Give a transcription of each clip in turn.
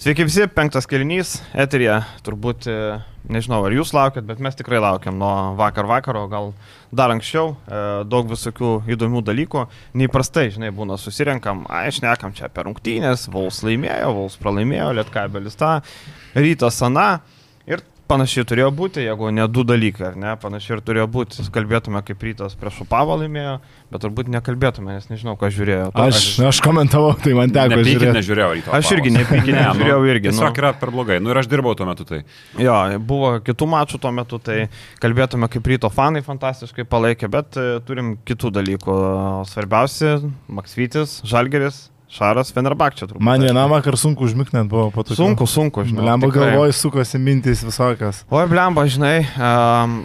Sveiki visi, penktas kelinys, eterija, turbūt, e, nežinau, ar jūs laukiat, bet mes tikrai laukiam nuo vakar vakaro, gal dar anksčiau, e, daug visokių įdomių dalykų. Neįprastai, žinai, būna susirenkam, ai, šnekam čia apie rungtynės, Vauls laimėjo, Vauls pralaimėjo, Lietkabelis tą, rytas Sana. Panašiai turėjo būti, jeigu ne du dalykai, ar ne, panašiai ir turėjo būti, kalbėtume kaip rytas prieš Upavą laimėjo, bet turbūt nekalbėtume, nes nežinau, ką žiūrėjau. To, aš, aš komentavau, tai man teko žiūrėti. nežiūrėjau ryto. Aš irgi nepykinę, Ne, nu, žiūrėjau irgi. Tiesiog yra per blogai. Nu ir aš dirbau tuo metu tai. Jo, buvo kitų mačų tuo metu, tai kalbėtume kaip ryto fanai fantastiškai palaikė, bet e, turim kitų dalykų. Svarbiausia, Maksvytis, Žalgeris, Šaras, Fenerbakčia turbūt. Man vienam vakar sunku užmigti net buvo po to. Sunku, sunku, žinai. Lemba tikrai. galvoj sukosi mintys visokios. Oi, blemba, žinai, um,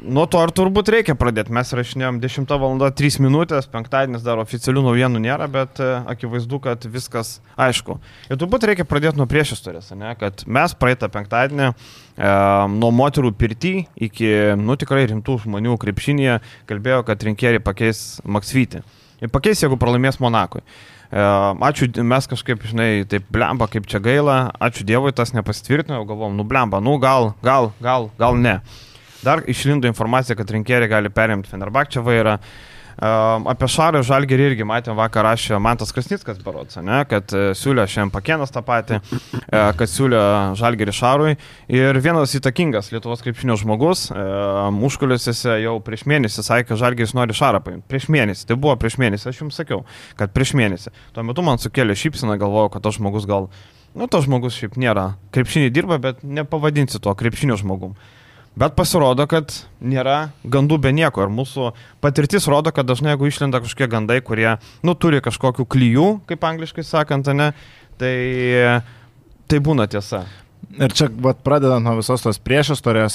nuo to ir turbūt reikia pradėti. Mes rašinėjom 10 val. 3 minutės, penktadienis dar oficialių naujienų nėra, bet uh, akivaizdu, kad viskas aišku. Ir turbūt reikia pradėti nuo priešistorės, ne? kad mes praeitą penktadienį um, nuo moterų pirtį iki, nu tikrai rimtų žmonių krepšinėje kalbėjo, kad rinkėjai pakeis Maksvytį. Ir pakeis, jeigu pralaimės Monakui. E, Ačiū, mes kažkaip, žinai, taip blemba, kaip čia gaila, ačiū Dievui, tas nepasitvirtino, galvom, nu blemba, nu gal, gal, gal, gal ne. Dar išlindo informacija, kad rinkėjai gali perimti Fenerbakčią vairą. Um, apie Šarą Žalgerį irgi matėm vakar rašė Mantas Krasnickas Barots, ne, kad uh, siūlė šiandien Pakėnas tą patį, uh, kad siūlė Žalgerį Šarui. Ir vienas įtakingas Lietuvos krepšinio žmogus uh, užkulisiuose jau prieš mėnesį sakė, kad Žalgeris nori Šarą paimti. Prieš mėnesį, tai buvo prieš mėnesį, aš jums sakiau, kad prieš mėnesį. Tuo metu man sukėlė šypsiną, galvojau, kad tas žmogus gal, nu, tas žmogus šiaip nėra. Krepšinį dirba, bet nepavadinsi to krepšinio žmogum. Bet pasirodo, kad nėra gandų be nieko. Ir mūsų patirtis rodo, kad dažnai jeigu išlenda kažkokie gandai, kurie, nu, turi kažkokių klyjų, kaip angliškai sakant, ne, tai, tai būna tiesa. Ir čia, vat, pradedant nuo visos tos priešistorės,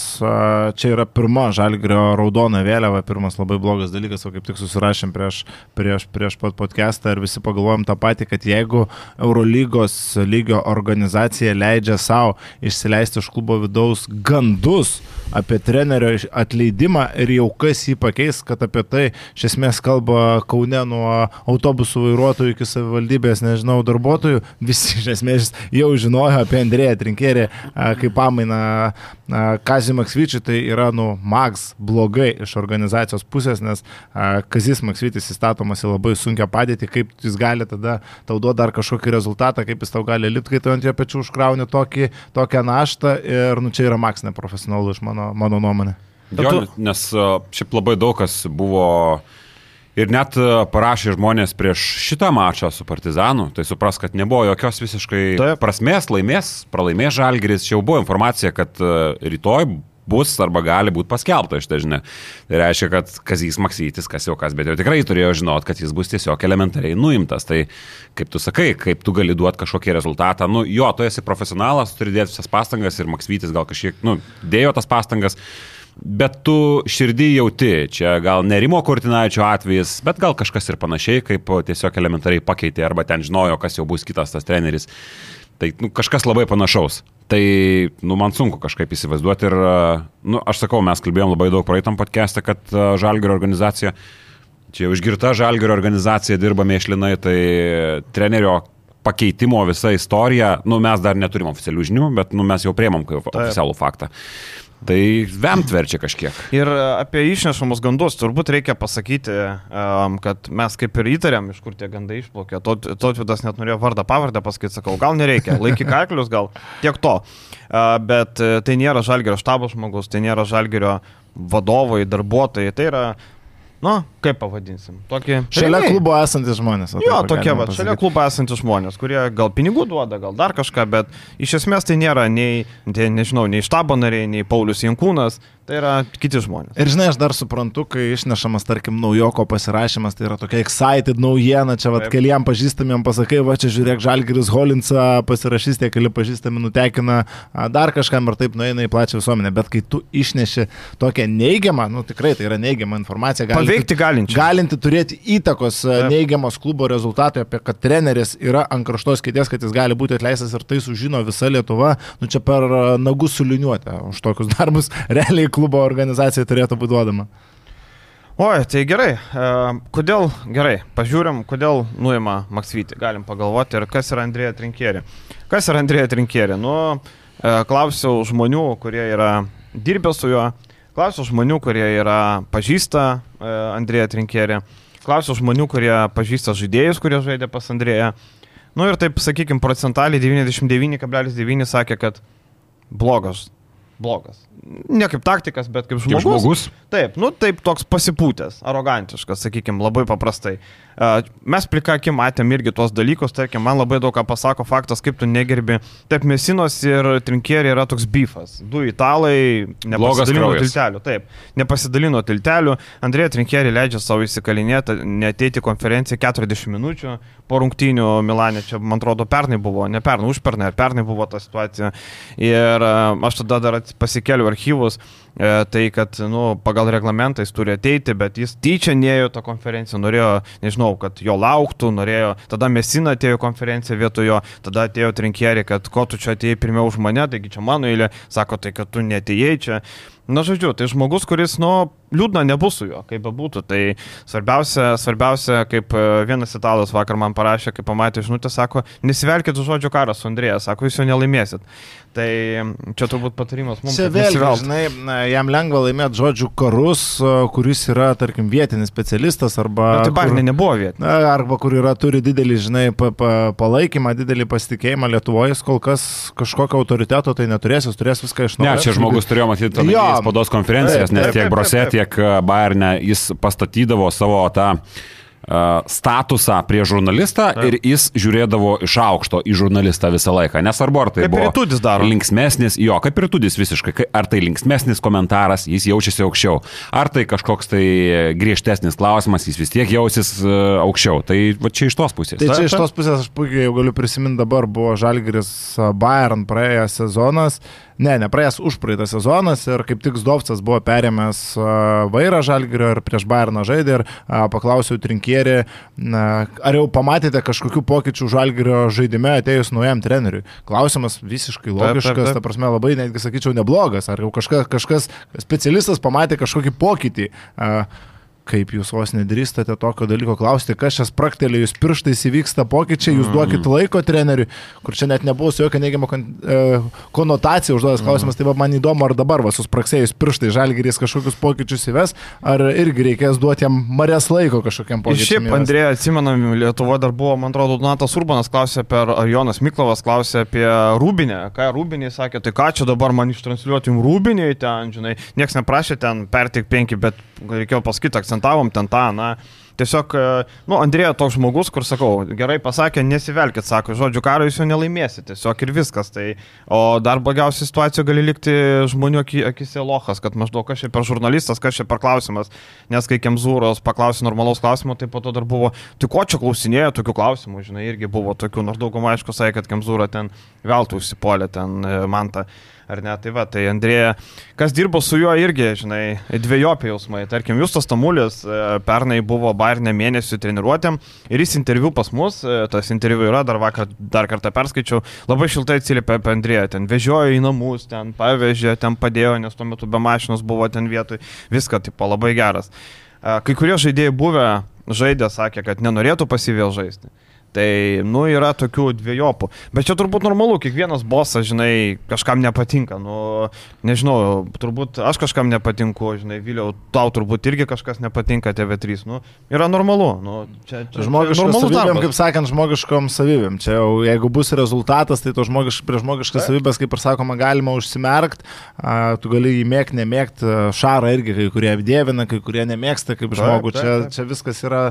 čia yra pirma žalgrio raudona vėliava, pirmas labai blogas dalykas, o kaip tik susirašėm prieš, prieš, prieš pat podcastą ir visi pagalvojom tą patį, kad jeigu Eurolygos lygio organizacija leidžia savo išsileisti iš klubo vidaus gandus apie trenerio atleidimą ir jau kas jį pakeis, kad apie tai iš esmės kalba Kaune nuo autobusų vairuotojų iki savivaldybės, nežinau, darbuotojų, visi iš esmės jau žinojo apie Andrėją Trinkerį kaip pamaina Kazį Maksvyčių, tai yra, nu, Max blogai iš organizacijos pusės, nes Kazis Maksvytis įstatomas į labai sunkę padėtį, kaip jis gali tada tau duoti dar kažkokį rezultatą, kaip jis tau gali lipti, kai tu ant jo pečių užkrauni tokį, tokią naštą ir, nu, čia yra Max neprofesionalu iš mano, mano nuomonė. Jo, nes šiaip labai daug kas buvo ir net a, parašė žmonės prieš šitą mačą su Partizanu, tai supras, kad nebuvo jokios visiškai Taip. prasmės, laimės, pralaimės Žalgeris, čia jau buvo informacija, kad a, rytoj bus arba gali būti paskelbta šitą žinią. Tai reiškia, kad Kazys Maksytis, kas jau kas, bet jau tikrai turėjo žinot, kad jis bus tiesiog elementariai nuimtas. Tai kaip tu sakai, kaip tu gali duoti kažkokį rezultatą, nu jo, tu esi profesionalas, turi dėti visas pastangas ir Maksytis gal kažkiek, nu, dėjo tas pastangas. Bet tu širdį jauti, čia gal nerimo Kurtinaičio atvejis, bet gal kažkas ir panašiai, kaip tiesiog elementariai pakeitė arba ten žinojo, kas jau bus kitas tas treneris. Tai nu, kažkas labai panašaus. Tai nu, man sunku kažkaip įsivaizduoti ir, nu, aš sakau, mes kalbėjom labai daug praeitam podcast'e, kad Žalgirio organizacija, čia jau išgirta Žalgirio organizacija dirba mėšlinai, tai trenerio pakeitimo visa istorija, nu, mes dar neturim oficialių žinių, bet nu, mes jau priemam kaip oficialų faktą. Tai vemt verčia kažkiek. Ir e, apie išnešamus gandus turbūt reikia pasakyti, um, kad mes kaip ir įtarėm, iš kur tie gandai išplaukė. Totvidas net norėjo vardą pavardę pasakyti, sakau, gal nereikia, laikyk arklius, gal tiek to. Uh, bet e, tai nėra žalgerio štabo žmogus, tai nėra žalgerio vadovai, darbuotojai, tai yra, nu, kaip pavadinsim, tokį... Šalia rėmėjai. klubo esantis žmonės. va Jo, tokie, va, šalia klubo esantys žmonės, kurie gal pinigų duoda, gal dar kažką, bet iš esmės tai nėra nei, tai, nežinau, nei štabo nariai, nei Paulius Jankūnas, tai yra kiti žmonės. Ir žinai, aš dar suprantu, kai išnešamas, tarkim, naujoko pasirašymas, tai yra tokia excited naujiena, čia Taip. keliam pažįstamiem pasakai, va čia žiūrėk, Žalgiris Holinsą pasirašys, tie keli pažįstami nutekina dar kažkam ir taip nueina į plačią visuomenę, bet kai tu išneši tokią neigiamą, nu tikrai tai yra neigiama informacija, galinti, Paveikti galinčią. galinti turėti įtakos a, Taip. neigiamos klubo rezultatui, apie kad treneris yra ant kraštos kėdės, kad jis gali būti atleistas ir tai sužino visa Lietuva, nu čia per a, nagus suliniuotę už tokius darbus realiai klubo organizacijai turėtų būti duodama. Oi, tai gerai. E, kodėl, gerai, pažiūrim, kodėl nuima Maksvitį. Galim pagalvoti ir kas yra Andrėja Trinkierė. Kas yra Andrėja Trinkierė? Nu, e, klausiau žmonių, kurie yra dirbę su juo, klausiau žmonių, kurie yra pažįsta e, Andrėja Trinkierė, klausiau žmonių, kurie pažįsta žaidėjus, kurie žaidė pas Andrėją. Nu ir taip, sakykime, procentaliai 99,9 sakė, kad blogas. Blogas. Ne kaip taktikas, bet kaip žmogus. Kaip žmogus. Taip, nu taip toks pasipūtęs, arogantiškas, sakykime, labai paprastai. Mes plika akim matėm irgi tuos dalykus, tarkim, man labai daug ką pasako faktas, kaip tu negerbi. Taip, Mesinos ir Trinkierė yra toks bifas. Du italai nepasidalino tiltelių. Taip, nepasidalino tiltelių. Andrėja Trinkierė leidžia savo įsikalinėti, neteiti konferenciją 40 minučių po rungtynių Milanė. Čia, man atrodo, pernai buvo, ne pernai, už pernai, pernai buvo ta situacija. Ir aš tada dar pasikeliu archyvus. E, tai kad, nu, pagal reglamentą jis turi ateiti, bet jis tyčia neėjo tą konferenciją, norėjo, nežinau, kad jo lauktų, norėjo, tada Mesina atėjo konferenciją vietojo, tada atėjo Trinkierį, kad ko tu čia atėjai pirmiau už mane, taigi čia mano eilė, sako tai, kad tu netėjai čia. Na, žodžiu, tai žmogus, kuris, nu, liūdna nebus su juo, kaip bebūtų. Tai svarbiausia, svarbiausia, kaip e, vienas italas vakar man parašė, kai pamatė žinutę, sako, nesivelkit žodžio karą su Andrėja, sako, jūs jo nelaimėsit. Tai čia turbūt patarimas mums. Čia vėl, žinai, jam lengva laimėti žodžių karus, kuris yra, tarkim, vietinis specialistas arba... Na, tai Barnė nebuvo vietinis. Arba kur yra, turi didelį, žinai, pa, pa, palaikymą, didelį pasitikėjimą Lietuvoje, kol kas kažkokio autoriteto tai neturės, jis turės viską iš naujo. Ne, čia žmogus turėjo matyti spaudos konferencijas, nes tiek Brose, tiek Bayerne jis pastatydavo savo tą statusą prie žurnalistą Taip. ir jis žiūrėdavo iš aukšto į žurnalistą visą laiką. Nesvarbu, ar tai kaip buvo Tudis daro. linksmesnis, jo, kaip ir Tudis visiškai, ar tai linksmesnis komentaras, jis jaučiasi aukščiau, ar tai kažkoks tai griežtesnis klausimas, jis vis tiek jausis aukščiau. Tai va čia iš tos pusės. Tai čia iš tos pusės aš puikiai jau galiu prisiminti dabar buvo Žalgiris Bayern praėjęs sezonas. Ne, nepraėjęs užpraeitą sezonas ir kaip tik Zdovcas buvo perėmęs vairą Žalgirio ir prieš Bayerną žaidė ir paklausiau trinkierį, ar jau pamatėte kažkokių pokyčių Žalgirio žaidime atėjus naujam treneriui. Klausimas visiškai logiškas, taip, taip, taip. ta prasme labai netgi sakyčiau neblogas, ar jau kažkas, kažkas specialistas pamatė kažkokį pokytį. Uh, kaip jūs vos nedrįstate tokio dalyko klausti, kas čia spraktelė, jūs pirštais įvyksta pokyčiai, jūs duokit mhm. laiko treneriui, kur čia net nebuvo su jokia neigiama kon, e, konotacija užduotas mhm. klausimas, tai va, man įdomu, ar dabar va, suspraksėjus pirštai žalgerys kažkokius pokyčius įves, ar irgi reikės duoti jam marės laiko kažkokiam pokyčiui. Šiaip, Andrėja, atsimenam, Lietuvoje dar buvo, man atrodo, Donatas Urbanas klausė per, ar Jonas Miklovas klausė apie Rūbinę, ką Rūbinė sakė, tai ką čia dabar man ištransliuoti jums Rūbinė ten, žinai, niekas neprašė ten pertik penki, bet reikėjo pasakyti akcentavom ten tą, na, tiesiog, e, nu, Andrėja toks žmogus, kur sakau, gerai pasakė, nesivelkit, sako, žodžiu, karo jūs jo nelaimėsite, tiesiog ir viskas. Tai, o dar blogiausia situacija gali likti žmonių akise lohas, kad maždaug kas čia per žurnalistas, kas čia per klausimas, nes kai Kemzūros paklausė normalaus klausimo, tai po to dar buvo, tai ko čia klausinėjo tokių klausimų, žinai, irgi buvo tokių, nors daugumą aišku sakė, kad Kemzūra ten veltui užsipolė, ten e, man tą ar ne? Tai va, tai Andrėja, kas dirbo su juo irgi, žinai, dviejopi jausmai. Tarkim, Justas Tamulis e, pernai buvo Bairne mėnesių treniruotėm ir jis interviu pas mus, e, tas interviu yra, dar vakar dar kartą perskaičiau, labai šiltai atsiliepė apie Andrėją, ten vežiojo į namus, ten pavežė, ten padėjo, nes tuo metu be mašinos buvo ten vietoj, viską, tipo, labai geras. E, kai kurie žaidėjai buvę žaidė, sakė, kad nenorėtų pasivėl žaisti. Tai, nu, yra tokių dviejopų. Bet čia turbūt normalu, kiekvienas bosas, žinai, kažkam nepatinka. Nu, nežinau, turbūt aš kažkam nepatinku, žinai, Viliau, tau turbūt irgi kažkas nepatinka TV3. Nu, yra normalu. Nu, čia, čia, žmogiškom savybėm, kaip sakant, žmogiškom savybėm. Čia jau, jeigu bus rezultatas, tai to žmogiš, prie žmogiškas savybės, kaip ir sakoma, galima užsimerkt. A, tu gali jį mėgti, nemėgti. Šarą irgi kai kurie apdėvina, kai kurie nemėgsta kaip žmogų. Taip, taip, taip. Čia, čia viskas yra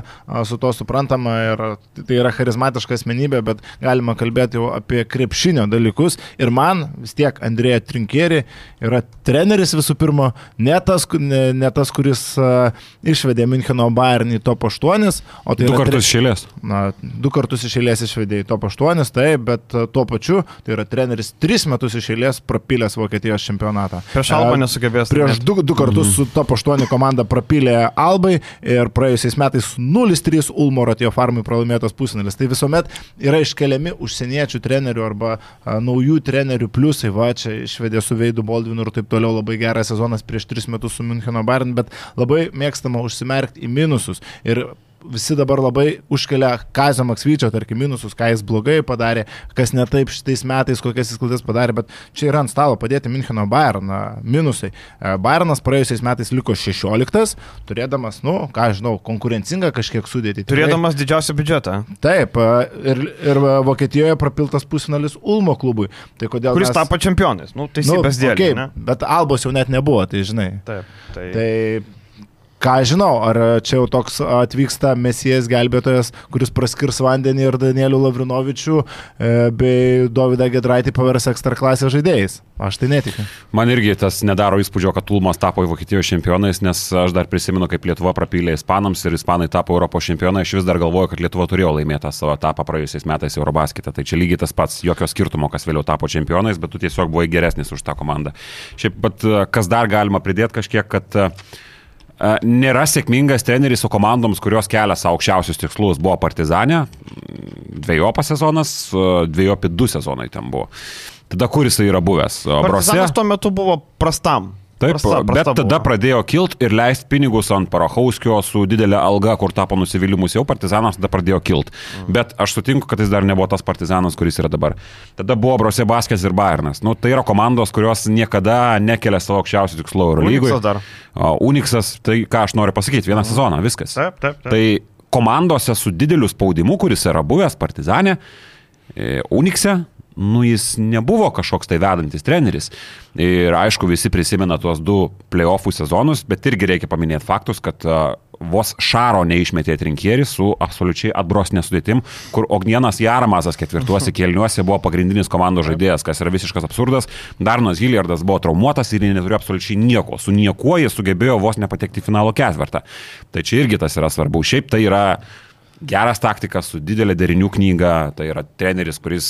su to suprantama ir tai yra charizma charizmatiška asmenybė, bet galima kalbėti jau apie krepšinio dalykus. Ir man vis tiek Andrėja Trinkeri yra treneris visų pirma, ne tas, ne, ne tas kuris uh, išvedė Müncheno Bayern į top 8, o tai du kartus išėlės. Na, du kartus išėlės išvedė į top 8, taip, bet uh, tuo pačiu tai yra treneris tris metus išėlės prapilęs Vokietijos čempionatą. Prieš Albą nesugebės. Prieš du, du kartus mm su top 8 komanda prapilė Albai ir praėjusiais metais 0-3 Ulmo Ratio Farmui pralaimėtas pusinalis. Tai tai visuomet yra iškeliami užsieniečių trenerių arba a, naujų trenerių pliusai, va čia išvedė su Veidu Boldvinu ir taip toliau labai geras sezonas prieš tris metus su Müncheno Bayern, bet labai mėgstama užsimerkti į minusus. Ir visi dabar labai užkelia Kazio Maksvyčio, tarkim, minusus, ką jis blogai padarė, kas ne taip šitais metais, kokias jis klaidas padarė, bet čia yra ant stalo padėti Müncheno Bayerną minusai. E, Bayernas praėjusiais metais liko 16, turėdamas, nu, ką aš žinau, konkurencingą kažkiek sudėti. Turėdamas didžiausią biudžetą, Taip, e, ir, ir Vokietijoje prapiltas pusfinalis Ulmo klubui. Tai kodėl kuris mes... tapo čempionais. Nu, teisybės dėlį. okei, ne? bet Albos jau net nebuvo, tai žinai. Taip. Tai... Tai ką žinau, ar čia jau toks atvyksta mesijas gelbėtojas, kuris praskirs vandenį ir Danielių Lavrinovičių e, bei Davidą Gedraitį pavers ekstra klasės žaidėjais. Aš tai netikiu. Man irgi tas nedaro įspūdžio, kad Ulmas tapo Vokietijos čempionais, nes aš dar prisimenu, kaip Lietuva prapylė Ispanams ir Ispanai tapo Europos čempionai. Aš vis dar galvoju, kad Lietuva turėjo laimėti tą savo etapą praėjusiais metais Eurobasketą. Tai čia lygiai tas pats, jokio skirtumo, kas vėliau tapo čempionais, bet tu tiesiog buvai geresnis už tą komandą. Šiaip, e, kas dar galima pridėti kažkiek, kad e, nėra sėkmingas treneris su komandoms, kurios kelia savo aukščiausius tikslus. Buvo Partizanė, dviejopas sezonas, dviejopi du sezonai ten buvo. Tada kur jisai yra buvęs? E, Brose? Partizanas tuo metu buvo prastam. Taip, Prasta- bet prasta tada buvo. pradėjo kilt ir leisti pinigus ant Parahauskio su didelė alga, kur tapo nusivylimus jau partizanas, tada pradėjo kilt. Mm. Bet aš sutinku, kad jis dar nebuvo tas partizanas, kuris yra dabar. Tada buvo Brose Baskės ir Bayernas. Nu, tai yra komandos, kurios niekada nekelia savo aukščiausių tikslų Eurolygoje. Uniksas dar. Uniksas, tai ką aš noriu pasakyti, vieną sezoną, viskas. Taip, taip, taip. Tai komandose su dideliu spaudimu, kuris yra buvęs Partizanė, e, Unikse, nu jis nebuvo kažkoks tai vedantis treneris. Ir aišku, visi prisimena tuos du playoffų sezonus, bet irgi reikia paminėti faktus, kad a, vos Šaro neišmetė trinkierį su absoliučiai atbros nesudėtim, kur Ognienas Jaramazas ketvirtuose kėliniuose buvo pagrindinis komandos žaidėjas, kas yra visiškas absurdas. Darnas Hilliardas buvo traumuotas ir jie neturėjo absoliučiai nieko. Su niekuo jie sugebėjo vos nepatekti į finalo ketvirtą. Tai čia irgi tas yra svarbu. Šiaip tai yra geras taktikas su didelė derinių knyga, tai yra treneris, kuris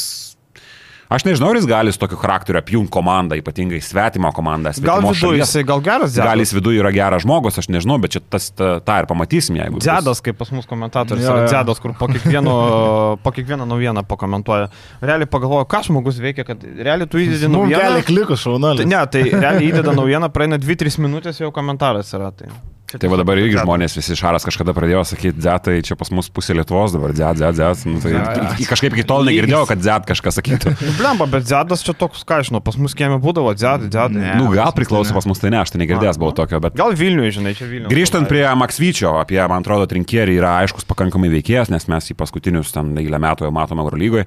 Aš nežinau, ar jis gali su tokiu charakteriu apjungti komandą, ypatingai svetimą komandą. Gal viduje jisai gal geras Gal Zedas. jis viduje yra geras žmogus, aš nežinau, bet čia tas, tą, tą ir pamatysim, jeigu. Dzedas, kaip pas mus komentatorius, Jo, yra jo. Dzedas, kur po kiekvieno, po kiekvieno naujieną pakomentuoja. Realiai pagalvoju, ką žmogus veikia, kad realiai tu įdedi Nu, naujieną. klikus Tai, šaunuolis. ne, tai realiai įdeda naujieną, praeina 2-3 minutės jau komentaras yra. Tai, Čia Tai va dabar irgi žmonės, visi šaras kažkada pradėjo sakyti, dzetai, čia pas mus pusė Lietuvos dabar, dzet, dzet, dzet. Nu, tai Dzet. iki- kažkaip iki tol negirdėjau, kad dzet kažką sakytų. Nu, Blemba, bet Zedas čia toks, ką žinau, pas mus kieme būdavo Zedai. Ne. Nu, gal priklauso tai pas mus, tai ne, aš tai negirdėjęs buvau tokio, bet Gal Vilniuje, žinai, čia Vilniuje. Grįžtant prie Maksvyčio, apie, man atrodo, trinkierį yra aiškus pakankamai veikėjas, nes mes jį paskutinius ten eilę metų jau matome Eurolygoje.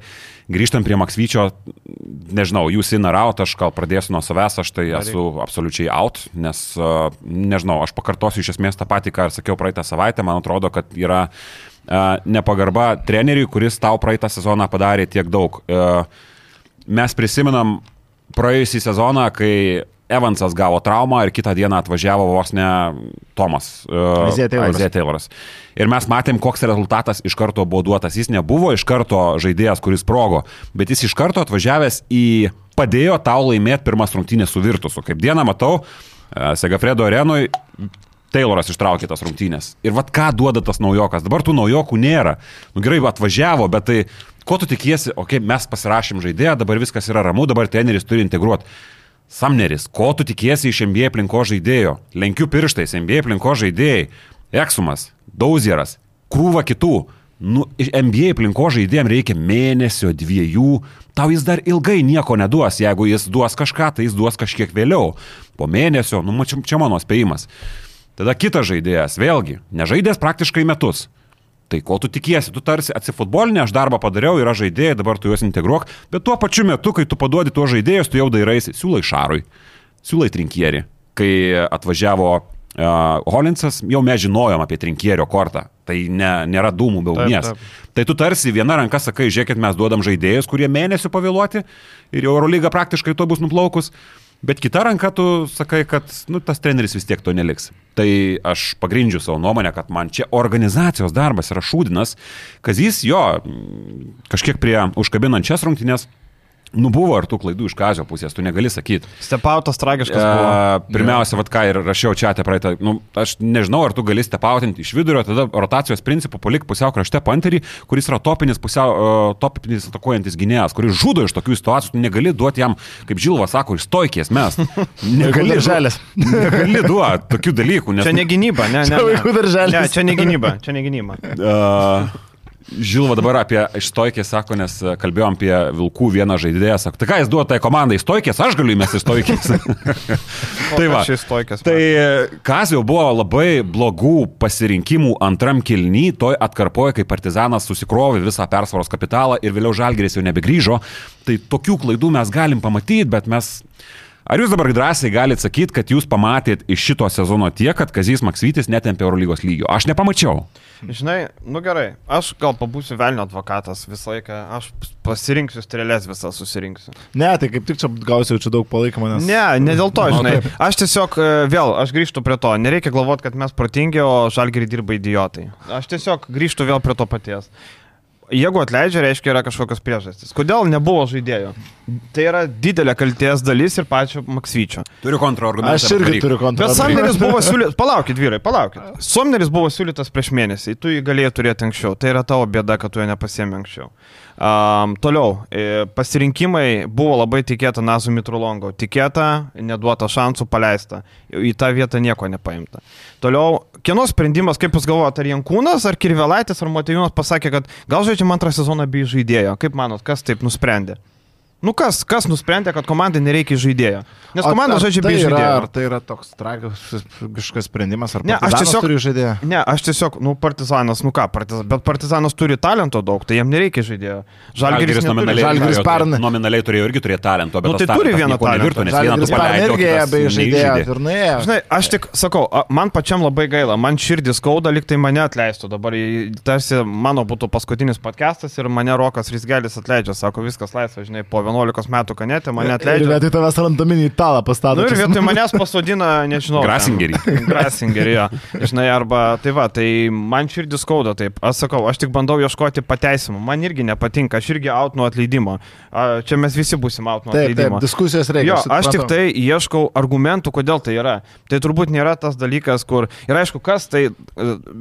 Grįžtant prie Maksvyčio, nežinau, jūs in ar out, aš gal pradėsiu nuo savęs, aš tai esu absoliučiai out, nes, uh, nežinau, aš pakartosiu iš esmės tą patį, ką ir sakiau praeitą savaitę, man atrodo, kad yra uh, nepagarba treneriui, kuris tau praeitą sezoną padarė tiek daug. Uh, mes prisimenam praėjusį sezoną, kai Evansas gavo traumą ir kitą dieną atvažiavo vos ne Tomas. Uh, Isaiah Tayloras. Tayloras. Ir mes matėm, koks rezultatas iš karto buvo duotas. Jis nebuvo iš karto žaidėjas, kuris progo, bet jis iš karto atvažiavęs į padėjo tau laimėti pirmas rungtynės su Virtusu. Kaip dieną matau, uh, Segafredo arenui Tayloras ištraukė tas rungtynės. Ir vad ką duoda tas naujokas. Dabar tų naujokų nėra. Nu gerai, atvažiavo, bet tai ko tu tikiesi, okei, okay, mes pasirašym žaidėją, dabar viskas yra ramu, dabar treneris turi integruoti. Samneris, ko tu tikiesi iš NBA aplinko žaidėjo? Lenkiu pirštais, NBA aplinko žaidėjai. Eksumas, Dauzieras, krūva kitų. Nu, NBA aplinko žaidėjim reikia mėnesio, dviejų. Tau jis dar ilgai nieko neduos. Jeigu jis duos kažką, tai jis duos kažkiek vėliau. Po mėnesio, nu, čia, čia mano spėjimas. Tada kitas žaidėjas, vėlgi, nežaidęs praktiškai metus. Tai ko tu tikiesi, tu tarsi atsifutbolinė, aš darbą padariau, yra žaidėjai, dabar tu juos integruok, bet tuo pačiu metu, kai tu paduodi tuos žaidėjus, tu jau dairaisi, siūlai Šarui, siūlai Trinkierį. Kai atvažiavo uh, Holinsas, jau mes žinojom apie Trinkierio kortą, tai ne, nėra dūmų be ugnies. Tai tu tarsi viena ranka sakai, žiūrėkit, mes duodam žaidėjus, kurie mėnesių pavėluoti ir Eurolyga praktiškai to bus nuplaukus. Bet kita ranka tu sakai, kad nu, tas treneris vis tiek to neliks. Tai aš pagrindžiu savo nuomonę, kad man čia organizacijos darbas yra šūdinas, kad jis jo kažkiek prie užkabinančias rungtynės Nu buvo ir tų klaidų iš Kazio pusės, tu negali sakyti. Stepautas tragiškas buvo. Uh, pirmiausia, vat ką ir rašiau čia apie praeitą, nu, aš nežinau, ar tu gali stepautinti iš vidurio, tada rotacijos principų palik pusiau krašte panterį, kuris yra topinis, pusiau uh, topinis atakuojantis gynėjas, kuris žudo iš tokių situacijų, tu negali duoti jam, kaip Žilvas sako, iš stoikės mes. Negali žalės. Negali duoti tokių dalykų, nes... Čia ne gynyba, ne, ne. Ne, čia ne gynyba, čia ne gynyba. Uh, Žilva dabar apie išstoikės sako, nes e, kalbėjom apie Vilkų vieną žaidėją, sako, tai ką jis duoda tai komandai stoikės, aš galiu įmesti stoikės. tai va. Šis toikas. Tai Kazio buvo labai blogų pasirinkimų antram kilny, toj atkarpoje, kai Partizanas susikrovė visą persvaros kapitalą ir vėliau Žalgeris jau nebegrįžo. Tai tokių klaidų mes galim pamatyti, bet mes... Ar jūs dabar drąsiai galite sakyti, kad jūs pamatėt iš šito sezono tiek, kad Kazys Maksytis netempė Eurolygos lygio? Aš nepamačiau. Žinai, nu gerai, aš gal pabūsiu velnio advokatas visą laiką, aš pasirinksiu strėlės visą susirinksiu. Ne, tai kaip tik čia gausiu čia daug palaikymo, nes... Ne, ne dėl to, žinai. taip. Aš tiesiog e, vėl, aš grįžtu prie to. Nereikia galvoti, kad mes protingi, o žalgeriai dirba idiotai. Aš tiesiog grįžtu vėl prie to paties. Jeigu atleidžia, reiškia yra kažkokios priežastys. Kodėl nebuvo žaidėjų? Tai yra didelė kalties dalis ir pačio Maksvyčio. Turiu kontraargumentą. Aš irgi turiu kontrą. Bet Somneris buvo siūlytas, palaukit vyrai, palaukit. Somneris buvo siūlytas prieš mėnesį, tu jį galėjai turėti anksčiau. Tai yra tavo bėda, kad tu jo nepasėmė anksčiau. Um, toliau, e, pasirinkimai buvo labai tikėta Nazu Mitrulongo. Tikėta, neduota šansų paleista. Į tą vietą nieko nepaimta. Toliau, kieno sprendimas, kaip jūs galvojate, ar Jankūnas, ar Kirvelaitis, ar Matejūnas pasakė, kad gal žaidžiam antrą sezoną bei žaidėjo. Kaip manot, kas taip nusprendė? Nu kas, kas nusprendė, kad komandai nereikia žaidėjo? Nes komanda žaidžia tai yra, žaidėjo. ar tai yra toks tragiškas sprendimas, ar Ne, aš Partizanas tiesiog- turi žaidėją? Ne, aš tiesiog, nu, partizanas, nu ką, partizan, bet partizanas turi talento daug, tai jam nereikia žaidėjo. Žalgeris neturi. nominaliai, Žalgiris turėjo- pernai- nominaliai turėjo irgi turėti talento, bet Nu, tas tai turi vieną talentą. nevirto, nes vieną tu Žalgiris pernai irgi be žaidėjo ir nuėjo. Žinai, aš tik sakau, man pačiam labai gaila, man širdį skauda, lyg tai mane atleistų. Dabar tarsi mano būtų paskutinis podcastas ir mane Rokas Risgelis atleidžia, sako, viskas laisva, žinai, po 11 metų kanėtė mane Ir atleidžia. vietoj tavęs randaminį italą pastatė. Nu ir vietoj manęs pasodina, nežinau. Grasingerį. Grasingerį, jo. Žinai, arba, tai va, tai man širdį skauda taip. Aš sakau, aš tik bandau ieškoti pateisimų. Man irgi nepatinka, aš irgi out nuo atleidimo. A, Čia mes visi būsim out nuo Taip, taip, atleidimo. diskusijos reikia. Jo, aš tik tai ieškau argumentų, kodėl tai yra. Tai turbūt nėra tas dalykas, kur... Ir aišku, kas tai e,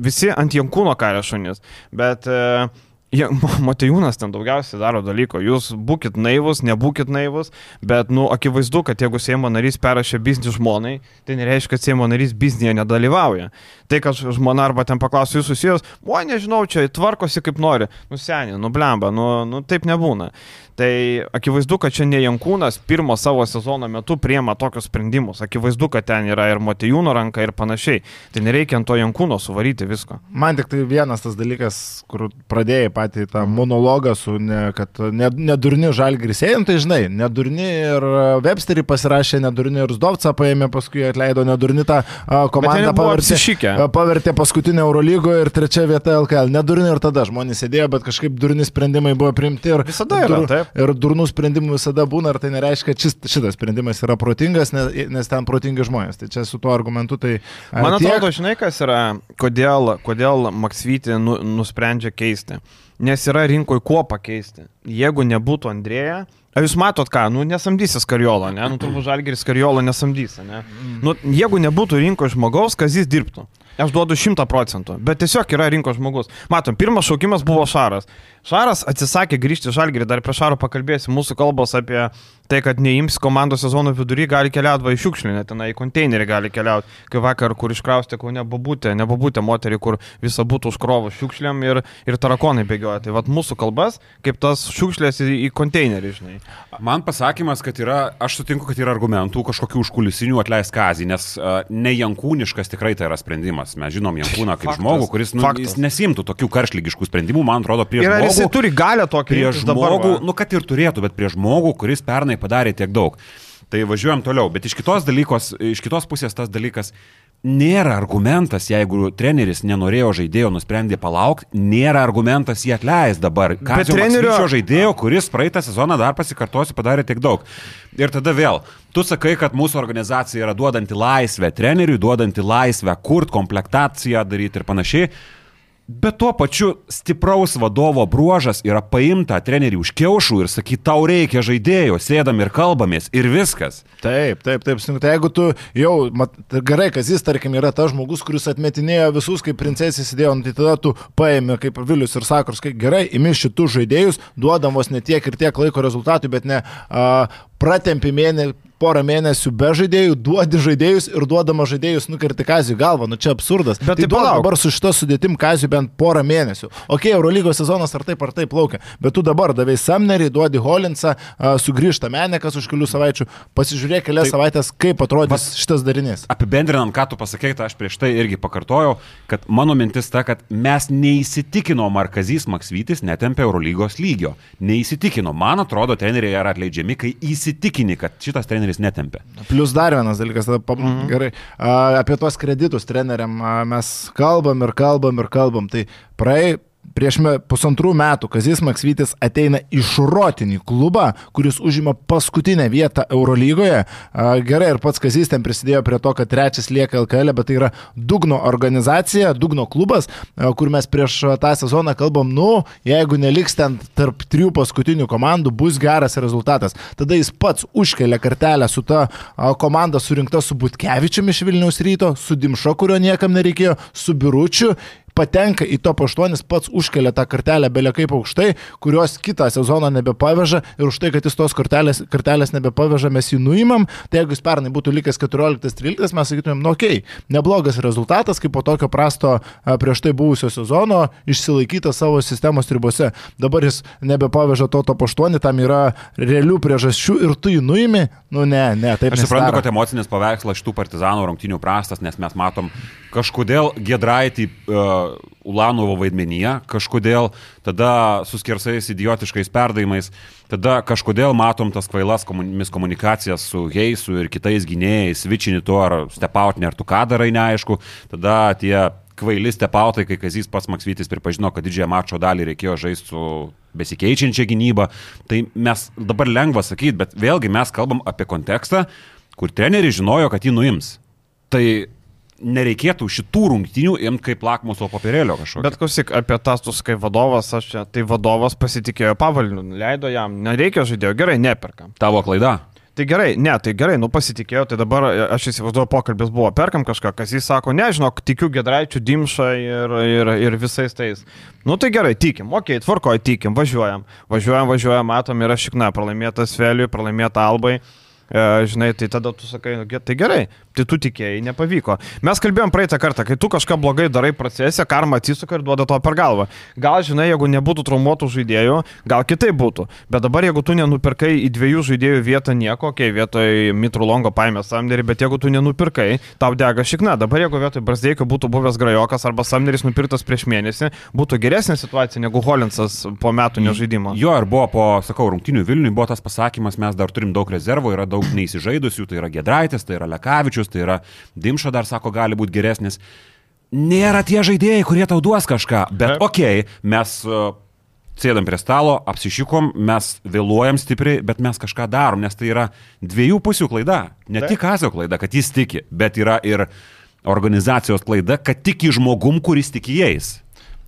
visi ant Jankūno kario šunys. Bet... E, Ja, Matejūnas ten daugiausiai daro dalyko. Jūs būkite naivus, nebūkite naivus, bet, nu, akivaizdu, kad jeigu Seimo narys perrašė biznį žmonai, tai nereiškia, kad Seimo narys biznėje nedalyvauja. Tai, kad žmona arba ten paklausė jūs susijęs, oi, nežinau, čia tvarkosi kaip nori. Nusenė, nublemba, nu, nu taip nebūna. Tai akivaizdu, kad čia ne Jankūnas pirmo savo sezono metu priema tokius sprendimus. Akivaizdu, kad ten yra ir Matejūno ranka ir panašiai. Tai nereikia ant to Jankūno suvaryti visko. Man tik tai vienas tas dalykas, kur pradėjai patį tą monologą su, ne, kad ne- nedurni žalgris ėjom, tai žinai, nedurni ir Websterį pasirašė, nedurni ir Zdovca paėmė, paskui atleido, nedurni tą a, komandą pavertė, apsišikę. a, pavertė paskutinę Eurolygoje ir trečia vieta LKL. Nedurni ir tada žmonės sėdėjo, bet kažkaip durni sprendimai buvo priimti ir Visada yra, taip. Ir durnų sprendimų visada būna, ir tai nereiškia, kad šis, šitas sprendimas yra protingas, nes, ten protingi žmonės. Tai čia su tuo argumentu tai... Man tiek- atrodo, žinai, kas yra, kodėl, kodėl Maksvytį nu, nusprendžia keisti. Nes yra rinkoje kuo pakeisti. Jeigu nebūtų Andrėja, ar jūs matot ką, nu nesamdysis Kariolo, ne? Nu turbūt Žalgeris Kariolo nesamdys, ne? Nu, jeigu nebūtų rinkoje žmogaus, kas jis dirbtų. Aš duodu šimtą procentų, bet tiesiog yra rinkos žmogus. Matom, pirmas šaukimas buvo Šaras. Šaras atsisakė grįžti į Žalgerį, dar prie Šaro pakalbėsiu, mūsų kalbos apie tai, kad neims komandos sezono vidury, gali keliauti va į šiukšlinę, ten į konteinerį gali keliauti. Kai vakar, kur iškraustė, kur nebabūtė, nebabūtė moterį, kur visą būtų užkrovų šiukšliam ir, ir tarakonai bėgioja. Tai vad mūsų kalbas, kaip tas šiukšlės į, į konteinerį, žinai. Man pasakymas, kad yra, aš sutinku, kad yra argumentų kažkokių užkulisinių atleist kazį, nes uh, ne Jankūniškas tikrai tai yra sprendimas. Mes žinom Jankūną kaip Faktas. žmogų, kuris nu, nesimtų tokių karšlygiškų sprendimų, man atrodo, prieš ar jisai turi galę tokią Prie imtis dabar, žmogų, va? nu kad ir turėtų, bet prie žmogų, kuris pernai padarė tiek daug. Tai važiuojam toliau, bet iš kitos, dalykos, iš kitos pusės tas dalykas nėra argumentas, jeigu treneris nenorėjo žaidėjo, nusprendė palaukti, nėra argumentas jį atleis dabar. Ką trenerio žaidėjo, kuris praeitą sezoną dar pasikartosiu, padarė tiek daug. Ir tada vėl, tu sakai, kad mūsų organizacija yra duodanti laisvę treneriui, duodanti laisvę kurt komplektaciją daryti ir panašiai. Bet tuo pačiu stipraus vadovo bruožas yra paimta trenerių už kiaušų ir sakyti, tau reikia žaidėjo, sėdam ir kalbamės ir viskas. Taip, taip, taip. Tai jeigu tu jau, mat, gerai, kad jis, tarkim, yra tas žmogus, kuris atmetinėjo visus, kaip princesė sėdėjo, nu, tai tada tu paėmė, kaip Vilius ir Sakros, kai gerai, imi šitų žaidėjus, duodamos ne tiek ir tiek laiko rezultatui, bet ne a, pratempi mėnesį, porą mėnesių be žaidėjų, duodi žaidėjus ir duodama žaidėjus nukerti Kazijų galvą. Nu čia absurdas. Bet tai tai palauk. dabar su šito sudėtim Kazijų bent porą mėnesių. Ok, Eurolygos sezonas ar taip ar taip plaukia, bet tu dabar davai Samnerį, duodi Holinsą, sugrįžta Menekas už kelių savaičių, pasižiūrėk kelias savaitės, kaip atrodys šitas darinys. Apibendrinant, ką tu pasakėjai, tai aš prieš tai irgi pakartojau, kad mano mintis ta, kad mes neįsitikinom, ar Kazys Maksvytis netempia Eurolygos lygio. Neįsitikinom. Man atrodo, treneriai yra atleidžiami, kai įsitikini, kad šitas treneris netempia. Plus dar vienas dalykas, tada, mm -hmm. gerai, apie tuos kreditus treneriam mes kalbam ir kalbam ir kalbam. Tai praei prieš pusantrų metų Kazis Maksvytis ateina į šrotinį klubą, kuris užima paskutinę vietą Eurolygoje. Gerai, ir pats Kazis ten prisidėjo prie to, kad trečias lieka LKL, bet tai yra dugno organizacija, dugno klubas, kur mes prieš tą sezoną kalbam, nu, jeigu neliks ten tarp trijų paskutinių komandų, bus geras rezultatas. Tada jis pats užkelia kartelę su ta komanda surinkta su Butkevičiumi iš Vilniaus ryto, su Dimšo, kurio niekam nereikėjo, su Biručiu patenka į top 8, pats užkelia tą kartelę belia kaip aukštai, kurios kitą sezoną nebepaveža ir už tai, kad jis tos kartelės, kartelės nebepaveža, mes jį nuimam. Tai jeigu jis pernai būtų likęs 14-13, mes sakytumėm, nu okay, neblogas rezultatas, kaip po tokio prasto prieš tai buvusio sezono, išsilaikytas savo sistemos ribose. Dabar jis nebepaveža to top 8, tam yra realių priežasčių ir tu jį nuimi, nu ne, ne, taip. Aš suprantu, kad emocinis paveikslas šitų partizanų rungtinių prastas, nes mes matom kažkodėl Gedraitį uh, Ulanovo vaidmenyje, kažkodėl tada su skersais idiotiškais perdavimais, tada kažkodėl matom tas kvailas komun- komunikacijas su Heisu ir kitais gynėjais, Vičini tu ar Stepautinė, ar tu ką darai, neaišku, tada tie kvaili stepautai, kai Kazys pats Maksvytis pripažino, kad didžiąją mačo dalį reikėjo žaisti su besikeičiančia gynyba. Tai mes dabar lengva sakyti, bet vėlgi mes kalbam apie kontekstą, kur treneris žinojo, kad jį nuims. Tai nereikėtų šitų rungtynių imti kaip lakmuso papirėlio kažkokio. Bet klausyk, apie tastus kaip vadovas, aš čia, tai vadovas pasitikėjo pavaldiniu, leido jam, nereikia žaidėjo, gerai, neperkam. Tavo klaida. Tai gerai, ne, tai gerai, nu pasitikėjau, tai dabar e, aš įsivaizduoju, pokalbis buvo, perkam kažką, kas jis sako, nežinok, tikiu Gedraičių, Dimšą ir, ir, ir visais tais. Nu tai gerai, tikim, okei, okay, tvarkoj, tikim, važiuojam, važiuojam, važiuojam, matom, yra šikna, pralaimėtas Veliui, pralaimėta Albai. E, žinai, tai tada tu sakai, nu, tai gerai, tai tu tikėjai, nepavyko. Mes kalbėjom praeitą kartą, kai tu kažką blogai darai procese, karma atsisuka ir duoda to per galvą. Gal, žinai, jeigu nebūtų traumuotų žaidėjų, gal kitai būtų. Bet dabar, jeigu tu nenupirkai į dviejų žaidėjų vietą nieko, okei, okay, vietoj Mitrulongo paėmė Samnerį, bet jeigu tu nenupirkai, tau dega šikna. Dabar, jeigu vietoj Brasdeikio būtų buvęs Grajokas arba Samneris nupirktas prieš mėnesį, būtų geresnė situacija negu Holinsas po metų nežaidimo. Jo, ir buvo po, sakau, rungtinių Vilniui buvo tas pasakymas, mes dar turim daug rezervų, yra daug neįsižaidusių, tai yra Gedraitis, tai yra Lekavičius, tai yra Dimša dar sako, gali būti geresnis. Nėra tie žaidėjai, kurie tau duos kažką, bet okei, okay, mes uh, sėdam prie stalo, apsišykom, mes vėluojam stipriai, bet mes kažką darom, nes tai yra dviejų pusių klaida. Ne tik Kazio klaida, kad jis tiki, bet yra ir organizacijos klaida, kad tiki žmogum, kuris tiki jais.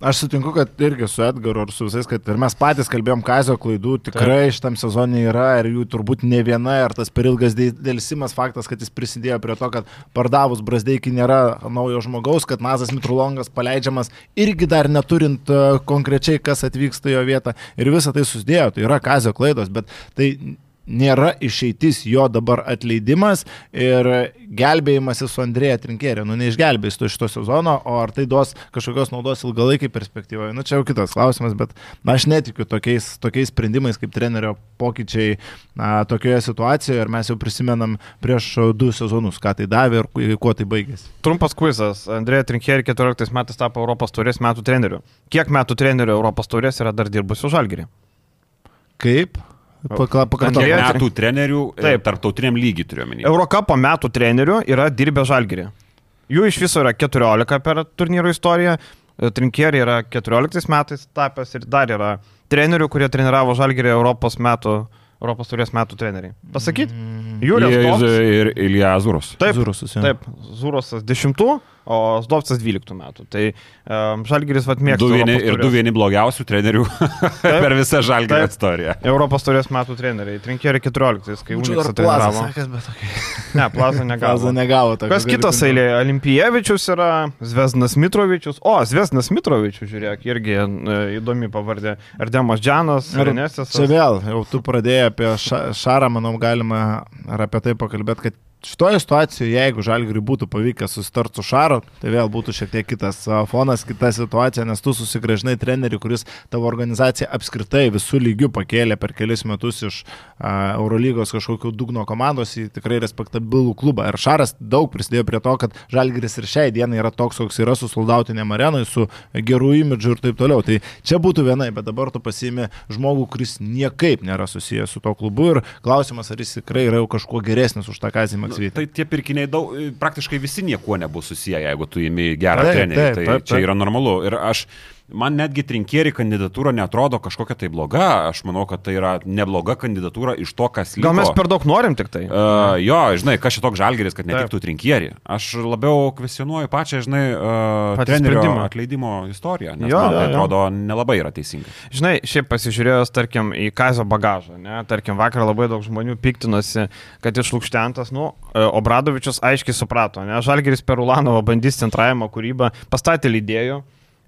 Aš sutinku, kad irgi su Edgaru ir su visais, kad ir mes patys kalbėjom Kazio klaidų, tikrai šitam sezonui yra ir jų turbūt ne viena, ir tas per ilgas dėlsimas faktas, kad jis prisidėjo prie to, kad pardavus Brasdeikį nėra naujo žmogaus, kad Mazas Mitrulongas paleidžiamas irgi dar neturint e, konkrečiai, kas atvyksta jo vietą ir visą tai susidėjo, tai yra Kazio klaidos, bet tai nėra išeitis jo dabar atleidimas ir gelbėjimasis su Andrėja Trinkėrė. Nu, neišgelbės to šito sezono, o ar tai duos kažkokios naudos ilgalaikiai perspektyvoje. Nu, čia jau kitas klausimas, bet na, aš netikiu tokiais, tokiais sprendimais kaip trenerio pokyčiai na, tokioje situacijoje ir mes jau prisimenam prieš du sezonus, ką tai davė ir ku- kuo tai baigėsi. Trumpas kvizas. Andrėja Trinkėri 14 metais tapo Europos taurės metų treneriu. Kiek metų treneriu Europos taurės yra dar dirbusių žalgerį? Kaip? Andrėja- metų trenerių Taip. Taip. tarptautiniam lygiui turiu omeny. Eurocapo metų treneriu yra dirbę žalgerį. Jų iš viso yra 14 per turnyro istoriją. Trinkėri yra 14 metais tapęs ir dar yra trenerių, kurie treniravo žalgerį Europos metų. Europos turės metų treneriai. Pasakyt? Jūrijas. Ir, Ilija Azūros. Taip, Zurusas, jo. taip, Zurosas 10, o Zdovcas 12 metų. Tai um, Žalgiris vat mėgsta. Du vieni, ir du vieni blogiausių trenerių per visą žalgį Taip. istoriją. Europos turės metų treneriai. Trinkėri 14, kai plazą treniravo. sakęs, okay. Ne, Plaza negavo. Plazą negavo. tokio Kas kitas eilė? Olimpievičius yra, Zvezdas Mitrovičius. O, Zvezdas Mitrovičius, žiūrėk, irgi e, įdomi pavardė. Ardemas Džanas, Ir Renesės. Čia vėl, jau tu pradėjai apie ša, Šarą, manau, galima ar apie tai pakalbėti, kad šitoje situacijoje, jeigu Žalgiriui būtų pavykę susitarti su Šaru, tai vėl būtų šiek tiek kitas fonas, kita situacija, nes tu susigražinai trenerių, kuris tavo organizaciją apskritai visų lygių pakėlė per kelius metus iš a, Eurolygos kažkokių dugno komandos į tikrai respektabilų klubą. Ir Šaras daug prisidėjo prie to, kad Žalgiris ir šiai dienai yra toks, koks yra su soldautinėm arenai, su gerų imidžu ir taip toliau. Tai čia būtų vienai, bet dabar tu pasiimi žmogų, kuris niekaip nėra susijęs su to klubu ir klausimas, ar jis tikrai yra jau kažkuo geresnis už tą Kazimą Maksvytį. Tai tie pirkiniai daug, praktiškai visi niekuo nebus susiję, jeigu tu įimi gerą Taip, trenerį. taip, Tai taip, čia taip. yra normalu. Ir aš, man netgi trinkėri kandidatūra netrodo kažkokia tai bloga. Aš manau, kad tai yra nebloga kandidatūra iš to, kas liko. Gal mes per daug norim tik tai? Uh, jo, žinai, kas šitoks žalgeris, kad netiktų trinkierį. Aš labiau kvestionuoju pačią, žinai, uh, trenerio atleidimo istoriją. Nes Jo, man tai atrodo nelabai yra teisinga. Žinai, šiaip pasižiūrėjus, tarkim, į Kazio bagažą, ne, tarkim, vakar labai daug žmonių piktinosi, kad išlūkštentas, nu, e, Obradovičius aiškiai suprato, ne, Žalgeris per Ulanovą bandys centravimo kūrybą, pastatė lydėjų.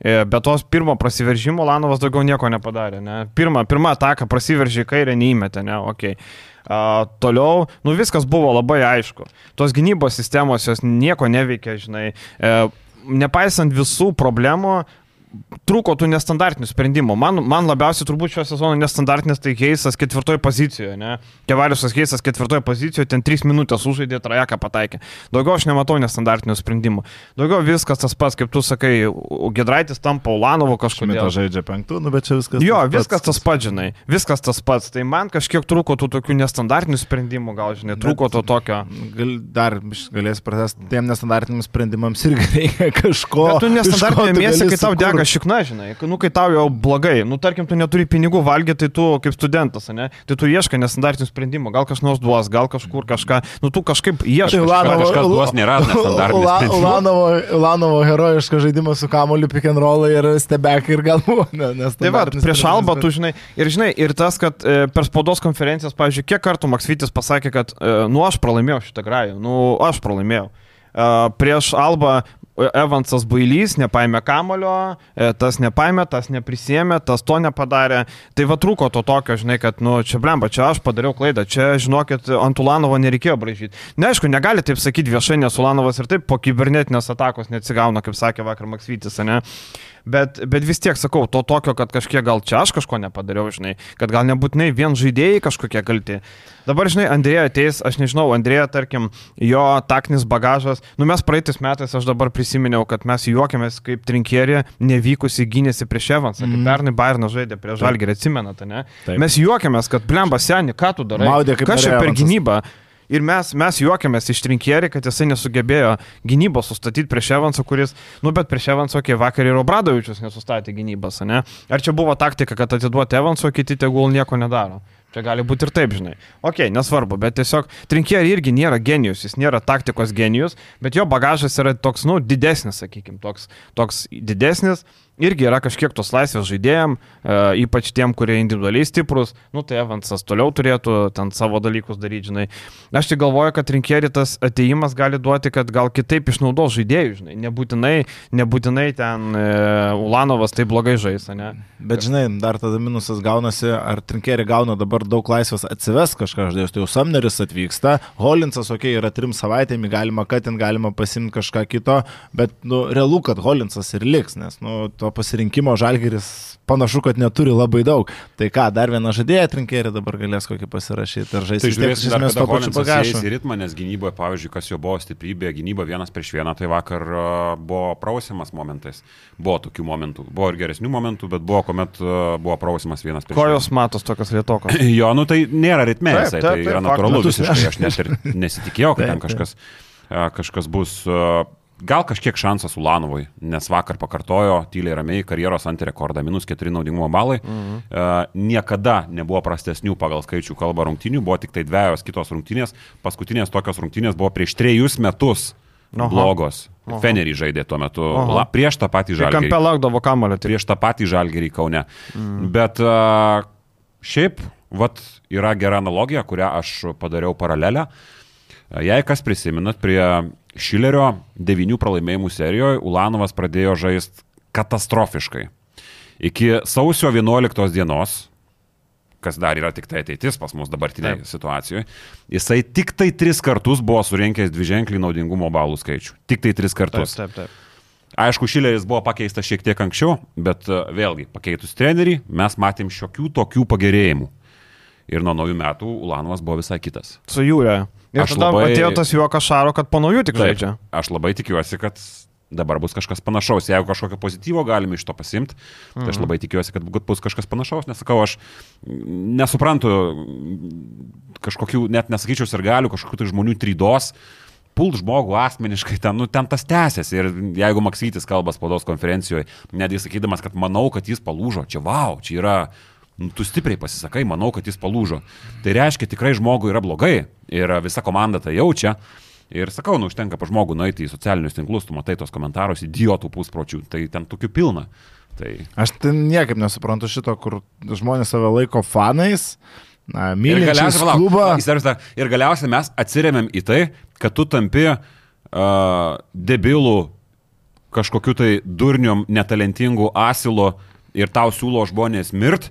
E, Be tos pirmo prasiveržimo Lanovas daugiau nieko nepadarė. Ne? Pirma, pirma ataka prasiveržė į kairę, neįmetė, ne, okei. Okay. Uh, toliau, nu viskas buvo labai aišku. Tos gynybos sistemos jos nieko neveikia, žinai. Uh, nepaisant visų problemų, trūko tų nestandartinių sprendimų. Man, man labiausiai turbūt šio sezono nestandartinis tai Keisas ketvirtoje pozicijoje, ne? Kevaliusas Keisas ketvirtoje pozicijoje, ten 3 minutės užžaidė, trajeką pataikė. Daugiau aš nematau nestandartinių sprendimų. Daugiau viskas tas pats, kaip tu sakai, Gedraitis tampa Ulanovo kažkodėl. Šmita žaidžia penktų, nu bet čia viskas. Jo, tas viskas tas pats, žinai, viskas tas pats. Tai man kažkiek trūko tų tokių nestandartinių sprendimų, gal, žinai, trūko to tokio. Gal, dar galės pratęsti, tiem nestandartiniams sprendimams irgi reikia kažko. Bet tu iš ko nestandartinė tu mėsą, gali kai tau sukurt. Dega šikna, žinai, nu, kai tau jau blogai, nu, tarkim, tu neturi pinigų valgyti, tai tu kaip studentas, ne, tai tu ieškai nestandartinių sprendimų, gal kas nors duos, gal kažkur kažką, nu, tu kažkaip ieškai. Tai. Ulanovo, kažkas duos, nėra sprendimas. Ulanovo, Ulanovo herojiškas žaidimas su kamoliu pick and roll ir stebekai ir gal buvo. Ne, nes Tai va, prieš Alba tu žinai, ir žinai, ir tas, kad e, per spaudos konferencijas, pavyzdžiui, kiek kartų Maksvitis pasakė, kad, e, nu, aš pralaimėjau šitą grajų, nu, aš pralaimėjau. E, prieš Alba Evansas Bailys nepaėmė kamulio, e, tas nepaėmė, tas neprisėmė, tas to nepadarė. Tai va trūko to tokio, žinai, kad, nu, čia blemba, čia aš padariau klaidą, čia, žinokit, ant Ulanovo nereikėjo bražyti. Neaišku, negali taip sakyti viešai, nes Ulanovas ir taip po kibernetinės atakos neatsigauna, kaip sakė vakar Maksvitis, ne? Bet, bet vis tiek sakau, to tokio, kad kažkiek gal čia aš kažko nepadariau, žinai, kad gal nebūtinai vien žaidėjai kažkokie kalti. Dabar, žinai, Andrėja ateis, aš nežinau, Andrėja, tarkim, jo taktinis bagažas, nu mes praeitais metais, aš dabar prisiminiau, kad mes juokiamės kaip trinkierė, nevykusi gynėsi prieš Evansą, mm. kaip pernai Bairnas žaidė prieš Žalgirį, atsimenate, ne? Taip. Mes juokiamės, kad blemba seni, ką tu darai? Maudė, kaip per Evansas. Ir mes, mes juokiamės iš trinkierį, kad jisai nesugebėjo gynybos sustatyti prieš Evansą, kuris, nu bet prieš Evansą, kai vakar ir Obradovičius nesustatė gynybos, ne? Ar čia buvo taktika, kad atiduoti Evansą, kiti tegul nieko nedaro? Čia gali būti ir taip, žinai. Ok, nesvarbu, bet tiesiog trinkierį irgi nėra genijus, jis nėra taktikos genijus, bet jo bagažas yra toks, nu, didesnis, sakykime, toks, toks didesnis. Irgi yra kažkiek tos laisvės žaidėjim, e, ypač tiem, kurie individualiai stiprus, nu tai Evansas toliau turėtų ten savo dalykus daryti, žinai. Aš tik galvoju, kad rinkėjai tas ateimas gali duoti, kad gal kitaip išnaudos žaidėjų, žinai. Nebūtinai, nebūtinai ten e, Ulanovas tai blogai žais, ne? Bet žinai, dar tada minusas gaunasi, ar trinkeri gauna dabar daug laisvės atsives kažką žaidėjus. Tai jau Samneris atvyksta, Holinsas, okei, okay, yra trim savaitėmi, galima katin, galima pasimti kažką kito, bet, nu, realu, kad Holinsas ir liks, nes, nu, to pasirinkimo žalgeris panašu, kad neturi labai daug. Tai ką, dar vieną žaidėją trinkeri dabar galės kokį pasirašyti ar žaisti. Tai žiūrėsim, dar kada to pačiu bagažu. į ritmą, nes gynyboje, pavyzdžiui, kas jo buvo stiprybė, gynyba vienas prieš vieną, tai vakar buvo prausimas momentais. Buvo tokių momentų. Buvo ir geresnių momentų, bet buvo, kuomet buvo prausimas vienas prieš Kojos matos tokios lietokos. Jo, nu tai nėra ritme, Taip, jisai, taip, tai taip, yra natūralu visiškai. Aš net ir nesitikėjau, kad Taip, ten kažkas, a, kažkas bus. a, Gal kažkiek šansas Ulanovui, nes vakar pakartojo tyliai ramiai karjeros antirekordą, minus 4 naudingumo balai. Mhm. Uh, niekada nebuvo prastesnių pagal skaičių kalbą rungtinių, buvo tik tai dviejos kitos rungtinės. Paskutinės tokios rungtinės buvo prieš trejus metus Aha. blogos. Aha. Fenerį žaidė tuo metu, la, prieš tą patį Kai žalgerį. kampe lakdavo kamulio, tai Prieš tą patį žalgerį Kaune. Mm. Bet uh, šiaip, vat, yra gera analogija, kurią aš padariau paralelę. Jei kas prisiminat, prie Šilerio devinių pralaimėjimų serijoje Ulanovas pradėjo žaisti katastrofiškai. Iki sausio 11 dienos, kas dar yra tik tai ateitis pas mus dabartinėje Taip. situacijoje, jisai tik tai tris kartus buvo surinkęs dviženklį naudingumo balų skaičių. Tik tai tris taip, kartus. taip, taip. Aišku, Šileris buvo pakeistas šiek tiek anksčiau, bet e, vėlgi, pakeitus trenerį, mes matėm šiokių tokių pagerėjimų. Ir nuo naujų metų Ulanovas buvo visai kitas. Su jūrė. Ir Aš tada labai- atėjo tas juokas šaro, kad po naujų tik Taip, žaidžia. Aš labai tikiuosi, kad dabar bus kažkas panašaus. Jeigu kažkokio pozityvo galime iš to pasimti, tai aš labai tikiuosi, kad bus kažkas panašaus. Nesakau, aš nesuprantu kažkokių, net nesakyčiau, ir galių, kažkokių tai žmonių trydos. Pult žmogų asmeniškai, ten, nu, ten tas tęsiasi. Ir jeigu Maksytis kalba spaudos konferencijoje, netgi sakydamas, kad manau, kad jis palūžo, čia wow, čia yra tu stipriai pasisakai, manau, kad jis palūžo. Tai reiškia, tikrai žmogui yra blogai ir visa komanda tai jaučia. Ir sakau, nu, užtenka pa žmogų nueiti į socialinius tinklus, tu matai tos komentarus, idiotų puspročių, tai ten tokių pilna. Tai Aš ten niekaip nesuprantu šito, kur žmonės save laiko fanais, na, ir mylinčiais galiausiai, palauk, ir galiausiai mes atsiriamėm į tai, kad tu tampi uh, debilų kažkokiu tai durniom, netalentingu asilu ir tau siūlo žmonės mirt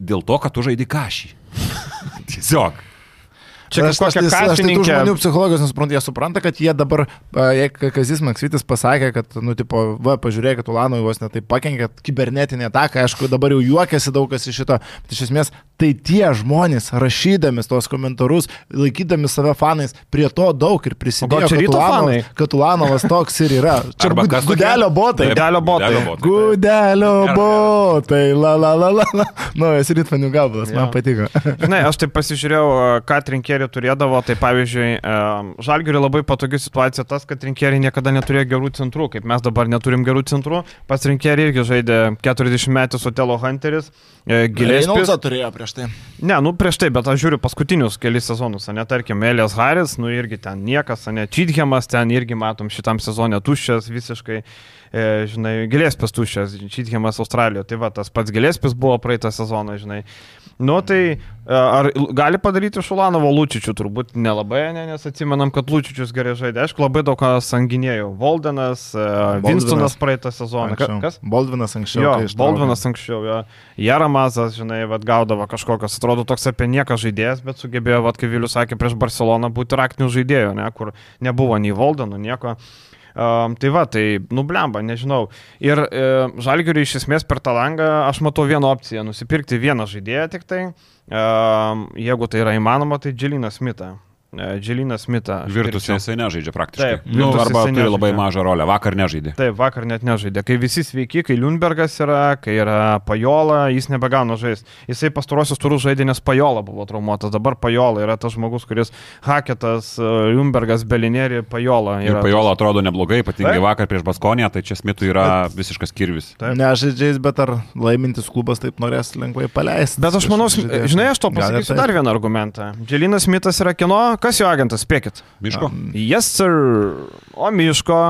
dėl to, kad tu žaidži kažį. Tiesiog. Čia kažkokia tai- aš tai tų kasininkė. žmonių psichologijos nesuprantu, jie supranta, kad jie dabar, jei Kazis Maksvitis pasakė, kad, nu, tipo, va, pažiūrėkit, Ulanui vos netai pakenkė kibernetinį ataką, aišku, dabar jau juokiasi daug kas iš šito, bet iš esmės tai tie žmonės, rašydami tos komentarus, laikydami save fanais, prie to daug ir O gal prisidėjo, čia kad, ryto fanai? Ulanovas, kad Ulanovas toks ir yra. Čia Arba kas gudelio botai. Gudelio botai. Gudelio botai. Gudelio Gerai. botai, la la la la. Nu, esi rytmanių gabalas, man patiko. Žinai, aš taip pasižiūrėjau, ką trinkeriai turėdavo, tai pavyzdžiui, Žalgiriui labai patogi situacija tas, kad trinkeriai niekada neturėjo gerų centrų, kaip mes dabar neturim gerų centrų, pas trinkeriai irgi žaidė 40 metų Otelo Hunteris, e, Gilės. Reynoldsą turėjo prieš tai. Ne, nu prieš tai, bet aš žiūriu paskutinius kelius sezonus, ne, tarkim, Elijas Haris, nu irgi ten niekas, ne, Čithemas ten irgi matom šitam sezonė tuščias visiškai, e, žinai, Gilėspės tuščias, Čithemas Australijoje, tai va, tas pats Gilėspės buvo praeitą sezoną, žinai. Nu tai e, ar gali padaryti Šulanovo Lūčičių, turbūt nelabai, ne, nes atsimenam, kad Lūčičius gerai žaidė, aišku, labai daug kas sanginėjo, Voldenas, e, Winstonas praeitą sezoną, Anksčiau. kas? Baldvinas anksčiau. Jo, kai ištraukė. Baldvinas anksčiau, jo. Jaramazas, žinai, vad gaudavo kažkokios, atrodo toks apie nieką žaidėjas, bet sugebėjo, vad kaip Vilius sakė, prieš Barceloną būti raktinių žaidėjų, ne, kur nebuvo nei Voldenų, nieko. Um, tai va, tai nublemba, nežinau. Ir e, Žalgiriui iš esmės per tą langą aš matau vieną opciją - nusipirkti vieną žaidėją tik tai. Um, jeigu tai yra įmanoma, tai Dželiną Smitą. E, Dželiną Smitą. aš Virtus pirkčiau. jisai nežaidžia praktiškai. Taip, nu, arba turi labai nežaidžia. mažą rolę. Vakar nežaidė. Taip, vakar net nežaidė. Kai visi sveiki, kai Liunbergas yra, kai yra Pajola, jis nebegauna žaisti. Jisai pastarosius turus žaidė, nes Pajola buvo traumuotas. Dabar Pajola yra tas žmogus, kuris Haketas, Liunbergas, Belinėri, Pajola. Ir Pajola atrodo neblogai, ypatingai Taip. vakar prieš Baskoniją, tai čia Smitui yra visiškas kirvis. Taip. Ne žaidžiais, bet ar laimintis klubas taip norės lengvai paleisti? Bet aš manau, žaidėją? žinai, aš to pasakysiu dar vieną argumentą. Dželinas Mitas yra kino, kas jo agentas, spėkit. Miško? Yes, sir. O Miško.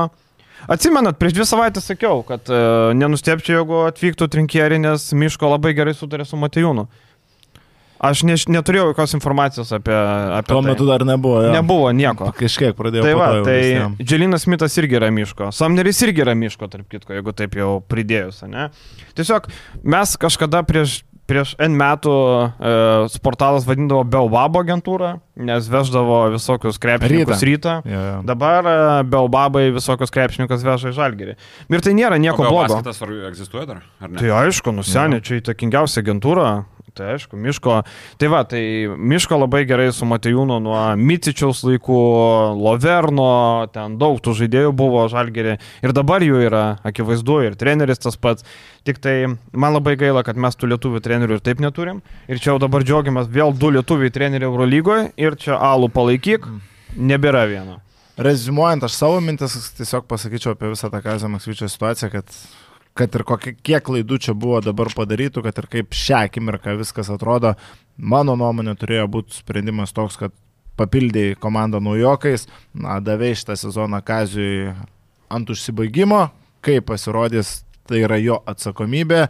Atsimenat, prieš dvi savaitės sakiau, kad e, nenustepčiau, jeigu atvyktų trinkierį, nes Miško labai gerai sutarė su Matejūnu. Aš ne, neturėjau jokios informacijos apie, apie Tuo tai. metu dar nebuvo. Jo. Nebuvo nieko. Kažkiek pradėjau. Tai po va, tai visiem. Dželinas Mitas irgi yra miško. Samneris irgi yra miško, tarp kitko, jeigu taip jau pridėjus, ne? Tiesiog mes kažkada prieš, prieš N metų e, sportalas vadindavo Beobabo agentūrą, nes veždavo visokius krepšininkus rytą. rytą. Jo, jo. Dabar e, Beobabai visokius krepšininkus veža į Žalgirį. Ir tai nėra nieko blogo. Tas ar egzistuoja dar? Ar ne? Tai aišku, nusenė, čia įtakingiausia agentūra. Tai aišku, Miško. Tai va, tai Miško labai gerai su Matejūnu nuo Micičiaus laikų, Loverno, ten daug tų žaidėjų buvo Žalgerį. Ir dabar jų yra, akivaizdu, ir treneris tas pats. Tik tai man labai gaila, kad mes tų lietuvių trenerių ir taip neturim. Ir čia jau dabar džiaugiamės vėl du lietuviai treneriai Eurolygoje ir čia alų palaikyk, nebėra vieno. Rezumuojant, aš savo mintis tiesiog pasakyčiau apie visą tą Kazio Maksvyčio situaciją, kad, kad ir kokie, kiek klaidų čia buvo dabar padarytų, kad ir kaip šią akimirką viskas atrodo, mano nuomonė turėjo būti sprendimas toks, kad papildėjai komandą naujokais, na, davėjai šitą sezoną Kaziui ant užsibaigimo, kaip pasirodys tai yra jo atsakomybė,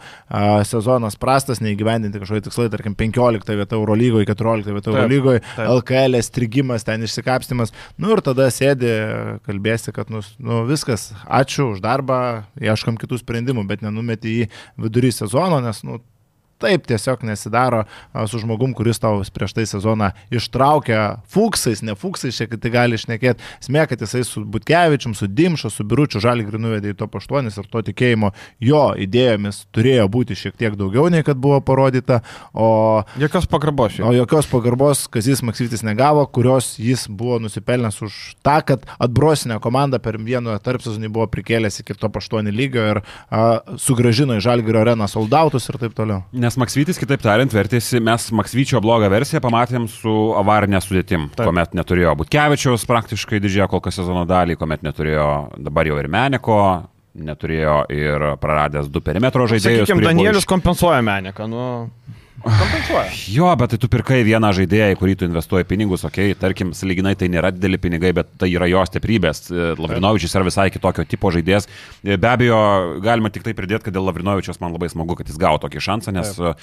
sezonas prastas, neįgyvendinti kažkokie tikslai, tarkim, 15 vieta Eurolygoje, 14 vieta Eurolygoje. LKL strigimas, ten išsikapstimas, nu ir tada sėdi, kalbėsi, kad nu, nu viskas, ačiū už darbą, ieškam kitų sprendimų, bet nenumeti į vidurį sezono, nes, nu, taip tiesiog nesidaro su žmogum, kuris tau prieš tai sezoną ištraukia fuksais, ne fuksais, šiek tiek gali išnekėti. Smė, kad jisai su Butkevičium, su Dimšu, su Biručiu Žalgiriu nuvedė į to paštuonis ir to tikėjimo jo idėjomis turėjo būti šiek tiek daugiau nei kad buvo parodyta, o, Jokios pagarbos šiaip. o jokios pagarbos Kazis Maksytis negavo, kurios jis buvo nusipelnęs už tą, kad atbrosinę komandą per vieną tarpsezonį buvo prikėlęs iki to paštuonį lygio ir a, sugražino į Žalgirio areną soldautus ir taip toliau. Nes Maksvytis, kitaip tariant, vertėsi, mes Maksvyčio blogą versiją pamatėm su avarinė sudėtim, Taip. kuomet neturėjo Butkevičiaus praktiškai didžiąją kol kas sezono dalį, kuomet neturėjo dabar jau ir Meneko, neturėjo ir praradęs du perimetro žaidėjus. Sakykime, Danielius iš- kompensuoja Meniką, nu. Kompensuoja. Jo, bet tai tu pirkai vieną žaidėją, į kurį tu investuoji pinigus, okei, okay, tarkim, saliginai tai nėra dideli pinigai, bet tai yra jo stiprybės. Lavrinovičius yra visai kitokio tipo žaidėjas. Be abejo, galima tik tai pridėti, kad dėl Lavrinovičius man labai smagu, kad jis gavo tokį šansą, nes e,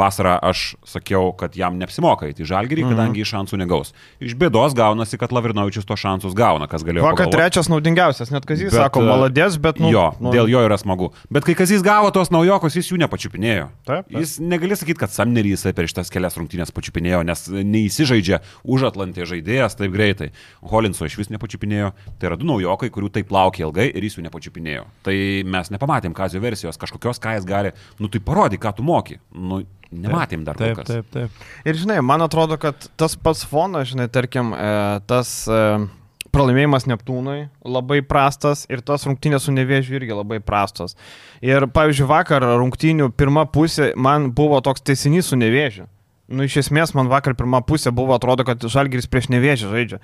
vasarą aš sakiau, kad jam neapsimoka įti į žalgyrį, kadangi mhm. šansų negaus. Iš bėdos gaunasi, kad Lavrinovičius to šansus gauna, kas galėjo. Vakar pagalvot. trečias naudingiausias, net Kazis Bet, sako, e, maladės, bet, nu. jo, nu, dėl jo yra smagu. Bet kai Kazis gavo tos naujokus, jis jų nepačiupinėjo. Taip, taip. Jis negali sakyti, kad Samnerį jisai per šitas kelias rungtynės pačiupinėjo, nes neįsižaidžia už Atlantį žaidėjas taip greitai. Holinso iš vis nepačiupinėjo. Tai yra du naujokai, kurių taip laukė ilgai ir jis jų nepačiupinėjo. Tai mes nepamatėm Kazio versijos, kažkokios, ką jis gali. Nu tai parodyk, ką tu moki. Nu, nematėm dar Taip, kas. taip, taip. Ir žinai, man atrodo, kad tas pats fonas, žinai, tarkim, e, tas e, pralaimėjimas Neptūnui labai prastas ir tas rungtynės su Nevėžiu irgi labai prastos. Ir, pavyzdžiui, vakar rungtynių pirma pusė man buvo toks teisinys su Nevėžiu. Nu, iš esmės, man vakar pirma pusė buvo, atrodo, kad Žalgiris prieš Nevėžį žaidžia.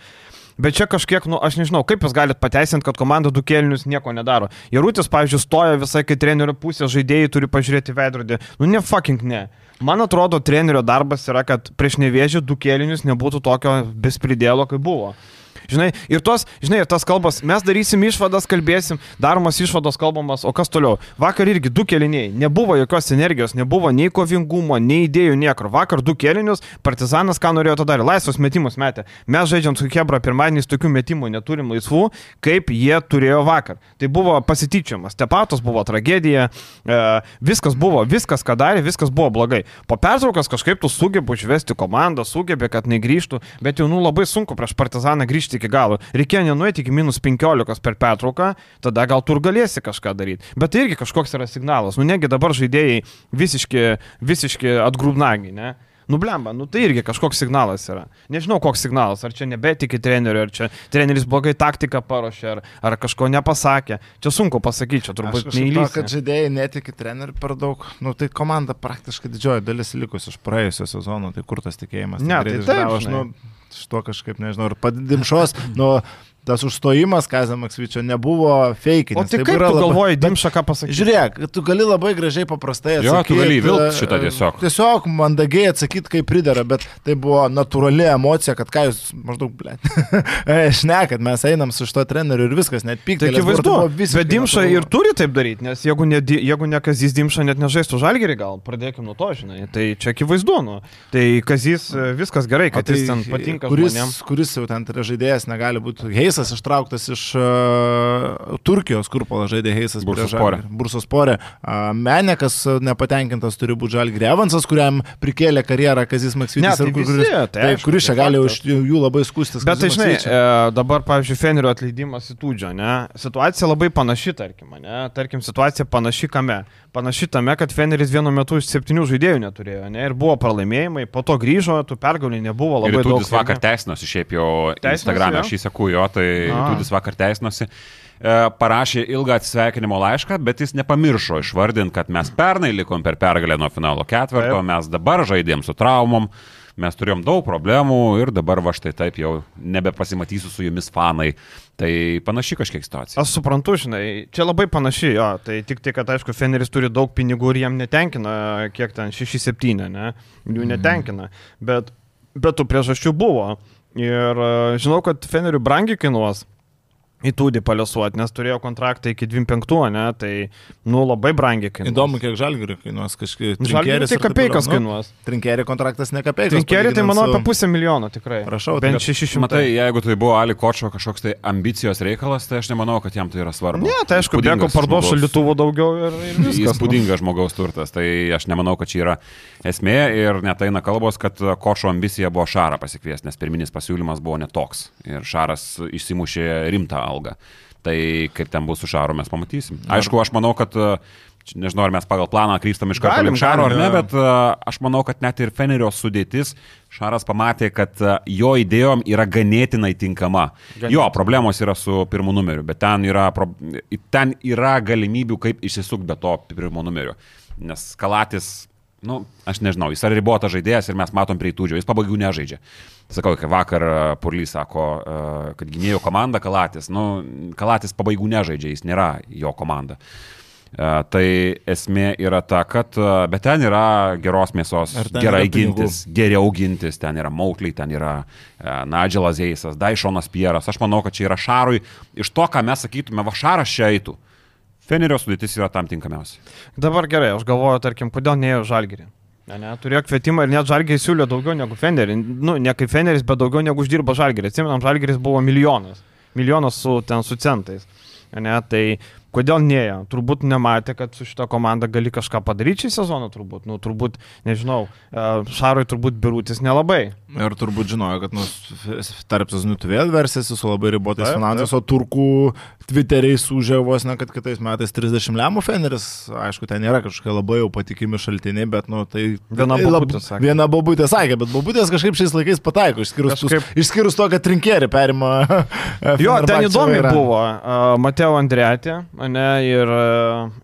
Bet čia kažkiek, nu, aš nežinau, kaip jūs galite pateisinti, kad komanda du kelnius nieko nedaro. Jarutis, pavyzdžiui, stoja visai kai trenerio pusė, žaidėjai turi pažiūrėti veidrodį. Nu, ne fucking ne. Man atrodo, trenerio darbas yra, kad prieš nevėžį du kelnius nebūtų tokio bespridėlo, kaip buvo. Žinai, ir tos, žinai, ir tas kalbas, mes darysim išvadas, kalbėsim, daromas išvados kalbamas, o kas toliau? Vakar irgi du keliniai, nebuvo jokios energijos, nebuvo nei kovingumo, nei idėjų niekur. Vakar du kelinius, partizanas ką norėjo to daryti, laisvus metimus metė. Mes žaidžiam su Hebra pirmadieniais tokių metimų neturim laisvų, kaip jie turėjo vakar. Tai buvo pasityčiamas, tepatos buvo tragedija, e, viskas buvo, viskas ką darė, viskas buvo blogai. Po pertraukos kažkaip tu sugebi užvesti komandą, sugebi, kad negrįžtų, bet jau nu labai sunku prieš partizaną grįžti iki galo. Reikėjo nenuėti iki minus 15 per pertrauką, tada gal tu ir galėsi kažką daryti. Bet tai irgi kažkoks yra signalas. Nu negi dabar žaidėjai visiški, visiški atgrūbnagi, ne? Nublemba, nu tai irgi kažkoks signalas yra. Nežinau, koks signalas, ar čia nebetiki treneriu, ar čia treneris blogai taktiką paruošė, ar, ar kažko nepasakė. Čia sunku pasakyti, čia turbūt neįlys. kad žaidėjai netiki trenerių per daug, nu tai komanda praktiškai didžioji dalis likus iš praėjusio sezono, tai kur tas tikėjimas? Ne, greit tai taip, aš, nu, šito kažkaip nežinau, ir padidimšos, nu, tas užstojimas Kazio Maksvyčio nebuvo fake. O tai kaip tu galvoji, Dimša ką pasakyti? Žiūrėk, tu gali labai gražiai paprastai Jo, atsakyti. tu gali įvilkt e, šitą tiesiog. Tiesiog mandagiai atsakyti, kaip pridara, bet tai buvo natūrali emocija, kad ką jūs maždaug, ble, šnekat, mes einam su šito treneriu ir viskas, net pykti. Tai akivaizdu, bet Dimša ir turi taip daryti, nes jeigu ne, jeigu ne Kazys Dimša net nežaistų žalgerį, gal pradėkime nuo to, žinai. Tai čia akivaizdu, nu. Tai Kazys e, viskas gerai, kad jis ten patinka tai kuris, žmonėms. kuris jau ten yra žaidėjas, negali būti. Heisas ištrauktas iš uh, Turkijos, kur pala žaidė Heisas. Bursaspore. Bursosporė. Uh, Menekas uh, nepatenkintas turi būti Žalgirė Evansas, kuriam prikėlė karjerą Kazis Ne, Maksvytis. tai ir kur- visi, kuris, tai taip, aišku, kuris čia tai gali faktas. už jų labai skustis. Bet tai žinai, e, dabar, pavyzdžiui, Fenerio atleidimas į Tūdžio, ne? Situacija labai panaši, tarkim, ne? Tarkim, situacija panaši kame? Panaši tame, kad Feneris vienu metu iš septynių žaidėjų neturėjo, ne? Ir buvo pralaimėjimai, po to grįžo, tų pergalių nebuvo Ir labai daug. Tudis vakar teisinosi, šiaip jau Teisinosi, Instagram'e jo? aš įseku jo, tai A. Tudis vakar teisinosi. E, Parašė ilgą atsisveikinimo laišką, bet jis nepamiršo išvardinti, kad mes pernai likom per pergalę nuo finalo ketvirto, Taip. mes dabar žaidėm su traumom, mes turėjom daug problemų ir dabar va štai taip jau nebepasimatysiu su jumis fanai. Tai panaši kažkiek situacija. Aš suprantu, žinai, čia labai panaši, jo, tai tik tai, kad aišku, Feneris turi daug pinigų ir jam netenkina, kiek ten 6-7, ne, jų netenkina, bet, bet tų priežasčių buvo. Ir e, žinau, kad Feneriui brangiai kainuos. Į tūdį paliusuoti, nes turėjo kontraktą iki 25, ne, tai, nu, labai brangiai kainuoja. Įdomu, kiek žalgirių kainuos kažkaip. Žalgiris tai kapeikas kainuos. Nu, trinkerį kontraktas ne kapeikas. Trinkerį tai manau apie pusę milijono tikrai. Prašau, bent tai- 600. Matai, jeigu tai buvo Ali Kočio kažkoks tai ambicijos reikalas, tai aš nemanau, kad jam tai yra svarbu. Ne, tai aišku, Įspūdingas bėgo parduos žmogaus- šalituvų daugiau ir, ir viskas. nu. Įspūdingas žmogaus turtas, tai aš nemanau, kad čia yra esmė ir net eina kalbos, kad Kočio ambicija buvo Šarą pasikviesti, nes pirminis pasiūlymas buvo netoks ir Šaras išsimušė rimtą algą. Tai kaip ten bus su Šaru mes pamatysim. Aišku, aš manau, kad e, nežinau, ar mes pagal planą krypstam iš karto link Šaro ar ne, bet e, aš manau, kad net ir Fenerio sudėtis Šaras pamatė, kad e, jo idėjom yra ganėtinai tinkama. Jo, problemos yra su pirmu numeriu, bet ten yra, ten yra galimybių, kaip išsisukti be to pirmo numerio. Nes Kalatis, nu, aš nežinau, jis yra ribotas žaidėjas ir mes matom prie įtūdžio, jis pabaigių nežaidžia. Sakau, kai vakar e, Purlys sako, e, kad gynėjo komanda Kalatis, nu, Kalatis pabaigų nežaidžia, jis nėra jo komanda. E, Tai esmė yra ta, kad, bet ten yra geros mėsos, gerai yra pinigų? gintis, geriau gintis, ten yra Maukliai, ten yra Nadželas Eisas, Daišonas Pieras. Aš manau, kad čia yra Šarui, iš to, ką mes sakytume, va Šaras čia eitų. Fenerio sudėtis yra tam tinkamiausia. Dabar gerai, aš galvoju, tarkim, kodėl neėjo žalgerį. Ne, ne, turėjo kvietimą ir net žalgerį siūlė daugiau negu Fenerį. Nu, ne kaip Feneris, bet daugiau negu uždirba žalgerį. Atsimenam, žalgeris buvo milijonas. Milijonas su, ten, su centais. Ne, tai kodėl neėjo? Turbūt nematė, kad su šita komanda gali kažką padaryti šį sezoną, turbūt. Nu, turbūt, nežinau, e, Šarui turbūt birutis nelabai. Ir turbūt žinojo, kad nu, tarp sezonų tu vėl versisi su labai ribotais finansais, o turkų Twitteriai sužė vos ne, kad kitais metais 30 lemų Feneris, aišku, ten nėra kažkokie labai jau patikimi šaltiniai, bet, nu, tai... Viena tai bobutė sakė. Viena bobutė sakė, bet bobutės kažkaip šiais laikais pataiko, išskyrus, Kažkaip- kažkaip... išskyrus to, kad trinkėri perima. Jo, ten įdomi vairą. buvo. Uh, Mateo Andretė, ne, ir,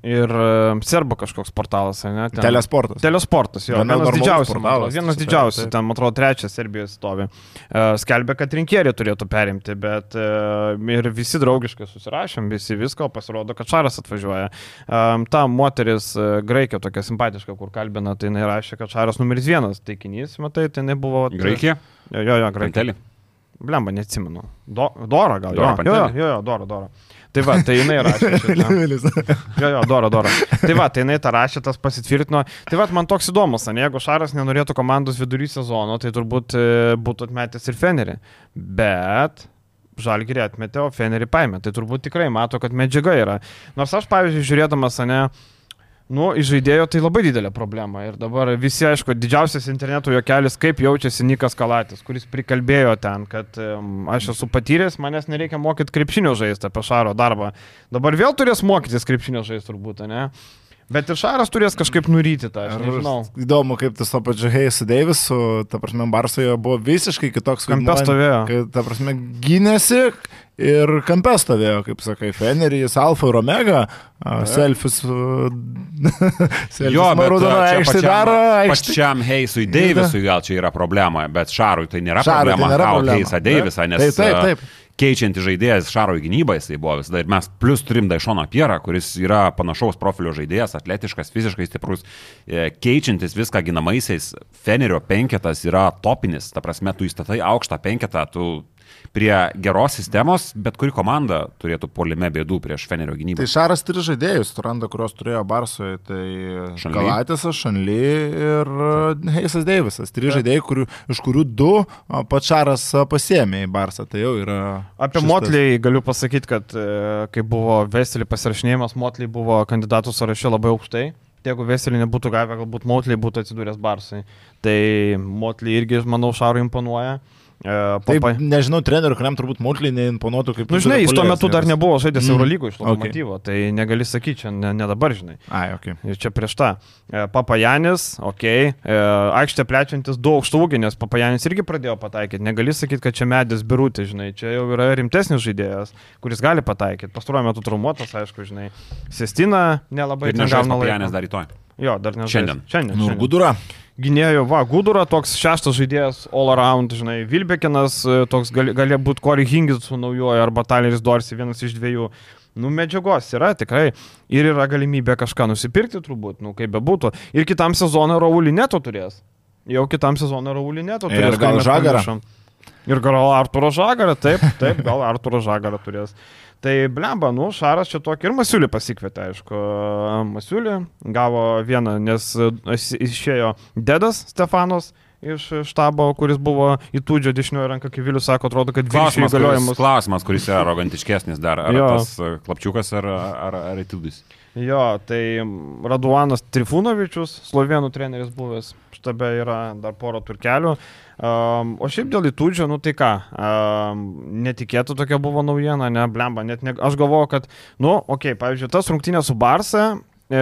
ir uh, Serbo kažkoks portalas, ne? Ten, Telesportas. Telesportas, jo, Gana vienas didžiausių, portalas, vienas didžiausių, ten, man atrodo, trečias Serbijos stovi. Uh, skelbė, kad rinkėriai turėtų perimti, bet uh, ir visi draugiškai susirašėm, visi visko, pasirodo, kad Šaras atvažiuoja. Ta moteris graikė tokia simpatiška, kur kalbina, tai jinai rašė, kad Šaras numeris vienas taikinys, matai, tai jinai buvo... Graikija? Jo, jo, jo graikė. Blemba, neatsimenu. Do, Dora gal. Dora jo, jo, jo, jo, Dora, Dora. Tai va, tai jinai rašė. šitą. Jo, jo, Dora, Dora. Tai va, tai jinai tą rašė, tas pasitvirtino. Tai va, man toks įdomus, ne, jeigu Šaras nenorėtų komandos vidury sezono, tai turbūt e, būtų atmetęs ir Fenerį. Bet Žalgirį atmetė, o Fenerį paėmė. Tai turbūt tikrai mato, kad medžiaga yra. Nors aš, pavyzdžiui, žiūrėdamas, ne, Nu, iš žaidėjo tai labai didelė problema. Ir dabar visi, aišku, didžiausias interneto juokelis, kaip jaučiasi Nikas Kalatis, kuris prikalbėjo ten, kad um, aš esu patyręs, manęs nereikia mokyti krepšinio žaisti apie Šaro darbą. Dabar vėl turės mokytis krepšinio žaisti turbūt, ne? Bet ir Šaras turės kažkaip nuryti tą, aš nežinau. Įdomu, kaip tas to pačiu Heisu Deivisu, ta prasme, Barsoje buvo visiškai kitoks Kampe vaidmuo, stovėjo. kad, Ta prasme, gynėsi ir kampe stovėjo, kaip sakai, Feneris, Alfa ir Omega, a, selfius. Jo, bet Marudono a, čia aikštė pačiam-. Pačiam Heisui Deivisui gal čia yra problema, bet Šarui tai nėra Šarui tai problema. nėra Gaut problema. Heisą Deivisą, nes Taip, taip, taip. A, keičianti žaidėjas Šaro į gynybą jisai buvo visada. Ir mes plus turim Daišoną Pierą, kuris yra panašaus profilio žaidėjas, atletiškas, fiziškai stiprus, e, keičiantis viską ginamaisiais. Fenerio penketas yra topinis, ta prasme, tu įstatai aukštą penketą, tu prie geros sistemos, bet kuri komanda turėtų polime bėdų prieš Fenerio gynybą. Tai Šaras turi žaidėjus, turanda, kuriuos turėjo Barsoje, tai Šanly. Galatisas, Šanly ir Heisas Deivisas. Trys žaidėjai, kurių, iš kurių du pats Šaras pasėmė į Barsą, tai jau yra... Apie. Motlį galiu pasakyti, kad e, kai buvo Veselį pasirašinėjimas, Motlį buvo kandidatų sąraše labai aukštai. Tai Jeigu Veselį nebūtų gavę, galbūt Motlį būtų atsidūręs Barsai. Tai Motlį irgi, manau, Šarui imponuoja. E, Taip, nežinau, trenerių, kuriam turbūt Motlį neimponuotų kaip... Nu, žinai, jis tuo metu dar nebuvo žaidęs Mm. Eurolygo iš Okay. lokomotyvo, okay. tai negali sakyti, čia ne, ne dabar, žinai. Ai, ok. Ir čia prieš tą. E, Papajanis, okei, okay. aikštė plečiantis du aukštūgį, nes Papajanis irgi pradėjo pataikyti. Negali sakyti, kad čia medis birutė, žinai, čia jau yra rimtesnis žaidėjas, kuris gali pataikyti. Pastaruoju metu traumuotas, aišku, žinai. Sestina nelabai Ir gauna Papajanės laiko. dar rytoj. Jo, dar nežais. Šiandien. Šiandien. Nu, šiandien. Gudura. Gynėjo, va, Gudura toks šeštas žaidėjas all around, žinai, Vilbekinas e, toks gali, gali būti Corey Hingis su naujoju arba Tyleris Dorsi, vienas iš dviejų. Nu, medžiagos yra tikrai. Ir yra galimybė kažką nusipirkti turbūt, nu, kaip bebūtų. Ir kitam sezonui Raulį neto turės. Jau kitam sezonui Raulį neto Ir turės. gal kurį mes Žagarą? Ir gal Arturo Žagarą, taip, taip, gal Arturo Žagarą turės. Tai blemba, nu, Šaras čia tokį ir Masiulį pasikvietė, aišku. Masiulį gavo vieną, nes išėjo Dedas Stefanos iš štabo, kuris buvo įtūdžio dešiniojo ranką, kaip Vilius sako, atrodo, kad Klausimas, kuris, įgaliojimus. klausimas, kuris yra arogantiškesnis dar. Ar Jo. tas e, klapčiukas, ar, ar, ar etudis. Jo, tai Raduanas Trifunovičius, slovenų treneris buvęs, štabe yra dar poro turkelių. Um, o šiaip dėl įtūdžio, nu tai ką, um, netikėta tokia buvo naujiena, ne, blemba, net ne, aš galvoju, kad, nu, okei, okay, pavyzdžiui, tas rungtynės su Barsa e,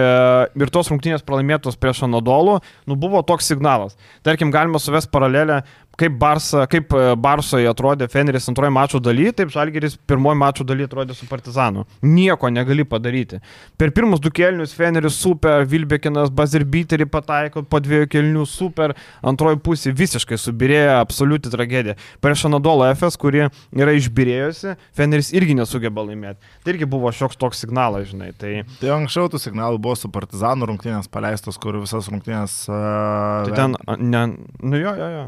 ir tos rungtynės pralaimėtos prieš Anadolų, nu buvo toks signalas. Tarkim, galima suvesti paralelę, kaip, Barsa, kaip e, Barsoje atrodė Feneris antrojo mačo daly, taip Žalgeris pirmojo mačo daly atrodė su Partizanu. Nieko negali padaryti. Per pirmus du kelnius Feneris super, Vilbekinas Bazirbiterį pataiko po dviejų kelnių super, antroji pusė visiškai subirėjo, absoliuti tragedija. Prieš Anadolo FS, kuri yra išbirėjusi, Feneris irgi nesugeba laimėti. Tai irgi buvo šioks toks signalas, žinai. Tai, Tai anksčiau tų signalų buvo su Partizanų rungtynės paleistos, kur visas rungtynės... Uh, tai ten, ne, nu jo, jo, jo.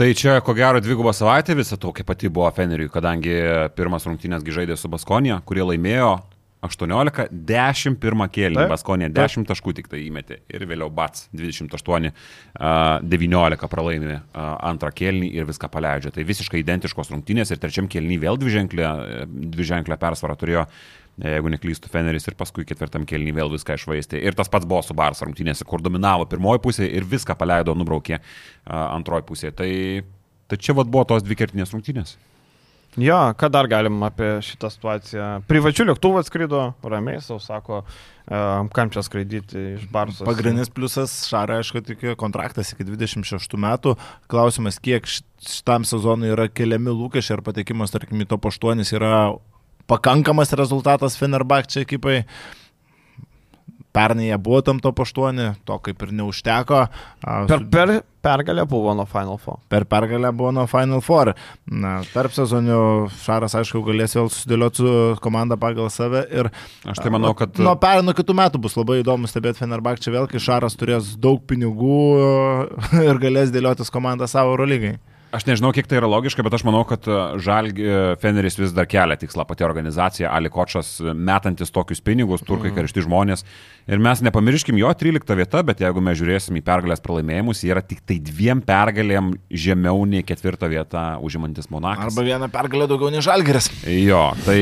Tai čia, ko gero, dvigubą savaitę visą tokia pati buvo Feneriui, kadangi pirmas rungtynės gi žaidė su Baskonija, kurie laimėjo 18, 10 pirmą kėlinį, Baskonija 10 taškų tik tai įmetė ir vėliau Bats 28, a, 19 pralaimė antrą kėlinį ir viską paleidžia. Tai visiškai identiškos rungtynės ir trečiam kėlinį vėl dviženklę, dviženklę persvarą turėjo, jeigu neklystų Feneris ir paskui ketvirtam kėlinį vėl viską išvaistė. Ir tas pats buvo su Barça rungtynėse, kur dominavo pirmoji pusė ir viską paleido, nubraukė a, antroji pusė. Tai, tai čia vat buvo tos dvi kertinės rungtynės. Jo, ką dar galim apie šitą situaciją? Privačių lėktuvų atskrido, ramiai savo sako, kam čia skraidyti iš Barsos. Pagrindinis pliusas Šarai, aišku, tik kontraktas iki 26 metų. Klausimas, kiek šitam sezonui yra keliami lūkesčiai ar patekimas, tarkim, į top 8 yra pakankamas rezultatas Fenerbahčia ekipai. Pernai jie buvo tam top 8, to kaip ir neužteko. Per, per pergalę buvo nuo Final Four. per pergalę buvo nuo Final Four. Na, tarp sezonių Šaras, aišku, galės vėl susidėlioti su komanda pagal save. Ir Aš tai manau, kad... nuo per nuo kitų metų bus labai įdomu stebėti Fenerbahčia vėl, kai Šaras turės daug pinigų ir galės dėliotis komandą savo Eurolygai. Aš nežinau, kiek tai yra logiška, bet aš manau, kad Žalgi Feneris vis dar kelia tikslą pati organizacija, Ali Kočas metantis tokius pinigus, turkai karšti žmonės. Ir mes nepamirškim jo 13 vieta, bet jeigu mes žiūrėsim į pergalės pralaimėjimus, jie yra tik tai dviem pergalėm žemiau nei ketvirtą vietą užimantis Monakas. Arba vieną pergalę daugiau nei Žalgeris. Jo, tai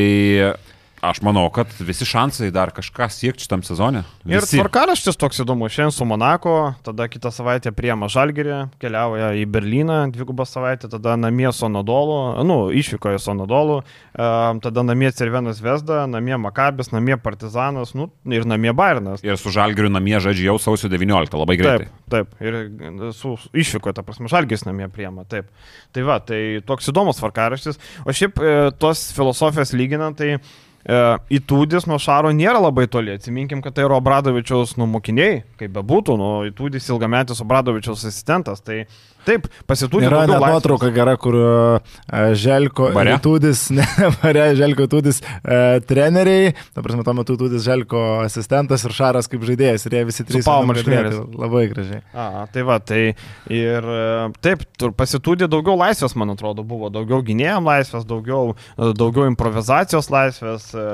aš manau, kad visi šansai dar kažką siekti šitam sezonė. Ir tvarkaraštis toks įdomus. Šiandien su Monako, tada kitą savaitę priema Žalgirį, keliauja į Berliną dvigubą savaitę, tada namie su Anadolu, nu, išvykoje um, tada namie Cervenas Vesda, namie Makabis, namie Partizanas, nu, ir namie Bairnas. Ir su Žalgiriu namie žaidžia jau sausio 19, labai greitai. Taip, taip. Ir su išvyko, ta prasme, Žalgis namie priema, taip. Tai va, tai toks įdomus tvarkaraštis. O šiaip e, tos filosofijos lyginant, tai e, įtūdis nuo Šaro nėra labai toli. Atsiminkim, kad tai yra Obradovičiaus numokiniai, kaip bebūtų, nu, įtūdis ilgametis Obradovičiaus asistentas. Tai taip, pasitūdė. Yra daugiau net laisvės. nuotrauka gera, kur e, Želko Bare? Tūdis, ne, Bare, Želko Tūdis e, treneriai, ta prasme, tuo metu Tūdis Želko asistentas ir Šaras kaip žaidėjas ir jie visi trys. Tai Labai gražiai. A, tai va, tai ir e, taip, pasitūdė daugiau laisvės, man atrodo, buvo daugiau gynėjam laisvės, daugiau, e, daugiau improvizacijos laisvės. e,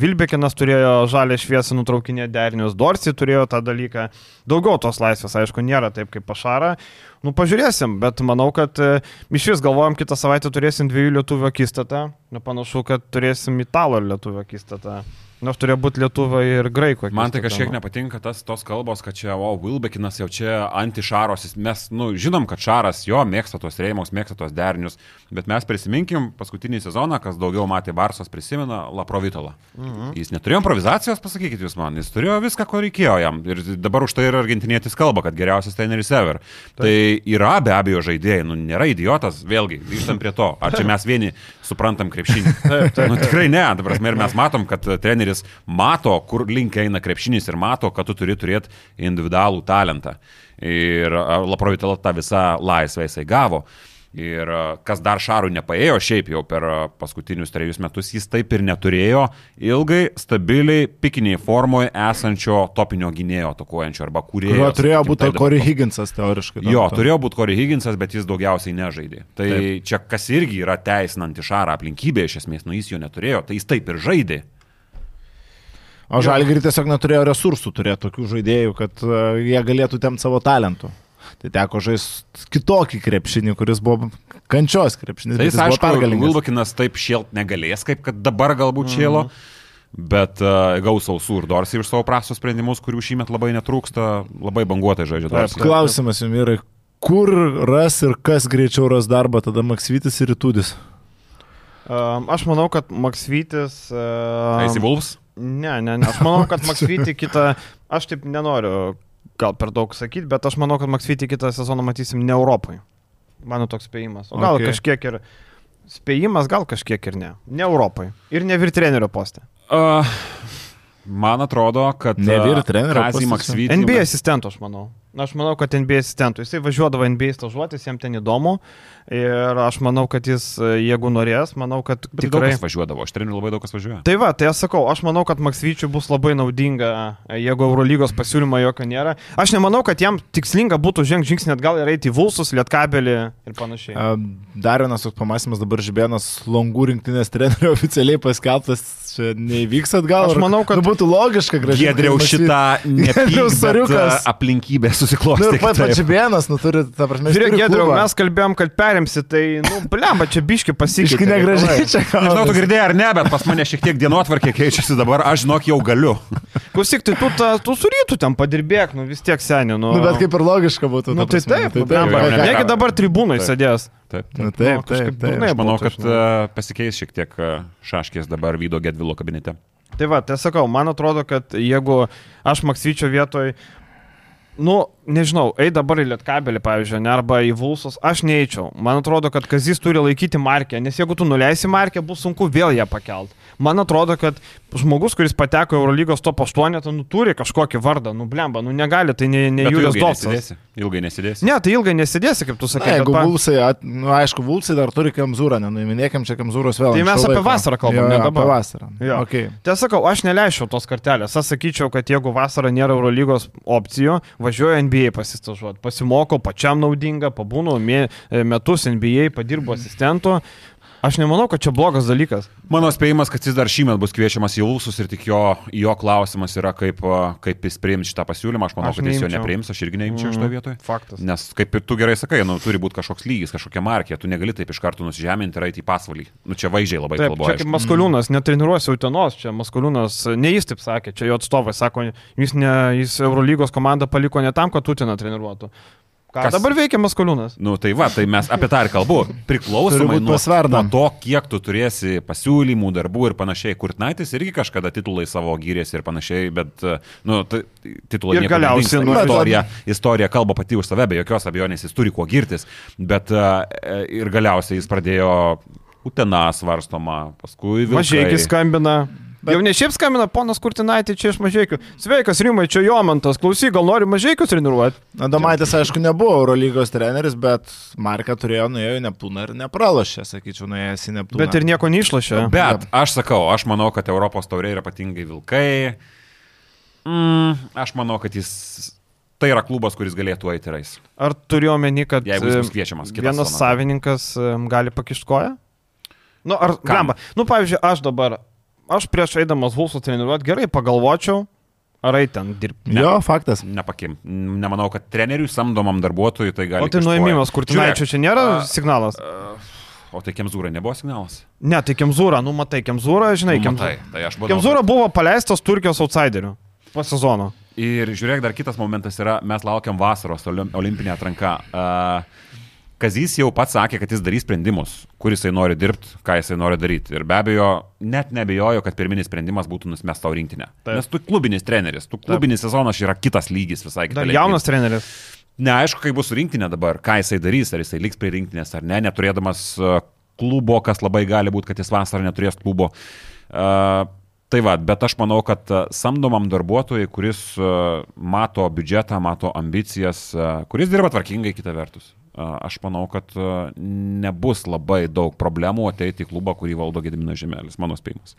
Vilbekinas turėjo žalę šviesą nutraukinė derinius, Dorsi turėjo tą dalyką. Daugiau tos laisvės, aišku, nėra taip kaip pašara. Nu, pažiūrėsim, bet manau, kad e, iš vis galvojam, kitą savaitę turėsim dviejų lietuvių akistatą. Nepanašu, kad turėsim italų lietuvių akistatą. Nors turėjo būti lietuvai ir graikų. Man tai kažkiek nu. nepatinka tas tos kalbos, kad čia, o, Wilbekinas jau čia anti-šaros, mes, nu, žinom, kad šaras jo mėgsta tos rėmus, mėgsta tos derinius, bet mes prisiminkim paskutinį sezoną, kas daugiau matė Barsos prisimena, Laprovitolą. Mhm. Jis neturėjo improvizacijos, pasakykit jūs man, jis turėjo viską, ko reikėjo jam. Ir dabar už tai ir argentinietis kalba, kad geriausias treneris ever. Tai, tai yra be abejo žaidėjai, nu, nėra idiotas, vėlgi, grįžtam prie to. Ar čia mes vieni suprantam krepšinį? Taip, taip. Nu, tikrai ne, dabar mes matom, kad treneris mato, kur link eina krepšinis ir mato, kad tu turi turėti individualų talentą. Ir Laprovitala tą visą laisvę jisai gavo. Ir kas dar Šarui nepaėjo, šiaip jau per paskutinius trejus metus jis taip ir neturėjo ilgai, stabiliai, pikiniai formoje esančio topinio gynėjo atakuojančio arba kūrėjo. Kurio turėjo būti tai Corey to- Higginsas teoriškai. Jo, metu. turėjo būti Corey Higginsas, bet jis daugiausiai nežaidė. Tai taip. čia kas irgi yra teisinanti Šarą aplinkybė iš esmės, nu jis jo neturėjo, tai jis taip ir žaidė. O Žalgirį tiesiog neturėjo resursų turėti tokių žaidėjų, kad uh, jie galėtų temti savo talentų. Tai teko žaisti kitokį krepšinį, kuris buvo kančios krepšinis. Tai jis, buvo aišku, pergalingas. Wilbukinas taip šėlt negalės, kaip kad dabar galbūt šėlo. Bet uh, gaus ausų ir Dorsi iš savo prastos sprendimus, kurių šįmet labai netrūksta, labai banguotai žaidžia Dorsi. Klausimas jums yra, kur ras ir kas greičiau ras darbą, tada Maksvitis ir Rytudis. Um, aš manau, kad Maksvytis... Uh, Eisi Vulfs? Ne, ne, ne. Aš manau, kad Maksvytį kitą... Aš taip nenoriu gal per daug sakyti, bet aš manau, kad Maksvytį kitą sezoną matysim ne Europai. Mano toks spėjimas. O gal Okay. kažkiek ir... Spėjimas gal kažkiek ir ne. Ne Europai. Ir ne vyr trenerio postė. Uh, man atrodo, kad... Ne vyr uh, trenerio Kazį postas. Maksvytį- NBA asistentų, aš manau. Aš manau, kad NBA asistentų. Jisai važiuodavo NBA stažuotis, jam ten įdomu. Ir aš manau, kad jis, jeigu norės, manau, kad Bet daug tikrai... kas važiuodavo, aš treniru labai daug kas važiuoja. Tai va, tai aš sakau, aš manau, kad Maksvyčiui bus labai naudinga, jeigu Eurolygos pasiūlymo jokio nėra. Aš nemanau, kad jam tikslinga būtų žengti žingsnį atgal ir eiti į Vulsus, Lietkabelį ir panašiai. Dar vienas toks pamastymas, dabar Žibėnas Longų rinktinės trenerio oficialiai paskelbtas, čia neįvyks atgal. Aš ar- manau, kad- Nu, būtų logiška gražiai. Giedriau šitą Giedriaus Sariukas. Aplinkybę Nu, susiklostė. ir pats kitaip. Žibėnas, nu, turi, ta prasme, Žiūrėk, Gedriau, mes kalbėjom, kad perimsi, tai, nu, blemba, čia biški pasikeitė. Iški negražiai čia Nežinau, tu girdėjai ar ne, bet pas mane šiek tiek dienotvarkė keičiasi dabar, aš žinok jau galiu. Klausyk, tai tu, ta, tu su rytu ten padirbėk, nu vis tiek seniai. Nu, Nu, bet kaip ir logiška būtų. Nu, ta tai taip, nu, nu, ne- Negi dabar tribūnai Taip. sėdės. Taip, Nu, taip. taip, Nu, taip, taip. durnai. Aš manau, būtų, kad e, pasikeis šiek tiek e, šaškės dabar Vydo Gedvilo kabinete. Tai va, tai sakau, man atrodo, kad jeigu aš Maksvyčio vietoj, nu, nežinau, ei dabar į Lietkabelį, pavyzdžiui, ne, arba į Vulsus, aš neįčiau. Man atrodo, kad Kazis turi laikyti markę, nes jeigu tu nuleisi markę, bus sunku vėl ją pakelt. Man atrodo, kad žmogus, kuris pateko Eurolygos top 8, tai nu, turi kažkokį vardą, nu, blemba, nu, negali, tai ne, ne Julius nesidėsi. Ilgai nesidėsi. Ne, tai ilgai nesidėsi, kaip tu Na, sakai. jeigu bet pa- Vulsai, at- nu, aišku, Vulsai dar turi Kemzūrą, nenuiminėkim čia Kemzūros vėl. Tai mes apie vasarą kalbam, Jo, ne jo, dabar. Apie vasarą. Jo. Okay. Aš sakau, aš neleičiau tos kartelės. Aš sakyčiau, kad jeigu vasarą nėra Eurolygos opcijų, važiuoju NBA pasistažuoti. Pasimokau, pačiam naudinga, pabūnu metus NBA, padirbu asistentu. Aš nemanau, kad čia blogas dalykas. Mano spėjimas, kad jis dar šįmet bus kviečiamas į Ulsus ir tik jo, jo klausimas yra, kaip, kaip jis priims šitą pasiūlymą. Aš manau, Aš kad jis jo neimčiau. nepriims, aš irgi neimčiau Mhm. šitoje vietoje. Faktas. Nes kaip ir tu gerai sakai, nu, turi būti kažkoks lygis, kažkokia markė, tu negali taip iš karto nusižeminti ir eiti į pasvalį. Nu, čia vaizdžiai labai Taip, kalbu. čia kaip Maskoliūnas, netreniruosi Utenos, čia Maskoliūnas, ne jis taip sakė, čia jo atstovai sako, jis, ne, jis Eurolygos komandą paliko ne tam, kad Uteną treniruotų. Ką Kas- dabar veikia Maskoliūnas? Nu, tai va, tai mes apie tą ir kalbu. Priklausomai nuo, nuo to, kiek tu turėsi pasiūlymų, darbų ir panašiai. Kurtnaitis irgi kažkada titulai savo gyrėsi ir panašiai, bet, e, nu, tai, titulai Ir galiausiai, nu, istorija, istorija kalba pati už save, be jokios abejonės jis turi kuo girtis, bet e, ir galiausiai jis pradėjo Utena svarstoma, paskui Mažai Vilkai. skambina. Bet... Jau ne šiaip skambina ponas Kurtinaitė čia iš mažiekių. Sveikas, Rimai, čia Jomantas. Klausyk, gal nori mažiekius treniruoti? Adomaitis, aišku, nebuvo Eurolygos treneris, bet Marką turėjo, nuėjo į Neptūną ir nepralošė, sakyčiau, nuėjęs į Neptūną. Bet ir nieko neišlašė. Bet aš sakau, aš manau, kad Europos taurė yra ypatingai Vilkai. Mm, aš manau, kad jis... Tai yra klubas, kuris galėtų eiti rais. Ar turiu omeny, kad e, vienas sezoną. savininkas e, gali pakišti koją? Nu, ar Kam? gamba? Nu, pavyzdžiui, aš dabar, aš prieš eidamas Vulsų treniruoti gerai pagalvočiau, ar eiti ten dirbti. Jo, faktas. Nepakim. Nemanau, kad treneriui samdomam darbuotojui tai gali. O tai nuėmimas. Kurtinaičio Žiūrėk, čia nėra a, signalas? a, O tai Kemzūrai nebuvo signalas? Ne, tai Kemzūra, nu matai, Kemzūra, žinai, Nu, Kemzūra. matai, tai aš manau, Kemzūra buvo paleistas Turkijos outsideriu po sezono. Ir žiūrėk, dar kitas momentas yra, mes laukiam vasaros olim- olimpinė atranka. Uh, Kazys jau pats sakė, kad jis darys sprendimus, kur jisai nori dirbti, ką jisai nori daryti. Ir be abejo, net nebejoju, kad pirminis sprendimas būtų nusimest tau rinktinę. Taip. Nes tu klubinis treneris, tu klubinis sezonas yra kitas lygis visai kitas. Dar jaunas treneris. Neaišku, kaip bus rinktinė dabar, ką jisai darys, ar jisai liks prie rinktinės ar ne, neturėdamas uh, klubo, kas labai gali būti, kad jis vasarą neturės klubo. Uh, Tai va, bet aš manau, kad uh, samdomam darbuotojui, kuris mato biudžetą, mato ambicijas, kuris dirba tvarkingai, kita vertus. Aš manau, kad nebus labai daug problemų ateiti į klubą, kurį valdo Gediminas Žemelis, mano spėjimas.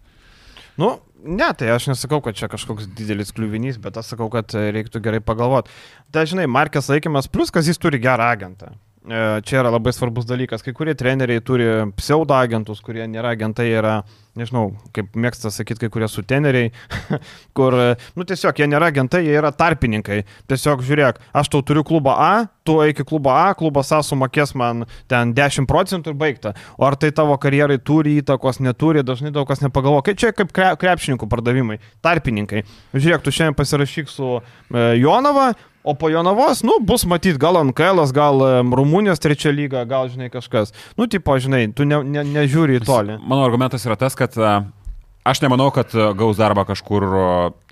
Nu, ne, tai aš nesakau, kad čia kažkoks didelis kliuvinys, bet aš sakau, kad reiktų gerai pagalvoti. Dažnai Markės laikymas, plus, kad jis turi gerą agentą. E, čia yra labai svarbus dalykas. Kai kurie treneriai turi pseudo agentus, kurie nėra agentai, yra nežinau, kaip mėgsta sakyti kai kurie suteneriai, kur, nu tiesiog jie nėra agentai, jie yra tarpininkai. Tiesiog žiūrėk, aš tau turiu klubą A, tu eik į klubą A, klubas A sumokės man ten 10 procentų ir baigta. O ar tai tavo karjerai turi įtakos, neturi, dažnai daug kas nepagalvo. Kaip čia kaip krepšininkų pardavimai, tarpininkai. Žiūrėk, tu šiandien pasirašyk su e, Jonava, O po Jonavos, nu, bus matyt, gal NKL, gal Rumunijos trečia lyga, gal, žinai, kažkas. Nu, tipo, žinai, tu ne, ne, nežiūri į tolį. Mano argumentas yra tas, kad aš nemanau, kad gaus darbą kažkur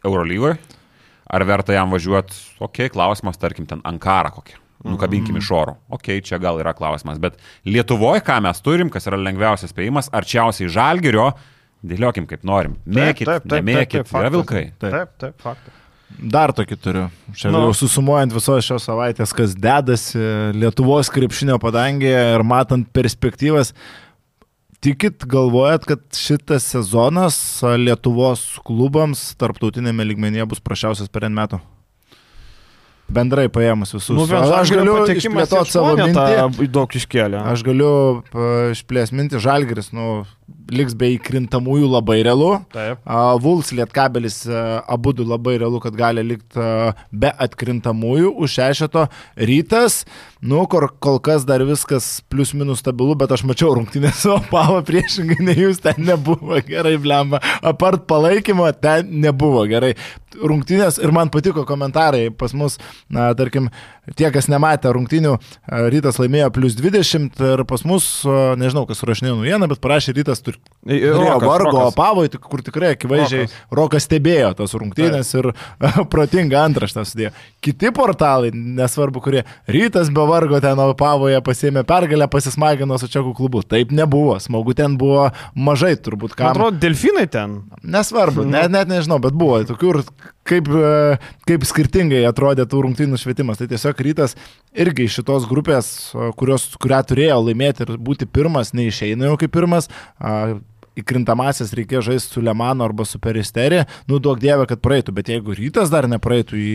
Eurolygoje. Ar verta jam važiuoti, okei, okay, klausimas, tarkim, ten Ankara kokia. Nukabinkim iš oro. Ok, čia gal yra klausimas. Bet Lietuvoje, ką mes turim, kas yra lengviausias spėjimas, arčiausiai žalgerio, dėliokim kaip norim. Mėkit, taip, taip, taip, nemėkit, taip, taip, yra vilkai. Taip, taip, taip faktas. Dar tokį turiu. Čia nu. jau susumuojant visos šios savaitės, kas dedasi Lietuvos krepšinio padangėje ir matant perspektyvas, tikit, galvojat, kad šitas sezonas Lietuvos klubams tarptautinėme lygmenyje bus prašiausias per N metų? Bendrai paėmus visus. Nu, aš, aš galiu išplėtoti savo mintį. Daug iškėlė. Aš galiu išplės mintį Žalgris, nu, liks be įkrintamųjų labai realu. Taip. Uh, Vuls Lietkabelis uh, abu du labai realu, kad gali likti uh, be atkrintamųjų už šešeto. Rytas, nu, kur kol kas dar viskas plius minus stabilu, bet aš mačiau rungtynės su Opavo priešingai, ne jūs ten nebuvo gerai, blemba. Apart palaikymo, ten nebuvo gerai. Rungtynės ir man patiko komentarai pas mus, na, tarkim, tie, kas nematė rungtynių, rytas laimėjo plus 20 ir pas mus, nežinau, kas surašinėjo naujieną, bet parašė rytas turi Rokas, vargo rokas. pavoj, kur tikrai akivaizdžiai rokas. rokas stebėjo tas rungtynės ir protingą antraštą sudėjo. Kiti portalai, nesvarbu kurie, rytas be vargo ten pavoje pasėmė pergalę, pasismagino su Čekų klubu. Taip nebuvo, smagu ten buvo mažai turbūt. Man atrodo, delfinai ten. Nesvarbu, net, net nežinau, bet buvo tokių ir kaip, kaip skirtingai atrodė tų rungtynių švietimas. Tai tiesiog rytas irgi iš šitos grupės, kurios, kurią turėjo laimėti ir būti pirmas, neišeina jau kaip pirmas įkrintamasis reikėjo žaisti su Lemano arba su Peristeri, nu duok dievę, kad praeitų, bet jeigu rytas dar nepraeitų į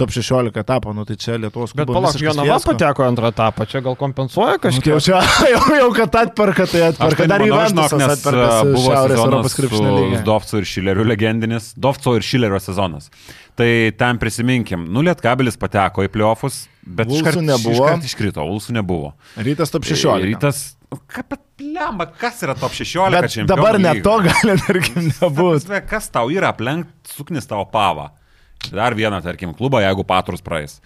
top 16 etapą, nu tai čia Lietuvos klubas. Bet palauk, Jonava pateko antrą etapą, čia gal kompensuoja kažkiek? Nu, tai jau, čia, jau, jau kad atperka, tai atperka. Tai dar Juventusas atperka. Buvo Šiaurės Europos krepšinio lygiai. Dovco ir Šilerių legendinis, Dovco ir Šilerio sezonas. Tai ten prisiminkim, nu Lietkabelis pateko į pliofus, bet iškart, nebuvo. Iškart iškrito, Ulsų nebuvo. Rytas top 16. Rytas Kaip lemba, kas yra top 16 Bet? Dabar net to gali, tarkim, nebūti. Kas tau yra aplenkt, suknis tavo pavą. Dar vieną, tarkim, klubą, jeigu patrus praeis.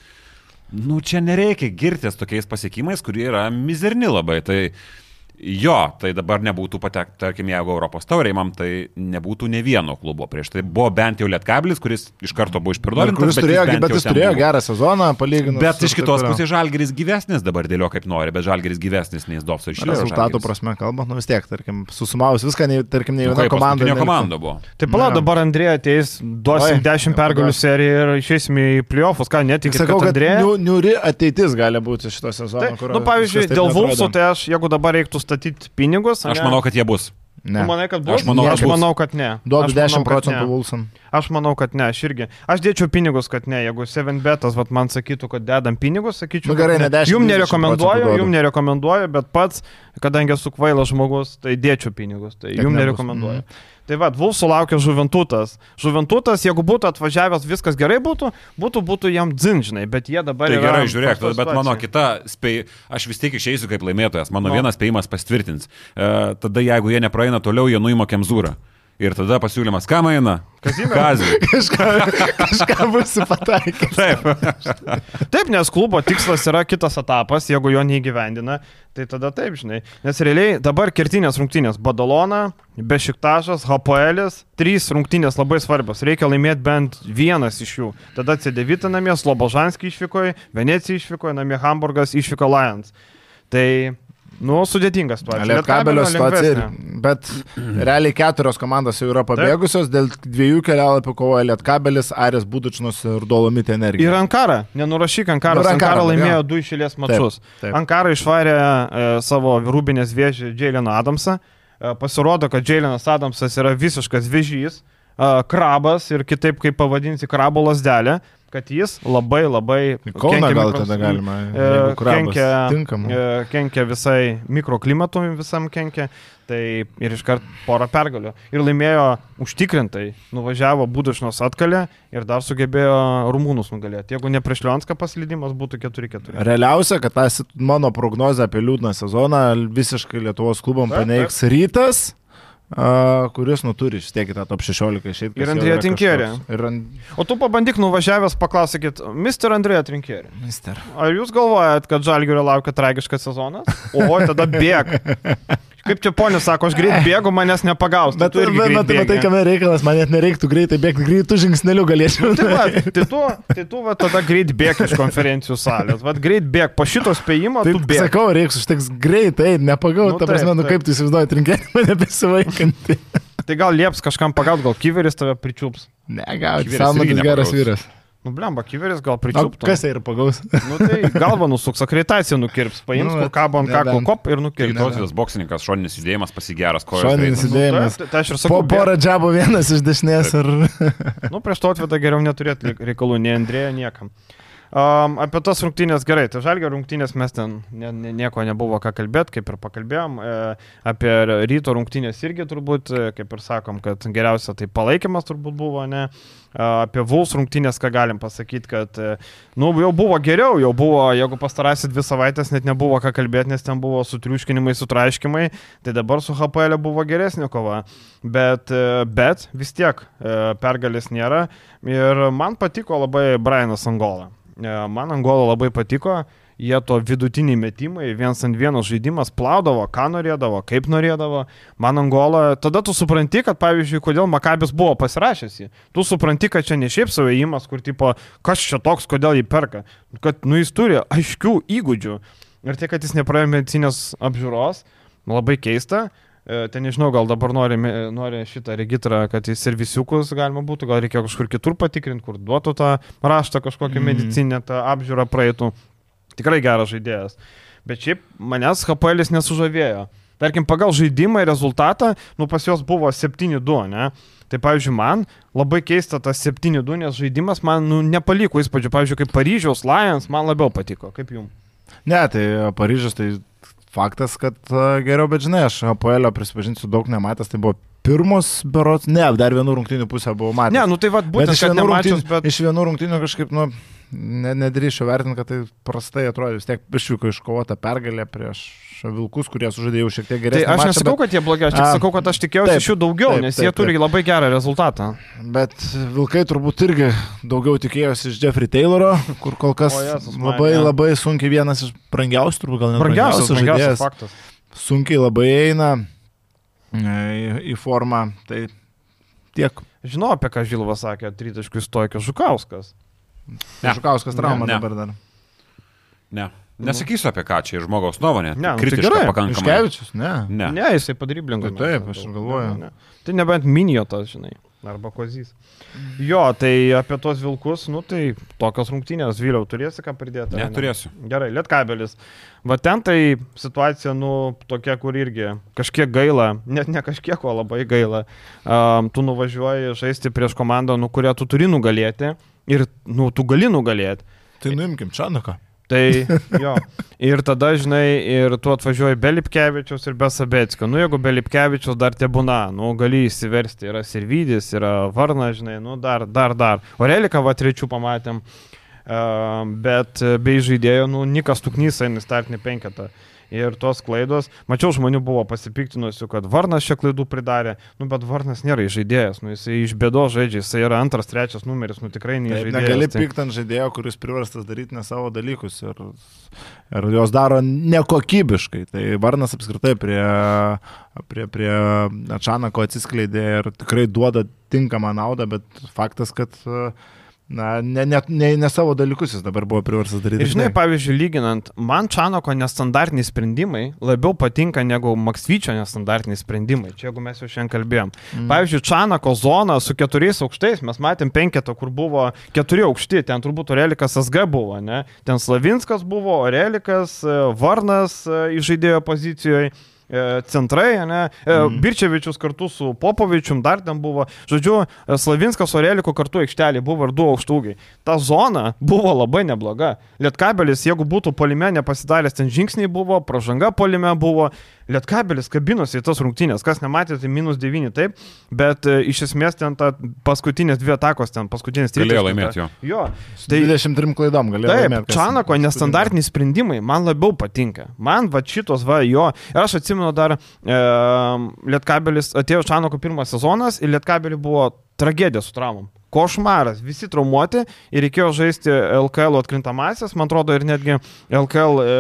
Nu, čia nereikia girtis tokiais pasiekimais, kurie yra mizerni labai. Tai Jo, tai dabar nebūtų patek, tarkim, jeigu Europos taurė, man tai nebūtų ne vieno klubo prieš. Tai buvo bent jau Lietkablis, kuris iš karto buvo išpirduotas. Kuris turėjo, bet, bet jis turėjo buvo. gerą sezoną, palyginus. Bet iš kitos pusės Žalgeris gyvesnis dabar dėlio kaip nori, bet Žalgeris gyvesnis nei Dovso iš Šiaurės. Rezultatų prasme kalbant, nu vis tiek, tarkim, susumavus viską, nei, tarkim, nei nu, viena komanda. Ne komanda buvo. Tai pala, dabar Andrėja ateis, duosim 10 pergalių seriją ir išeisime į playoffus, ką netikit. Sakau, kad Andrėja. Niuri ateitis gali būti šito sezono. Tai, nu, pavyzdžiui, dėl Vulsų, tai aš, jeigu dabar reiktų statyti pinigus? Aš manau, kad jie bus. Ne. Tu manai, kad bus? Aš manau, aš manau kad ne. Duok 10 procentų Vulson. Aš manau, kad ne, aš irgi. Aš dėčiau pinigus, kad ne. Jeigu 7 betas vat, man sakytų, kad dedam pinigus, sakyčiau. Nu, gerai, ne 10. Jums nerekomenduoju, jums nerekomenduoju, bet pats, kadangi esu kvailas žmogus, tai dėčiau pinigus. Tai jums nerekomenduoju. Mm. Tai vad, Vulsų laukia Žuventutas. Žuventutas, jeigu būtų atvažiavęs, viskas gerai būtų, būtų, būtų jam dzinžinai, bet jie dabar... Tai gerai, žiūrėk, bet situacija. mano kita spėj, aš vis tiek išeisiu kaip laimėtojas, mano no. vienas spėjimas pastvirtins. E, tada jeigu jie nepraeina toliau, jie nuima Kemzūrą. Ir tada pasiūlymas, kam eina? Kazį. kažką, kažką bus pataikę. Taip. taip, nes klubo tikslas yra kitas etapas, jeigu jo neįgyvendina, tai tada taip, žinai. Nes realiai dabar kertinės rungtynės - Badalona, Bešiktašas, Hapoelis, trys rungtynės labai svarbios. Reikia laimėti bent vienas iš jų. Tada C9 namie, Slobožanskį išvykoje, Venecija išvykoje, namie Hamburgas išvyko Lions. Tai Nu, sudėtinga situacija. Lietkabelio situacija. Bet realiai keturios komandos jau yra pabėgusios, dėl dviejų kelialapių kovoja Lietkabelis, Aris Būdučinas ir Dolomitė energija. Ir Ankara, nenurašyk Ankaros. Ir Ankara, Ankara laimėjo jo. du išėlės mačus. taip. Ankara išvarė e, savo rūbinės vėžį Jaileno Adamsą. E, pasirodo, kad Jailenas Adamsas yra visiškas vėžys, e, krabas ir kitaip kaip pavadinti krabo lasdelę, kad jis labai labai... Kauną gal mikros- tada galima. E, kenkia, tinkamų. e, kenkia visai mikroklimatui, visam kenkia. Tai ir iškart porą pergalių. Ir laimėjo užtikrintai. Nuvažiavo Būdušnos atkalę ir dar sugebėjo rumūnus nugalėti. Jeigu ne prieš Lionską paslydimas būtų 4-4. Realiausia, kad tas mano prognozė apie liūdną sezoną visiškai Lietuvos klubom paneigs rytas, a, kuris nu turi vis tiek tą top 16 išeiti. Ir Andrėja Tinkierė. Ir ant... O tu pabandyk nuvažiavęs paklausykit, Mr. Andrėja Trinkierį. Mister. Ar jūs galvojat, kad Žalgirio laukia tragiškas sezonas? O, tada bėg. Kaip čia ponis sako, aš greit bėgu, manęs nepagaus. Tai Bet, tu irgi bet, greit bet, bėgi. tai kame reikalas, man net nereiktų greitai bėgti, greitų žingsnelių galėčiau. Tai, va, tai tu, tai tu va, tada greit bėg iš konferencijų salės. Vat greit bėg, po šito spėjimo tu Taip, bėg. sakau, reiks užteks greitai, nepagau, Nu, ta prasme, nu kaip tu įsivaizduoji, trinkėlį mane besivaikanti. Tai gal lieps kažkam pagaut, gal kyveris tave pričiups. Ne, gal, Kiveris Salmanas geras vyras. Nu, blemba, kyveris gal O pričiups. kas tai ir pagaus? Nu, tai galva nusuks, akreditaciją nukirps, paims, Nu, nu, kur kabo ant kaklo nebent. kop ir nukirps. Tautvydas boksininkas, šoninis judėjimas pasigeras, kojas. Šoninis greitas. judėjimas. Tai, tai aš ir Po sakau, porą džiabo vienas iš dešinės ir... Nu, prieš to atvedą geriau neturėti reikalų, nei Andrėja, niekam. Um, apie tas rungtynės gerai, tai žalgio rungtynės mes ten ne, ne, nieko nebuvo ką kalbėti, kaip ir pakalbėjom. E, apie ryto rungtynės irgi turbūt, e, kaip ir sakom, kad geriausia tai palaikymas turbūt buvo, ne. E, apie Vuls rungtynės ką galim pasakyti, kad, e, nu, jau buvo geriau, jau buvo, jeigu pastarąsias dvi savaitės net nebuvo ką kalbėti, nes ten buvo sutriuškinimai, sutraiškimai, tai dabar su HPL buvo geresnė kova. Bet, e, bet vis tiek e, pergalės nėra. Ir man patiko labai Brianas Angola. E, Man Angola labai patiko. Jie to vidutiniai metimai, viens ant vienos žaidimas plaudavo, ką norėdavo, kaip norėdavo. Man Angola, tada tu supranti, kad pavyzdžiui, kodėl Makabis buvo pasirašęs jį. Tu supranti, kad čia ne šiaip savo įimas, kur tipo, kas čia toks, kodėl jį perka. Kad, nu, jis turi aiškių įgūdžių. Ir tai, kad jis nepraėjo medicinės apžiūros, labai keista. E, Ten nežinau, gal dabar nori, nori šitą registrą, kad į servisiukus galima būtų, gal reikėjo kažkur kitur patikrinti, kur duotų tą raštą kažkokią Mhm. medicinę, tą apžiūrą praeitų. Tikrai geras žaidėjas. Bet šiaip manęs HPL nesužavėjo. Tarkim, pagal žaidimą ir rezultatą, nu pas juos buvo 7-2, ne? Tai pavyzdžiui, man labai keista tas 7-2, nes žaidimas man nu, nepaliko įspūdžio. Pavyzdžiui, kaip Paryžiaus Lions man labiau patiko, kaip jums. Ne, tai Paryžius tai faktas, kad a, geriau, bet žinai, aš APL prisipažinsiu daug nematęs, tai buvo pirmos berots, ne, dar vienų rungtynių pusę buvau matęs. Ne, nu tai vad būtent, iš vienų, rungtynių, bet... iš vienų rungtynių kažkaip, nu, ne, nedrįšiu vertinti, kad tai prastai atrodo, vis tiek išvyko iškovota pergalė prieš Vilkus, kurie sužaidė jau šiek tiek Tai geresnį. aš mačą, nesakau, kad jie blogi, aš tik A, sakau, kad aš tikėjausi taip, iš jų daugiau, taip, nes taip, jie turi taip. labai gerą rezultatą. Bet Vilkai turbūt irgi daugiau tikėjosi iš Jeffrey Tayloro, kur kol kas O, man, labai ne. labai sunkiai vienas iš brangiausių, turbūt gal net Brangiausias, brangiausias žaidėjas. faktas. Sunkiai labai eina e, į, į formą. Tai tiek. Žinau, apie ką Žilvas sakė, tritaškių stojkio Žukauskas. Ne. Žukauskas trauma Ne. dabar dar. Ne. Nesakysiu apie ką čia, žmogaus nuomonė. Ne, nu tai gerai. pakankamai. Iškevičius, ne. Ne. Ne, jisai padryblingo. Tai taip, aš galvoju. Tai nebent minijotas, žinai. Arba kozys. Jo, tai apie tos vilkus, nu tai tokios rungtynės, vyliau, turėsi ką pridėti? ar ne? Neturėsiu. Gerai, lietkabelis. Va ten tai situacija, nu, tokia, kur irgi kažkiek gaila, net ne kažkiek, o labai gaila. Um, tu nuvažiuoji žaisti prieš komandą, nu, kurią tu turi nugalėti ir, nu, tu gali nugalėti. Tai nuimkim Čanuką. Tai jo. Ir tada, žinai, ir tu atvažiuoji be Lipkevičiaus ir be Sabetskio. Nu, jeigu be Lipkevičiaus dar te būna, nu, gali įsiversti. Yra Sirvidis, yra Varna, žinai, nu, dar, dar, dar. Orelika va trečių pamatėm. Uh, bet e, bei žaidėjo, nu, Nikas Tuknys eina startinį penketą. Ir tos klaidos, mačiau žmonių buvo pasipiktinusių, kad Varnas čia klaidų pridarė, nu bet Varnas nėra žaidėjas, nu jisai iš bėdo žaidžia, jisai yra antras, trečias numeris, nu tikrai Taip, nežaidėjas. negali tai- pykti ant žaidėjo, kuris priverstas daryti ne savo dalykus ir, ir jos daro nekokybiškai. Tai Varnas apskritai prie, prie, prie Čanako atsiskleidė ir tikrai duoda tinkamą naudą, bet faktas, kad uh, Na, ne, ne, ne, ne savo dalykus jis dabar buvo priversas daryti. Ir žinai, pavyzdžiui, lyginant, man Čanako nestandartiniai sprendimai labiau patinka negu Maksvyčio nestandartiniai sprendimai. Čia jeigu mes jau šiandien kalbėjom. Mm. Pavyzdžiui, Čanako zona su keturiais aukštais, mes matėm penketą, kur buvo keturi aukšti, ten turbūt Orelikas SG buvo, ne? Ten Slavinskas buvo, Orelikas, e, Varnas e, įžaidėjo pozicijoje centrai, ne, mm. Birčevičius kartu su Popovičium dar ten buvo, žodžiu, Slavinskas Oreliko kartu aikštelė buvo ir du aukštūgiai. Ta zona buvo labai nebloga. Lietkabelis, jeigu būtų polime nepasidaręs, ten žingsniai buvo, pražanga polime buvo, Lietkabelis kabinosi į tas rungtynės, kas nematė, tai minus 9 taip, bet e, iš esmės ten ta paskutinės dvi atakos, ten paskutinės 3. Galėjo laimėti jo. Jo. Tai 23 klaidom galėjo Taip, laimėti. Čanako nestandartiniai sprendimai man labiau patinka. Man va šitos va jo. Ir aš atsimenu dar, e, Lietkabelis atėjo Čanako pirmas sezonas ir Lietkabelį buvo tragedija su traumom. Košmaras, visi traumuoti ir reikėjo žaisti LKL atkrintamasis, man atrodo, ir netgi LKL e,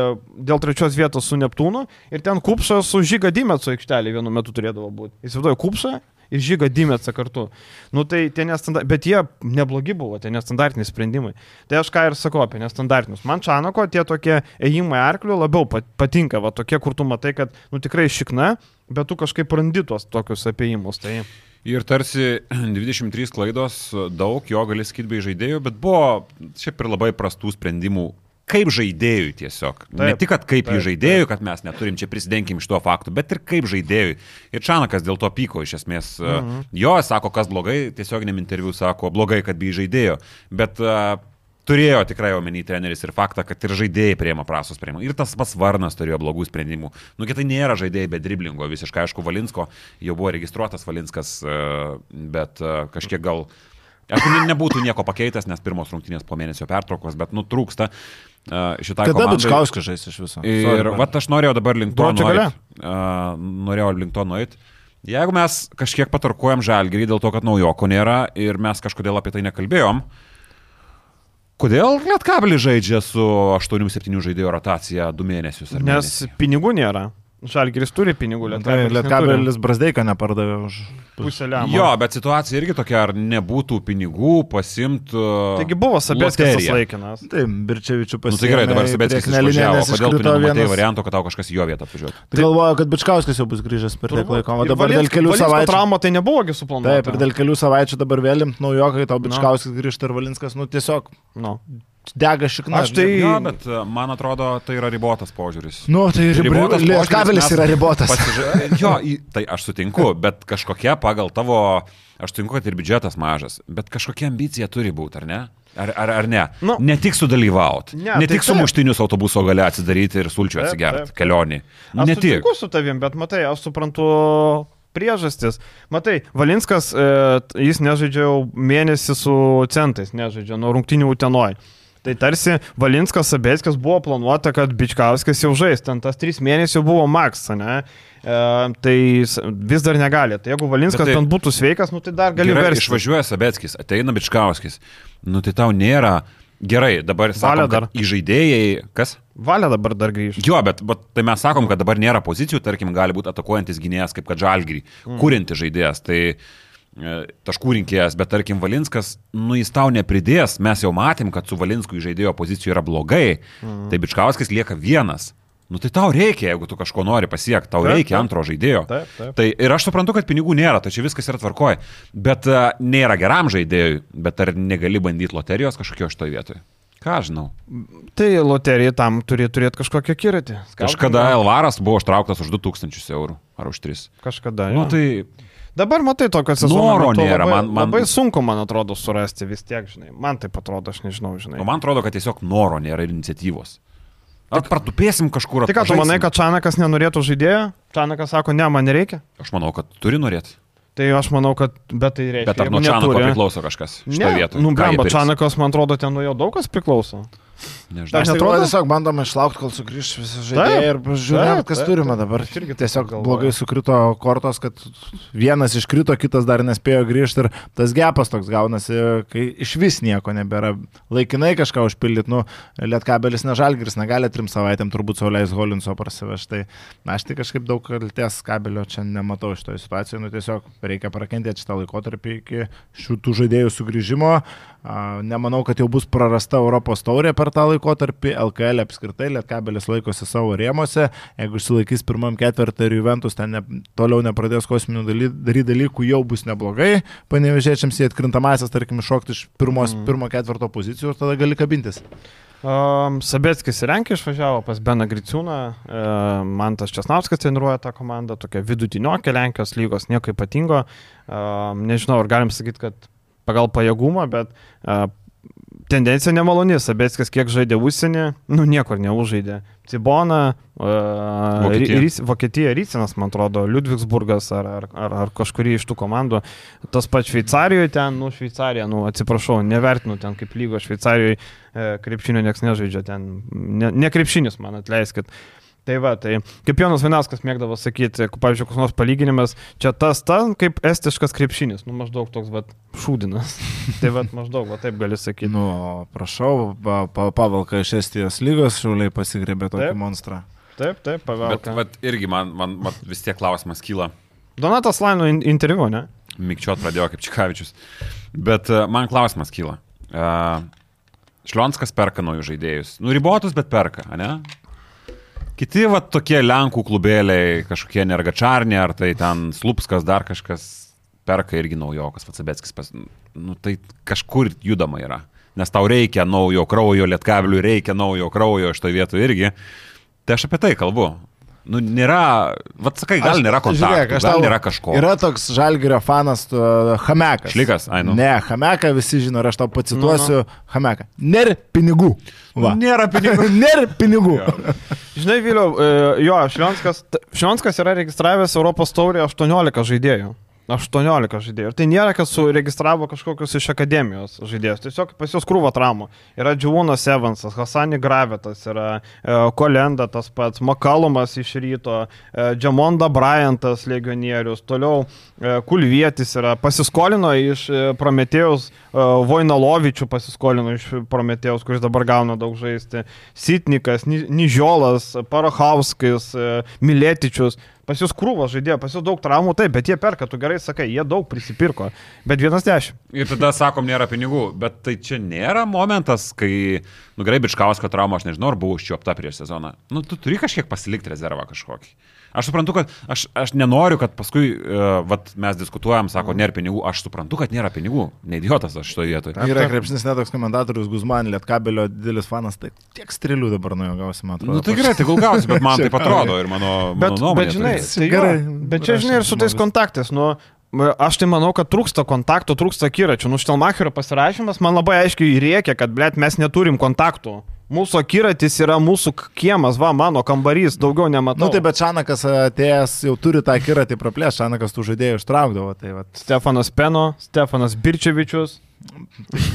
dėl trečios vietos su Neptūnu. Ir ten Kupšas su Žyga Dimetsu aikštelė vienu metu turėdavo būti. Įsivaizduoju, Kupšą ir Žyga Dimetsa kartu. Nu tai tie nestandartiniai, bet jie neblogi buvo, tie nestandartiniai sprendimai. Tai aš ką ir sakau apie nestandartinius. Man Čanako tie tokie ėjimai arkliu labiau pat- patinka, va tokie, kur tu matai, kad, nu tikrai šikna, bet tu kažkaip randi tuos tokius apėjimus. Tai... Ir tarsi 23 klaidos, daug jo gali sakyti bei žaidėjų, bet buvo šiaip ir labai prastų sprendimų. Kaip žaidėjui tiesiog. Taip, ne tik, kad kaip taip, į žaidėjų, kad mes neturim čia prisidenkim iš to faktų, bet ir kaip žaidėjui. Ir Čanakas dėl to pyko iš esmės. Mhm. Jo, sako, kas blogai, tiesioginiam interviu sako, blogai, kad bei žaidėjo. Bet uh, turėjo tikrai omeny treneris ir faktą, kad ir žaidėjai prieima prasus sprendimų. Ir tas pats Varnas turėjo blogų sprendimų. Nu, kitai nėra žaidėjai be driblingo, visiškai aišku, Valinsko jau buvo registruotas Valinskas, e, bet e, kažkiek gal... Aš ne, nebūtų nieko pakeitęs, nes pirmos rungtynės po mėnesio pertraukos, bet nutrūksta šitą Kada Bičkauskas žais iš viso? Ir Sorry, vat aš norėjau dabar link to Gruodžio gale. nueit. Uh, norėjau link to nueit. Jeigu mes kažkiek patarkuojam žalgerį dėl to, kad naujoko nėra ir mes kažkodėl apie tai nekalbėjom, kodėl Lietkabelis žaidžia su 8-7 žaidėjo rotacija 2 mėnesius? Nes mėnesį? pinigų nėra. Žalgiris turi pinigų, Tai Lietkabelis. Lietkabelis Brazdeiką nepardavė už... pusę lemą. Jo, bet situacija irgi tokia, ar nebūtų pinigų pasimti. Taigi buvo Sabėskis laikinas. Taip, Birčevičių Nu, pasiekė. tai gerai, dabar Sabėckis išvažiavo. Kodėl tu nematai varianto, kad tau kažkas į jo vietą atvažiuotų? Tai galvoju, kad Bičkauskas jau bus grįžęs per tiek laiko. O Ir dabar dėl kelių savaičių. trauma tai nebuvogi suplanuota. Taip, ir dėl kelių savaičių dabar vėl imt naujokai, tau Bičkauskas grįžta ir Valinskas, nu tiesiog Nu. Dega šikna. Aš tai- Jo, bet e, man atrodo, tai yra ribotas požiūris. Nu, tai Ribotas ribotas. požiūris, Kabelis yra ribotas. Pasiža... Jo, tai aš sutinku, bet kažkokia pagal tavo, aš sutinku, kad ir biudžetas mažas, bet kažkokia ambicija turi būti, ar ne? Ar, ar, ar ne? Nu. ne tik sudalyvauti, Ne, ne, tai tik su taip. muštinius autobuso gale atsidaryti ir sulčių atsigerti kelionį. Aš Ne tik. sutinku su tavim, bet matai, aš suprantu priežastis. Matai, Valinskas, e, jis nežaidžia jau mėnesį su centais, nežaidžia nuo rungtinių Utenoj. Tai tarsi Valinskas Sabėskis buvo planuota, kad Bičkauskas jau žais, ten tas trys mėnesių buvo maks, ne? E, tai vis dar negali. Tai jeigu Valinskas Bet tai- ten būtų sveikas, nu tai dar gali versti. Išvažiuoja Sabetskis, ateina Bičkauskis. Nu tai tau nėra. Gerai, dabar sakom, dar. kad į žaidėjai, kas? Valia dabar dar grįžta. Jo, bet, bet tai mes sakom, kad dabar nėra pozicijų, tarkim, gali būti atakuojantis gynėjas, kaip kad Žalgirį, mm. kūrinti žaidėjas, tai e, taškų rinkėjas, bet tarkim Valinskas, nu jis tau nepridės, mes jau matėm, kad su Valinsku žaidėjo pozicijoje yra blogai, mm. tai Bičkauskis lieka vienas. Nu tai tau reikia, jeigu tu kažko nori pasiekti, tau Taip, reikia taip. antro žaidėjo. Taip, taip. Tai ir aš suprantu, kad pinigų nėra, tai čia viskas yra tvarkoje, bet uh, nėra geram žaidėjui, bet ar negali bandyti loterijos kažkokio šitoje vietoje? Ką žinau? Tai loterija tam turi turėti kažkokią kiratį. Kažkada Elvaras buvo ištrauktas už 2000 eurų ar už 3. Kažkada. Nu, jo. tai Dabar matai tokio sezono. Noro nėra, Labai, man- man- labai sunku, man atrodo, surasti vis tiek, žinai. Man tai atrodo, aš nežinau, žinai. nu, man atrodo, kad tiesiog noro nėra iniciatyvos. Ar pratupėsim kažkur ką, tu manai, kad Čanakas nenorėtų žaidėjo? Čanakas sako, ne, man nereikia. Aš manau, kad turi norėti. Tai aš manau, kad bet tai reikia. Bet ar nuo Čanako neturi- priklauso kažkas Ne, vietoje? nu, pirks? Čanakas, man atrodo, ten nuo jo daug kas priklauso. Nežinau. Aš netrodo, tiesiog bandoma išlaukti, kol sugrįž visi žaidėjai ir žiūrėt, taip, kas taip, turime dabar. Irgi Tiesiog galvoju. blogai sukrito kortos, kad vienas iškrito, kitas dar nespėjo grįžti ir tas gepas toks gaunasi, kai iš vis nieko nebėra. Laikinai kažką užpildyti, nu, lietkabelis nežalgris, negali trim savaitėm turbūt sauliais Holinso parsivežti. Na, aš tai kažkaip daug kalties kabelio čia nematau šitoje situacijoje, nu tiesiog reikia prakentėti šitą laikotarpį iki šitų žaidėjų sugrįžimo. A, Nemanau, kad jau bus prarasta Europos taurė per tą laikotarpį. LKL apskritai Lietkabelis laikosi savo rėmose. Jeigu išsilaikys pirmam ketvirtį ir Juventus ten ne, toliau nepradės kosminių daryti dalykų, jau bus neblogai. Panevežėčiams į atkrintamasias, tarkim, iššokti iš pirmos, mm. pirmo ketvirto pozicijų ir tada gali kabintis. Um, Sabetskis į Lenkiją išvažiavo pas Beną Griciūną, e, Mantas Česnauskas treniruoja tą komandą, tokia vidutiniokė Lenkijos lygos, nieko ypatingo. Um, nežinau, ar galim sakyti, kad pagal pajėgumą, bet uh, tendencija nemaloni. Sabetskis kiek žaidė užsienį, nu niekur neužaidė. Cibona, uh, Vokietija. Rys, Vokietija, Rycinas, man atrodo, Ludvigsburgas ar, ar, ar, ar kažkurį iš tų komandų. Tas pats Šveicarijoje ten, nu Šveicarija, nu atsiprašau, nevertinu ten kaip lygo Šveicarijoje e, krepšinio nieks nežaidžia ten. Ne, ne krepšinis, man atleiskit. Tai va, tai kaip Jonas Vinauskas mėgdavo sakyti, pavyzdžiui, koks nors palyginimas, čia tas, ta, kaip estiškas krepšinis, nu maždaug toks, va, šūdinas. tai va, maždaug, va, taip gali sakyti. Nu, prašau, pa, pa, pavalka iš Estijos lygos šiauliai pasigrėbė tokį Taip. monstrą. Taip, taip, Bet pavelka. vat, irgi man, man, man vis tiek klausimas kyla. Donatas Laino in- interviu, ne? Mikčiot pradėjo kaip Čikavičius. Bet e, man klausimas kyla. Uh, Šlionskas perka naujus žaidėjus. Nu, ribotus, bet perka, ne? Kiti va tokie Lenkų klubėliai, kažkokie nergačarniai, ar tai ten Slupskas, dar kažkas perka irgi naujokas, Vatsabetskis. Pas... Nu, tai kažkur judama yra. Nes tau reikia naujo kraujo, lietkaviliui reikia naujo kraujo to vietų irgi. Tai aš apie tai kalbu. Nu, nėra, vad sakai, gal Aš- nėra kontaktų, žiūrėk, gal tau- nėra kažko. Yra toks žalgerio fanas, tu, Hamekas. Šlikas, ai, nu. Ne, Hameką visi žino ir aš tau pacituosiu Hameką. Ner pinigų. Va. Nėra pinigų. Ner pinigų. Žinai, Viliau, e, jo, Šlionskas, Šlionskas yra registravęs Europos taurį 18 žaidėjų. 18 žaidėjų. Ir tai nėra, kad suregistravo kažkokius iš akademijos žaidėjus. Tiesiog pas juos krūva traumų. Yra Džiūnas Evansas, Hasani Gravetas, yra e, Kolenda tas pats, Makalumas iš ryto, e, Džamonda Bryantas, legionierius, toliau e, Kulvietis yra, pasiskolino iš e, Prometėjus, e, Vojnalovičių pasiskolino iš Prometėjus, kuris dabar gauna daug žaisti, Sitnikas, Ni- Nižiolas, Parachauskas, e, Miletičius. Pas jūs krūvas žaidėjo, pas jūs daug traumų, taip, bet jie perka, tu gerai sakai, jie daug prisipirko, bet vienas dešimt. Ir tada sakom, nėra pinigų, bet tai čia nėra momentas, kai, nu gerai, Bičkausko trauma, aš nežinau, ar buvo užčiuopta prieš sezoną. Nu, tu turi kažkiek pasilikti rezervą kažkokį. Aš suprantu, kad aš, aš nenoriu, kad paskui, uh, vat, mes diskutuojam, sako, nėra pinigų, aš suprantu, kad nėra pinigų. Neidiotas aš šitoje vietoje. Yra krepšinis netoks komentatorius Guzman, Lietkabelio didelis fanas, tai tiek strėlių dabar nuo jo gausi, man atrodo. Nu tai gerai, tai gal gausi, bet man taip atrodo ir mano, mano Bet, nuomonė. bet žinai, tai- tai Gerai, bet čia žinai ir su tais kontaktais, nu, aš tai manau, kad trūksta kontaktų, trūksta kiračių. Nu, Štelmacherio pasirašymas man labai aiškiai įrėkia, kad, blėt, mes neturim kontaktų. Mūsų akiratis yra mūsų kiemas, va, mano kambarys, daugiau nematau. Nu tai bet Šanakas atėjęs jau turi tą kiratį praplės, Šanakas tų žaidėjų ištraukdavo. Tai vat, Stefanas Peno, Stefanas Birčevičius.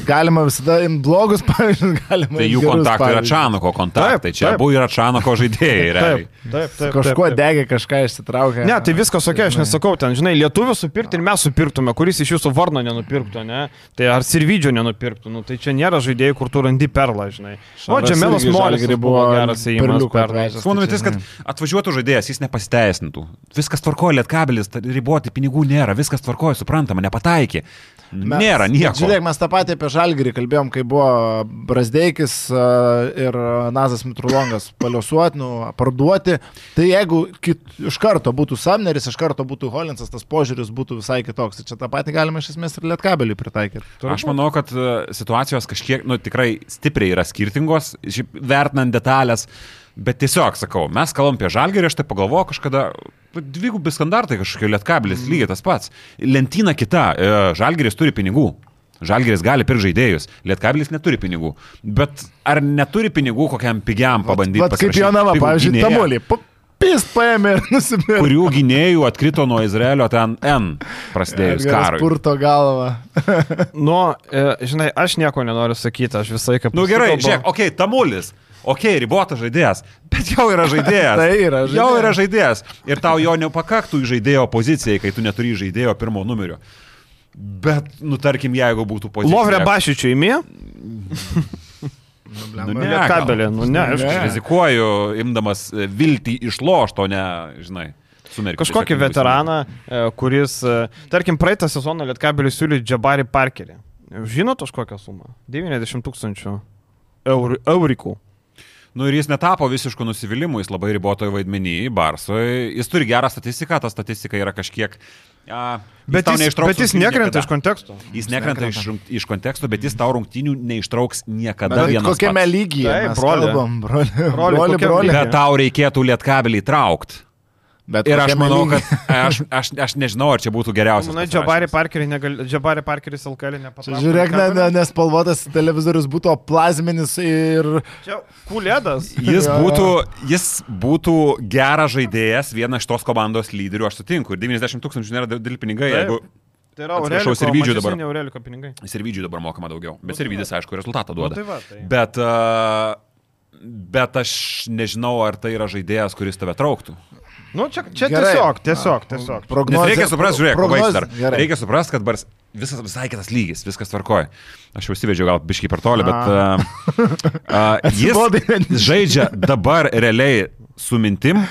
Galima visada imti blogus pavyzdžius, galima. Tai jų kontaktai yra. Čanako kontaktai. Taip, Čia taip. abu yra Čanako žaidėjai. Taip, taip, taip. Kažkuo taip, taip. degė, kažką išsitraukė. Ne, tai viskas ok, aš nesakau, ten, žinai, lietuvių supirkti ir mes supirktume, kuris iš jūsų varno nenupirktų, ne? Tai ar Sirvidžio nenupirktų, nu, tai čia nėra žaidėjai, kur tu randi perlą, žinai. O, Džemelas Žalgirį buvo geras įėjimas perliuką per. atvežęs, Mano tai mintis, kad atvažiuotų žaidėjas, jis nepasiteisintų. Viskas tvarkoja, lietkabelis, riboti pinigų nėra, viskas tvarkoja, suprantama, nepataikė. Mes- Nėra nieko. Žiūrėk, mes tą patį apie Žalgirį kalbėjom, kai buvo Brasdeikis a, ir Nazas Mitrulongas paliuosuoti, nu, parduoti. Tai jeigu kit, iš karto būtų Samneris, iš karto būtų Holinsas, tas požiūris būtų visai kitoks. Tai čia tą patį galima iš esmės ir Lietkabelį pritaikyti. Aš manau, kad e, situacijos kažkiek, nu, tikrai stipriai yra skirtingos, vertinant detalės, bet tiesiog sakau, mes kalbam apie žalgerį, aš tai pagalvoju kažkada, dvigubi standartai kažkokie lietkabelis, Mm. lygiai tas pats. Lentyna kita, e, žalgeris turi pinigų. Žalgeris gali pirkti žaidėjus, Lietkabelis neturi pinigų. Bet ar neturi pinigų kokiam pigiam pabandyti? Vat kaip Jonava, pavyzdžiui, Tamulį. Pup, pist paėmė ir nusipirko. kurių gynėjų atkrito nuo Izraelio ten N prasidėjus karui. Purto galvą. Nu, e, žinai, aš nieko nenoriu sakyti, aš visai kaip... Nu gerai, žiūrėk, okei, okay, Tamulis. Ok, ribotas žaidėjas, bet jau yra žaidėjas. Tai yra Jau žaidėjas. yra žaidėjas. Ir tau jo nepakaktų į žaidėjo pozicijai, kai tu neturi žaidėjo pirmo numerio. Bet, nu tarkim, jeigu būtų pozicija. Lovrė Bašičių įmė? Nu, ne, Ne, kabelį, nu ne, Aš aišku. Ne. rizikuoju, imdamas e, viltį išlošto, ne, žinai, sumerkti. Kažkokį veteraną, e, kuris, e, tarkim, praeitą sezoną Lietkabilis siūlė Džabarį Parkerį. Žinot už kokią sumą? 90 tūkstančių eurų, eurikų. Nu ir jis netapo visiškų nusivylimų, jis labai ribotojo vaidmenį Barsoje. Jis turi gerą statistiką, ta statistika yra kažkiek... A, Bet tau jis, bet jis nekrenta iš konteksto. Jis nekrenta iš, rung- iš konteksto, bet jis tau rungtynių neištrauks niekada Bet vienas. kokiame lygyje? Taip, mes broli. Broli, Broli, broli, broli. Bet tau reikėtų lietkabelį traukti. Bet Ir aš manau, kad aš, aš, aš nežinau, ar čia būtų geriausias. Manai, pasirašymas. Džabarį Parkerį, negal... Džabarį Parkeris LKL nepatraukė. Žiūrėk, ne, ne, nespalvotas televizorius būtų plazminis ir... Čia kulėdas. Jis būtų, jis būtų geras žaidėjas, vienas iš tos komandos lyderių, aš sutinku. Ir 90 tūkstančių nėra dideli pinigai, Taip. jeigu Tai yra Atsiprašau, Aurelijų Sirvydžiui dabar. Aurelijų pinigai. Servidžiui dabar mokama daugiau. Bet Nu, tai Servidis, aišku, rezultatą Nu, duoda. tai va, tai. Bet, uh, bet aš nežinau, ar tai yra žaidėjas, kuris tave trauktų. Nu, čia, čia Gerai. tiesiog, tiesiog, tiesiog. Nes Prognozė. reikia suprasti, žiūrėk, prognozė- dar. Gerai. Reikia suprasti, kad bars visas visai kitas lygis, viskas tvarkoja. Aš jau įsivedžiau gal biškai per toli, bet uh, uh, jis žaidžia dabar realiai su mintim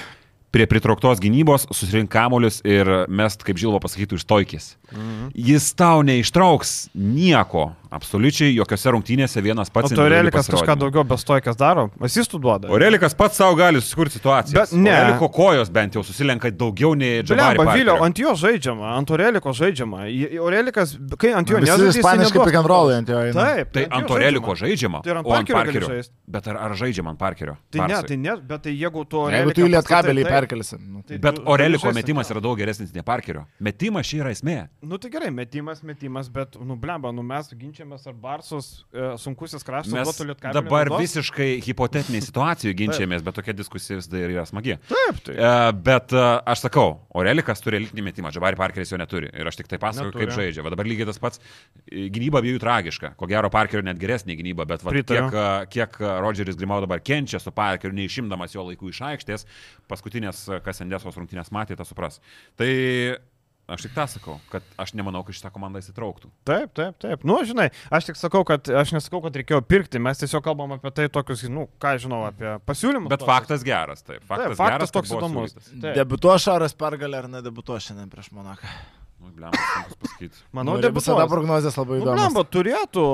prie pritrauktos gynybos, susirink kamolius ir mest, kaip Žilvo pasakytų, iš stoikės. Mhm. Jis tau neištrauks nieko, absoliučiai jokiose rungtynėse vienas O pats. to Aurelikas kažką daugiau bestoikės daro, asistų duoda. Aurelikas pats savo gali susikurti situaciją. Bet ne. Aurelico kojos bent jau susilenka daugiau nei Džabari. Blemba, Vilio, Parkerio. ant jo žaidžiama, ant Aureliko žaidžiama. Aurelikas, kai ant jo Visi nežaidžia, jis ispaniškai pick and rollai ant jo eina. Taip, Tai ant jo Aurelico žaidžiama. Tai ant o ant Parkerio Parkerio. Bet ar, ar žaidžiama ant Parkerio? Tai ne, tai ne, bet tai jeigu tu Jeigu tu į lietkabelį perkelsi. Nu, tai... Bet žaisi metimas yra daug geresnis nei Parkerio. Metimas čia yra esmė. Nu tai gerai, metimas, metimas, bet, nu blemba, nu mes ginčiamės ar Barsos e, sunkusis kraštas duotų lietkabelį. dabar naudos. visiškai hipotetiniai situacijų ginčiamės, bet tokia diskusija vis dar yra smagi. Taip, tai. E, bet e, aš sakau, Aurelikas turi elitinį metimą, Džabari Parkeris jo neturi. Ir aš tik tai pasakoju, kaip žaidžia. Va dabar lygiai tas pats. Gynyba abiejų tragiška. Ko gero, Parkerio net geresnė gynyba, bet va, kiek, kiek Rodžeris Grimau dabar kenčia su Parkeriu, neišimdamas jo laikų iš aikštės, paskutinės, kas Endesos rungtynės matė, tas supras. Tai aš tik tą sakau, kad aš nemanau, kad šitą komandą įsitrauktų. Taip, taip, taip. Nu, žinai, aš tik sakau, kad aš nesakau, kad reikėjo pirkti, mes tiesiog kalbam apie tai tokius, nu, ką žinau, apie pasiūlymus. Bet tokius. faktas geras, taip. Faktas, Taip, faktas geras, toks įdomus. Debutuo Šaras pergalė ar nedebutuo šiandien prieš Monaką? Nu, blem, pasakyti. Manau, Nu, visada prognozijas labai Nu, įdomios. blemba, turėtų,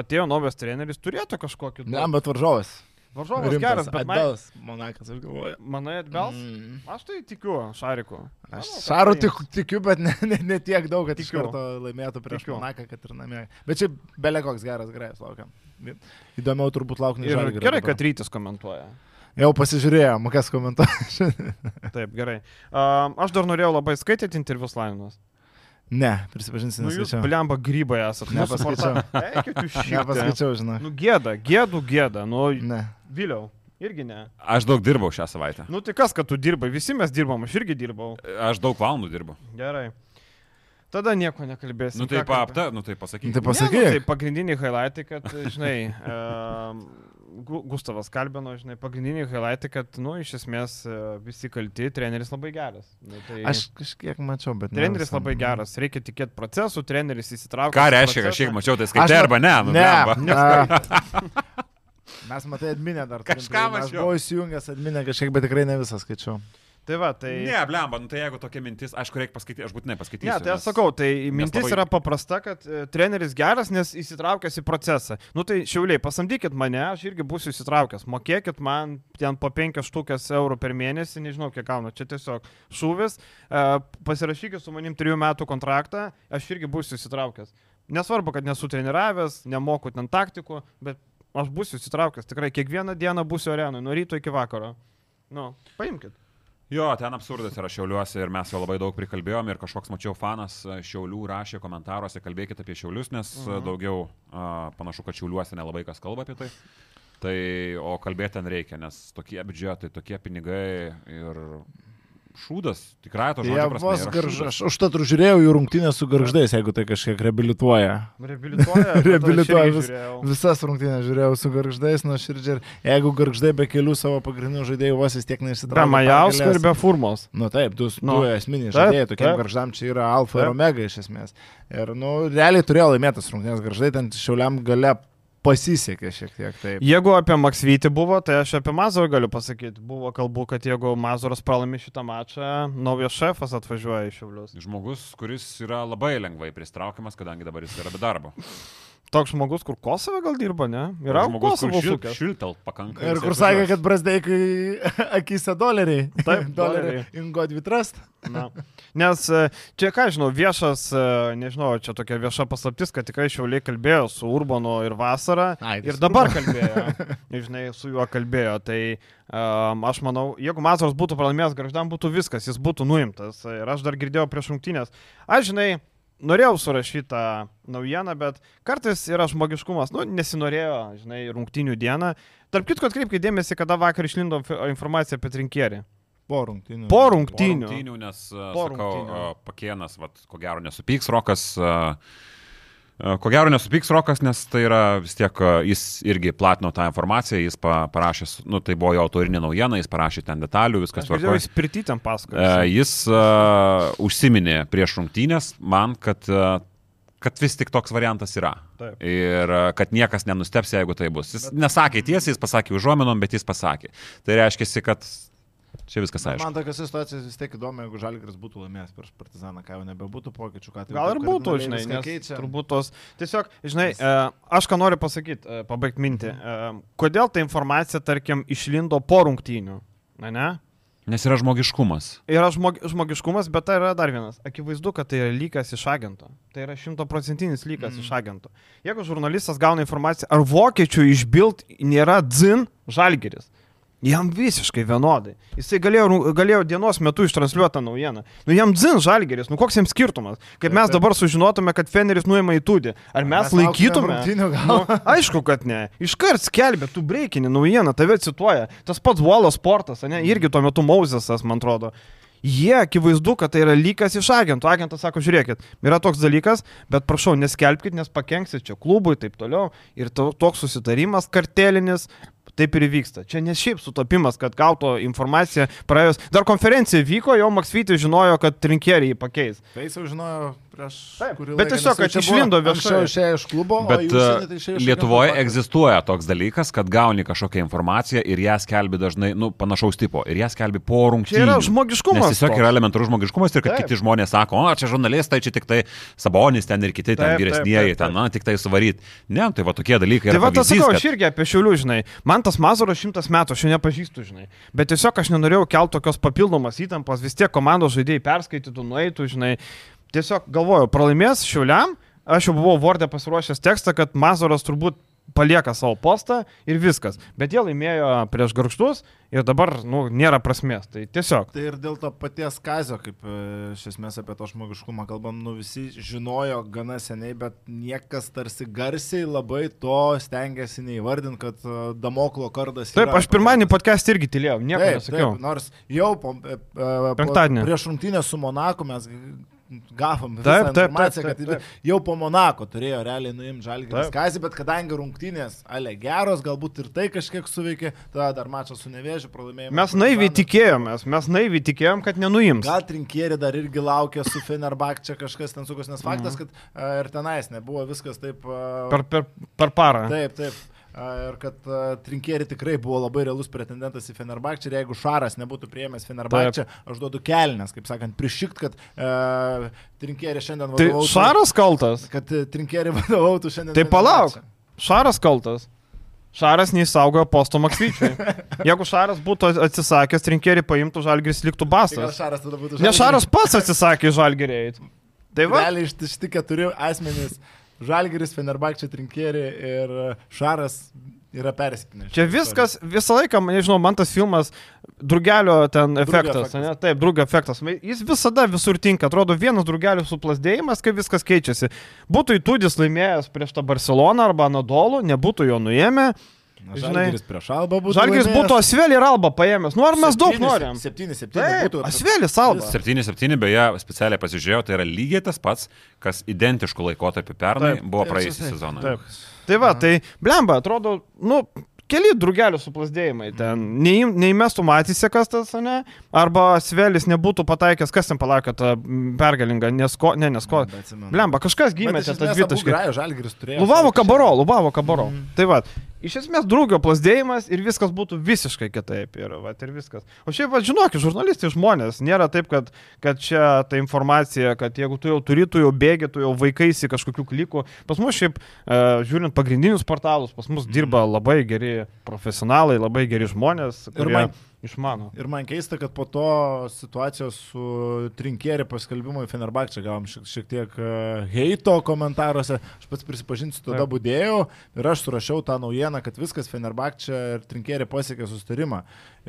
atėjo naujas treneris, turėtų kažkokį... duot. Blemba, varžovas. Varžovas geras, bet man... Atbels, Monakas, aš galvoju. Manai atbels? Mm. Aš tai tikiu, Šariku. Aš Manau, Šaru paims. tik, tikiu, bet ne, ne, ne tiek daug, kad iš Tikiu. karto laimėtų prieš Tikiu. Monaką, kad ir namie. Bet čia belė koks geras grėjas laukiam. Įdomiau turbūt laukti Ir gerai, kad rytis komentuoja. Jau pasižiūrėjom, kas komentuoja. Taip, gerai. Um, aš dar norėjau labai skaityti interviu Slaninas. Ne, prisipažinsiu, Nu, jūs neskaičiau. blemba grybai esate. Nepaskaičiau. Nepaskaičiau, žinai. Nu, gėda, gėdų gėda. Nu, Ne. Viliau. Irgi ne. Aš daug dirbau šią savaitę. Nu, tai kas, kad tu dirbai? Visi mes dirbam, aš irgi dirbau. Aš daug valandų dirbu. Gerai. Tada nieko nekalbėsim. Nu tai kalbė- paapta, nu tai pasakyk. Tai Ne, pasakyk. Nu, tai pagrindiniai highlightai, kad, žinai, Gu- Gustavas kalbino, žinai, pagrindiniai highlightai, kad, nu, iš esmės e, visi kalti, treneris labai geras. Nu, tai Aš kažkiek mačiau, bet... ne Treneris labai geras, reikia tikėti procesų, treneris įsitraukia. Ką reiškia, kažkiek mačiau, tai Aš skaitai arba ne? Nu, Ne. a, Mes matai adminę dar. Kažką. Aš mačiau. buvau įsijungęs adminę kažkiek, bet tikrai ne visą skaičiau. Tai va, tai... Ne, blemba, nu tai jeigu tokia mintis, aišku, reikia paskaityti, aš būtinai paskaitysiu. Ne, tai aš nes- sakau, tai mintis labai- yra paprasta, kad e, treneris geras, nes įsitraukęs į procesą. Nu tai šiauliai, pasamdykit mane, aš irgi būsiu įsitraukęs. Mokėkit man ten po 5 štukės eurų per mėnesį, nežinau kiek gaunu, čia tiesiog šūvis. E, pasirašykit su manim 3 metų kontraktą, aš irgi būsiu įsitraukęs. Nesvarbu, kad nesu treniravęs, nemoku ten taktikų, bet aš būsiu įsitraukęs. Tikrai kiekvieną dieną būsiu arenui, nuo ryto iki vakaro. Nu, paimkit. Jo, ten absurdas yra šiauliuose ir mes jo labai daug prikalbėjom ir kažkoks mačiau fanas e, šiaulių rašė komentaruose, kalbėkite apie šiaulius, nes uh Mhm. -huh. daugiau a, panašu, kad šiauliuose nelabai kas kalba apie tai. Tai, o kalbėti ten reikia, nes tokie biudžetai, tokie pinigai ir šūdas, tikrai to Jie žodžio prasme. vos yra garž... šūdas. Aš užtat ir žiūrėjau jų rungtynės su garždais, jeigu tai kažkiek reabilituoja. Reabilituoja. Reabilituoja vis. vis, visas rungtynės žiūrėjau su garždais, nuo širdžiai. Ir jeigu garždai be kelių savo pagrindinių žaidėjų vos vis tiek Be neišsitraukia. Majausko ir be Furmos. Nu taip, du, Nu. du esminiai žaidėjai, tokiem taip. garždam čia yra alfa Taip. ir omega iš esmės. Ir, nu, realiai turėjo laimėtas rungtynės garždai, ten šiauliam gale pasisekė šiek tiek taip. Jeigu apie Maksvytį buvo, tai aš apie Mazurą galiu pasakyti. Buvo kalbų, kad jeigu Mazuras pralaimi šitą mačą, naujas šefas atvažiuoja iš Šiaulius. Žmogus, kuris yra labai lengvai pristraukiamas, kadangi dabar jis yra be darbo. Toks žmogus, kur Kosove gal dirba, ne? Yra žmogus, kur Kosovo šil, sukęs. šiltel pakankamai. Ir kur sakė, kad brazdeikai akise doleriai. Taip, doleriai. Ingo dvitrast. Na. Nes e, čia, ką žinau, viešas, e, nežinau, čia tokia vieša paslaptis, kad tikrai Šiauliai kalbėjo su Urbano ir Vasara. Ai, tai Ir dabar kalbėjo. Žinai, su juo kalbėjo. Tai um, aš manau, jeigu Mazaras būtų pralaimėjęs garždam, būtų viskas, jis būtų nuimtas. Ir aš dar girdėjau prieš rungtynės. Aš, žinai, norėjau surašyti tą naujieną, bet kartais yra žmogiškumas. Nu, nesinorėjo, žinai, rungtynių dieną. Tarp kitko, atkreipkite dėmesį, kada vakar išlindo inf- informacija apie trinkierį. Po rungtynių. Po Po rungtynių. rungtynių, nes, Po sakau, rungtynių. uh, pakienas, vat, ko gero nesupyks Rokas. Uh, Ko gero nesupyks Rokas, nes tai yra vis tiek, uh, jis irgi platino tą informaciją, jis pa, parašė, nu tai buvo jo autorinė naujiena, jis parašė ten detalių, viskas Aš girdėjau, tvarkoja. jis pirtytėm E. Jis uh, užsiminė prieš rungtynės man, kad, uh, kad vis tik toks variantas yra. Taip. Ir uh, kad niekas nenusteps, jeigu tai bus. Jis nesakė tiesiai, jis pasakė užuominom, bet jis pasakė. Tai reiškia, kad čia viskas aišku. Man tokios situacijos vis tiek įdomu, jeigu Žalgiris būtų laimėjęs prieš Partizaną, ką jau nebebūtų pokyčių, ką tai Gal ir būtų, žinai, nes keičia. turbūt tos. Tiesiog, žinai, e, aš ką noriu pasakyti, pabaigti mintį. E, kodėl ta informacija, tarkim, išlindo po rungtynių? Na, ne? Nes yra žmogiškumas. Yra žmog, žmogiškumas, bet tai yra dar vienas. Akivaizdu, kad tai yra lygas iš agento. Tai yra šimtoprocentinis lygas mm. iš agento. Jeigu žurnalistas gauna informaciją, ar vokiečių iš Bild nėra dzin žalgeris. Jam visiškai vienodai. Jisai galėjo, galėjo dienos metu ištransliuoti tą naujieną. Nu jam dzin žalgeris, nu koks jam skirtumas? Kaip mes dabar sužinotume, kad Feneris nuima į tūdį. Ar mes, mes laikytume? Nu, aišku, kad ne. Iškart skelbė, tu breikinį naujieną, tave cituoja. Tas pats Valo sportas, ne? Irgi tuo metu Mauzesas, man atrodo. Jie akivaizdu, kad tai yra lygas iš agentų. Agentas sako, žiūrėkit, yra toks dalykas, bet prašau, neskelbkite, nes pakenksit čia klubui ir taip toliau. Ir to, toks susitarimas kartelinis. Taip ir vyksta. Čia ne šiaip sutapimas, kad gauto informaciją praėjus. Dar konferencija vyko, jau Maksvytis žinojo, kad trinkeriai pakeis. Tai jis jau žinojo prieš Taip, kurį bet tiesiog, kad čia išlindo viešai. Išėjo iš klubo, Bet užsienį tai Lietuvoje egzistuoja toks dalykas, kad gauni kažkokią informaciją ir ją skelbi dažnai, nu, panašaus tipo. Ir ją skelbi po rungtynių. Čia yra žmogiškumas. Nes tiesiog toks. yra elementarus žmogiškumas ir kad Taip. kiti žmonės sako, o čia žurnalistai, čia tik tai Sabonis ten ir kiti ten Taip, vyresnieji, taip, taip. ten, na, tik tai suvaryt. Ne, tai va tokie dalykai. Tai va, tas sakau, kad- aš irgi apie šiulių, žinai. Man tas Mazuras šimtas metų, aš jo nepažįstu, žinai. Bet tiesiog aš nenorėjau kelti tokios papildomos įtampos, vis tiek komandos žaidėjai perskaitytų, nueitų, žinai. Tiesiog galvoju, pralaimės šiuliam, aš jau buvau Vordė pasiruošęs tekstą, kad Mazuras turbūt palieka savo postą ir viskas. Bet jie laimėjo prieš garžtus ir dabar, nu, nėra prasmės. Tai tiesiog. Tai ir dėl to paties kazio, kaip e, iš esmės apie to žmogiškumą kalbam, nu visi žinojo gana seniai, bet niekas tarsi garsiai labai to stengiasi neįvardinti, kad e, Damoklo kardas. Taip, aš pakeltas. podcast irgi tylėjau, nieko Taip, nesakiau. taip, nors jau po, e, po, Penktadienį. prieš rungtynę su Monaku mes gavom visą Taip, taip, informaciją, taip, taip, kad jau po Monako turėjo realiai nuimti žalgį Taip. skazį, bet kadangi rungtynės, ale geros, galbūt ir tai kažkiek suveikė, tada dar mačas su nevėžiu pralaimėjome. Mes naiviai tikėjomės, mes naiviai tikėjom, kad nenuims. Gal trinkėri dar irgi laukia su Fenerbak čia kažkas ten sukus, nes faktas, kad a, ir tenais nebuvo viskas taip. a, Per, per, per parą. Taip, taip. Ir kad a, Trinkėri tikrai buvo labai realus pretendentas į Fenerbakčią ir jeigu Šaras nebūtų prieėmęs Fenerbakčią, aš duodu kelnes, kaip sakant, prišikt, kad uh, Trinkėri šiandien Tai vadovautų. Šaras kaltas. Kad e, Trinkėri vadovautų šiandien. Tai palauk. Šaras kaltas. Šaras neįsaugojo posto Maksvyčiui. Jeigu Šaras būtų atsisakęs, rinkėri paimtų žalgeris liktų Tai bastas. Šaras tada būtų Ne Šaras pats atsisakė žalgerį eiti. Tai va. Realiai iš šitie keturi asmenys - Žalgeris, Fenerbakčia, Trinkėri ir Šaras yra persipinę. Čia viskas, visą laiką, nežinau, man tas filmas, drugelio ten efektas, efektas. ne? taip, drugio efektas, jis visada visur tinka, atrodo vienas drugelio suplasdėjimas, kaip viskas keičiasi. Būtų įtūdis laimėjęs prieš tą Barceloną arba Nadolų, nebūtų jo nuėmę, Žalgiris prieš Alba būtų. Žalgiris būtų Asvelį ir Alba paėmęs. Nu, ar mes daug norim? 7-7 Taip, būtų. Asvelis Alba. 7-7 beje, specialiai pasižiūrėjau, tai yra lygiai tas pats, kas identiškų laikotarpių pernai Taip, buvo praėjusią sezoną. Taip. Tai va, tai blemba, atrodo, nu, keli drugelių suplasdėjimai ten. Nei, neįmestų matysė kas tas, ne? Arba Svelis nebūtų pataikęs, kas ten palaikė tą pergalingą, nesko, ne, nesko. Blemba, kažkas gimė čia. Žalgiris turėjo. Lubavo kabaro, lubavo kabaro. Mm. Tai va, iš esmės draugio plasdėjimas ir viskas būtų visiškai kitaip. Ir, va, ir viskas. O šiaip, va, žinokit, žurnalistai žmonės, nėra taip, kad, kad čia ta informacija, kad jeigu tu jau turi, tu jau bėgi, tu jau vaikaisi kažkokių klikų. Pas mus šiaip, e, žiūrint pagrindinius portalus, pas mus dirba labai geri profesionalai, labai geri žmonės. Ir man- Išmano. Ir man keista, kad po to situacijos su Trinkėri paskelbimu į Fenerbakčią gavom šiek, šiek tiek uh, heito komentaruose. Aš pats prisipažinsiu, tada Taip. būdėjau ir aš surašiau tą naujieną, kad viskas Fenerbakčia ir Trinkėri pasiekė sustarimą.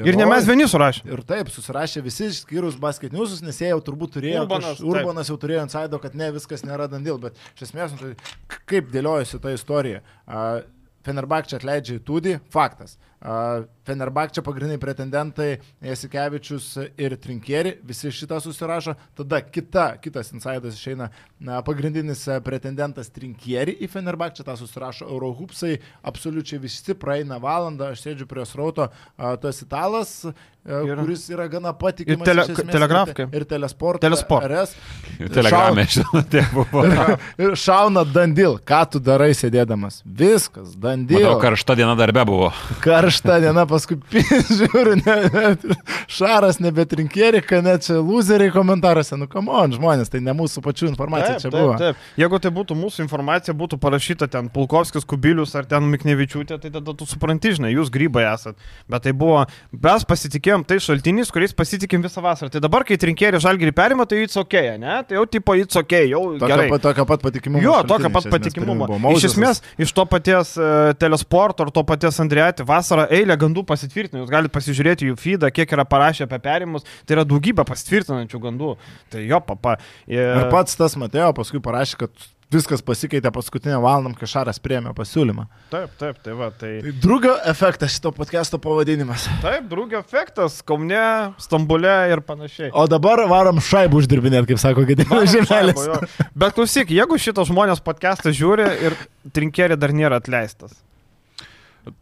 Ir ne oi, mes vieni surašėme. Ir taip, susirašė visi išskyrus basketiniusus, nes jie jau turbūt turėjo, Urbanas, kaž- Urbanas jau turėjo ant saido, kad ne viskas nėra dandil, bet iš esmės, nu, tai kaip dėliojasi ta istorija. Uh, Fenerbakčia atleidžia į Tudį, faktas. Fenerbakčia pagrindiniai pretendentai Jasikevičius ir Trinkieri, visi šitą susirašo, tada kita, kitas insaidas išeina, na, pagrindinis pretendentas Trinkieri į Fenerbakčia, tą susirašo Eurohupsai, absoliučiai visi praeina valandą, aš sėdžiu prie srauto, uh, tas italas, Ir- kuris yra gana patikimas. Ir tele- esmės, telegrafkai. Ir telesport. Telesport. RS. Telegramė, žinote, buvo. Ir, ir šauna Dandil, ką tu darai sėdėdamas? Viskas, Dandil. Matau, karšta diena darbe buvo. Karšta diena, paskui žiūriu, ne, ne, šaras nebetrinkėrika, net čia loseriai komentaruose. Nu, kam on, žmonės, tai ne mūsų pačių informacija Taip, čia taip, buvo. taip. Jeigu tai būtų mūsų informacija, būtų parašyta ten Pulkovskis, Kubilius ar ten Miknevičiūtė, tai tada tu supranti, žinai, jūs grybai esat. Bet tai buvo, mes pasitikėjom tai šaltinis, kuriais pasitikėm visą vasarą. Tai dabar, kai trinkėri žalgirį perima, tai it's ok, ne? Tai jau tipo it's ok, jau Tokio gerai. pat, tokio pat patikimumo. Jo, iš pat patikimumo. Iš esmės, iš to paties uh, telesporto ar to paties Andrijati vasarą eilę gandų pasitvirtino. Jūs galite pasižiūrėti jų feedą, kiek yra parašę apie perimus. Tai yra daugybė pasitvirtinančių gandų. Tai jo, papa. Ir pats tas Matėjo paskui parašė, kad viskas pasikeitė paskutinę valandą, kai Šaras priemė pasiūlymą. Taip, taip, tai va. Tai... Tai drugio efektas šito podcast'o pavadinimas. Taip, drugio efektas, Kaune, Stambule ir panašiai. O dabar varom šaibų uždirbinėti, kaip sako Gedimas Žemelis. Bet klausyk, jeigu šitos žmonės podcastą žiūri ir trinkerį dar nėra atleistas.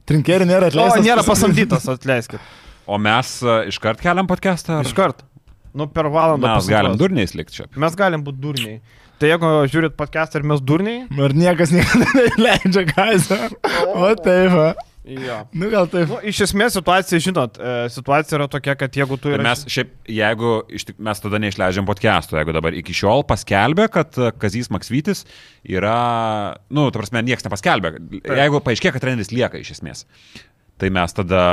Trinkėri nėra O, atleistas. nėra pasamdytas, atleiskit. O mes e, iškart keliam podcastą? ar- Iš karto. Nu, per valandą. Mes pusantros. galim durniais likti čia. Mes galim būti durniai. Tai jeigu žiūrit podcastą ir mes durniai. Ir niekas niekada neleidžia kazą. O taip. va. Jo. Nu gal taip. Nu, iš esmės situacija, žinot, e, situacija yra tokia, kad jeigu tu Tai ir mes šiaip, jeigu iš tik, mes tada neišleidžiam podcast'o, jeigu dabar iki šiol paskelbė, kad e, Kazys Maksvytis yra, nu, ta prasme, niekas nepaskelbė. Jeigu paaiškė, kad treneris lieka iš esmės, tai mes tada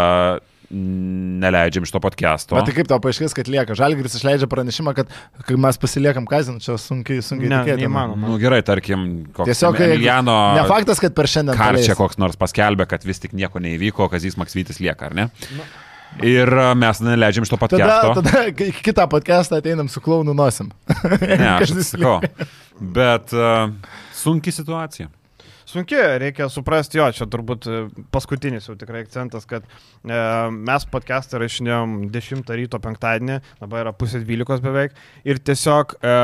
neleidžiam iš to podcast'o. Bet tai kaip tau paaiškės, kad lieka? Žalgiris išleidžia pranešimą, kad kai mes pasiliekam kazin, čia sunkiai, sunkiai Ne, tikėtina. neįmanoma. Nu gerai, tarkim, koks Tiesiog, Emiliano Ne faktas, kad per šiandien. Karčia paleis. koks nors paskelbė, kad vis tik nieko neįvyko, Kazys Maksvytis lieka, ar ne? Ir e, mes neleidžiam iš to Tada, podcast'o. tada į kitą podcastą ateinam su klaunų nosim. Ne, aš Kazys sakau. Bet uh, sunki situacija. Sunki, reikia suprasti, jo, čia turbūt e, paskutinis jau tikrai akcentas, kad e, mes podcastą rašinėjom 10 ryto penktadienį, dabar yra pusė 12 beveik, ir tiesiog e,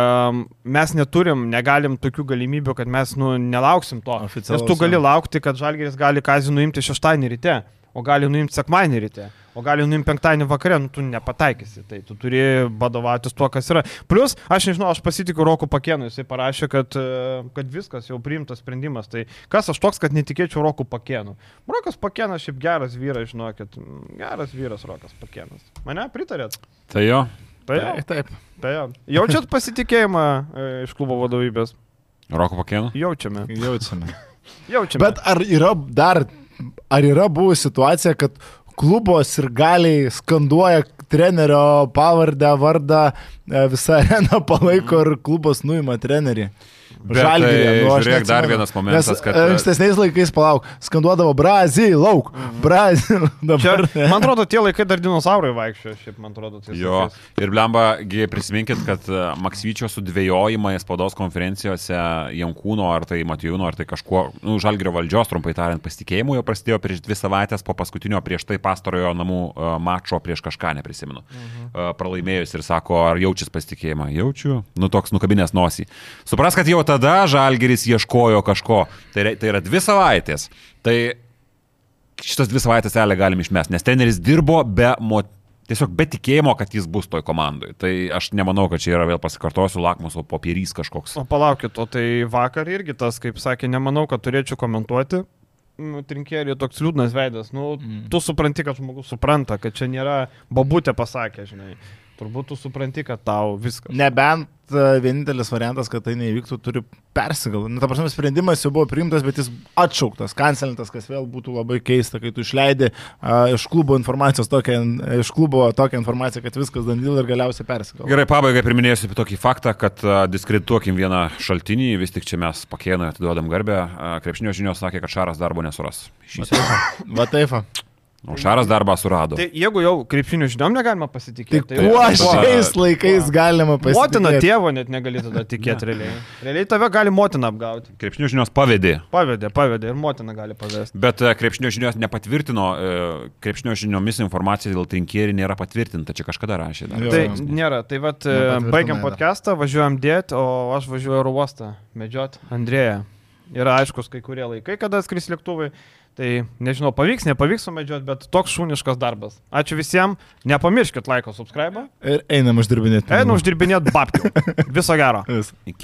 mes neturim, negalim tokių galimybių, kad mes, nu, nelauksim to. Oficialaus, Nes tu gali laukti, kad Žalgeris gali kazį nuimti šeštadienį ryte, o gali nuimti sekmadienį ryte, o gali nuimti penktadienį vakare, nu tu nepataikysi, tai tu turi vadovautis tuo, kas yra. Plus, aš nežinau, aš pasitikiu Roku Pakėnu, jisai parašė, kad, e, kad viskas jau priimtas sprendimas. Tai kas aš toks, kad netikėčiau Roku Pakėnu? Rokas Pakėnas šiaip geras vyras, žinokit, geras vyras Rokas Pakėnas. Mane pritarėt? Tai jo. Tai jau, Taip, taip. tai jau. Jaučiat pasitikėjimą e, iš klubo vadovybės? Roko pakėnu. Jaučiame. Jaučiame. Jaučiame. Bet ar yra dar, ar yra buvusi situacija, kad klubos ir galiai skanduoja trenerio pavardę, vardą, e, visa arena palaiko ir klubas nuima trenerį. Bet tai, žiūrėk, dar vienas momentas, Nes, kad- e, Ankstesniais laikais, palauk, skanduodavo Brazil, lauk, Brazil. Čia, Dabar. ne. man atrodo, tie laikai dar dinozaurai vaikščiojo, šiaip man atrodo. Jo, laikais. ir blemba, gi prisiminkit, kad e, Maksvyčio sudvėjojimai spaudos konferencijose Jankūno ar tai Matijūno ar tai kažkuo, nu, Žalgirio valdžios, trumpai tariant, pasitikėjimu jau prasidėjo prieš dvi savaitės po paskutinio prieš tai pastarojo namų e, mačo prieš kažką, neprisimenu. Mhm. Pralaimėjus ir sako, ar jaučias pasitikėjimą? Jaučiu. Nu, toks nukabinės nosį. Supras, kad jau tada Žalgiris ieškojo kažko. Tai, tai yra dvi savaitės. Tai šitas dvi savaitės realiai galim išmesti, nes treneris dirbo be mo... Tiesiog be tikėjimo, kad jis bus toj komandai. Tai aš nemanau, kad čia yra vėl pasikartosiu lakmuso popierys kažkoks. O palaukit, o tai vakar irgi tas, kaip sakė, nemanau, kad turėčiau komentuoti. Nu, Trinkėlį toks liūdnas veidas. Nu, mm. Tu supranti, kad žmogus supranta, kad čia nėra babutė pasakė, žinai. Turbūt tu supranti, kad tau viskas. Nebent e, vienintelis variantas, kad tai neįvyktų, turi persigalvoti. Nu, ta prasme, sprendimas jau buvo priimtas, bet jis atšauktas, kancelintas, kas vėl būtų labai keista, kai tu išleidai uh, iš klubo informacijos tokią, iš klubo tokią informaciją, kad viskas dandyl ir galiausiai persigalvoja. Gerai, pabaigai priminėsiu apie tokį faktą, kad a, diskredituokim vieną šaltinį, vis tik čia mes pakėnui atiduodam garbę. A, Krepšinio žinios sakė, kad Šaras darbo nesuras. Va taip. O Šaras darbą surado. Tai jeigu jau krepšinių žiniom negalima pasitikėti, Tai kuo kuo? šiais laikais galima pasitikėti? Motina tėvo net negali tada tikėti realiai. Realiai tave gali motina apgauti. Krepšinio žinios pavedė. Pavedė, pavedė ir motina gali pavesti. Bet e, krepšinio žinios nepatvirtino, e, krepšinio žiniomis informacija dėl trinkėrį nėra patvirtinta, čia kažkada rašė. Dar. Jo. Tai nėra, tai vad Nepatvirtinai baigiam podcastą, važiuojam dėti, o aš važiuoju oro uostą medžiot Andrėją. Yra aiškus kai kurie laikai, kada skris lėktuvai. Tai nežinau, pavyks, nepavyks sumedžioti, bet toks šuniškas darbas. Ačiū visiems, nepamirškit laiko, subscribe. Ir einam uždirbinėti. Einu uždirbinėti babkių. Viso gero. Vis. Iki.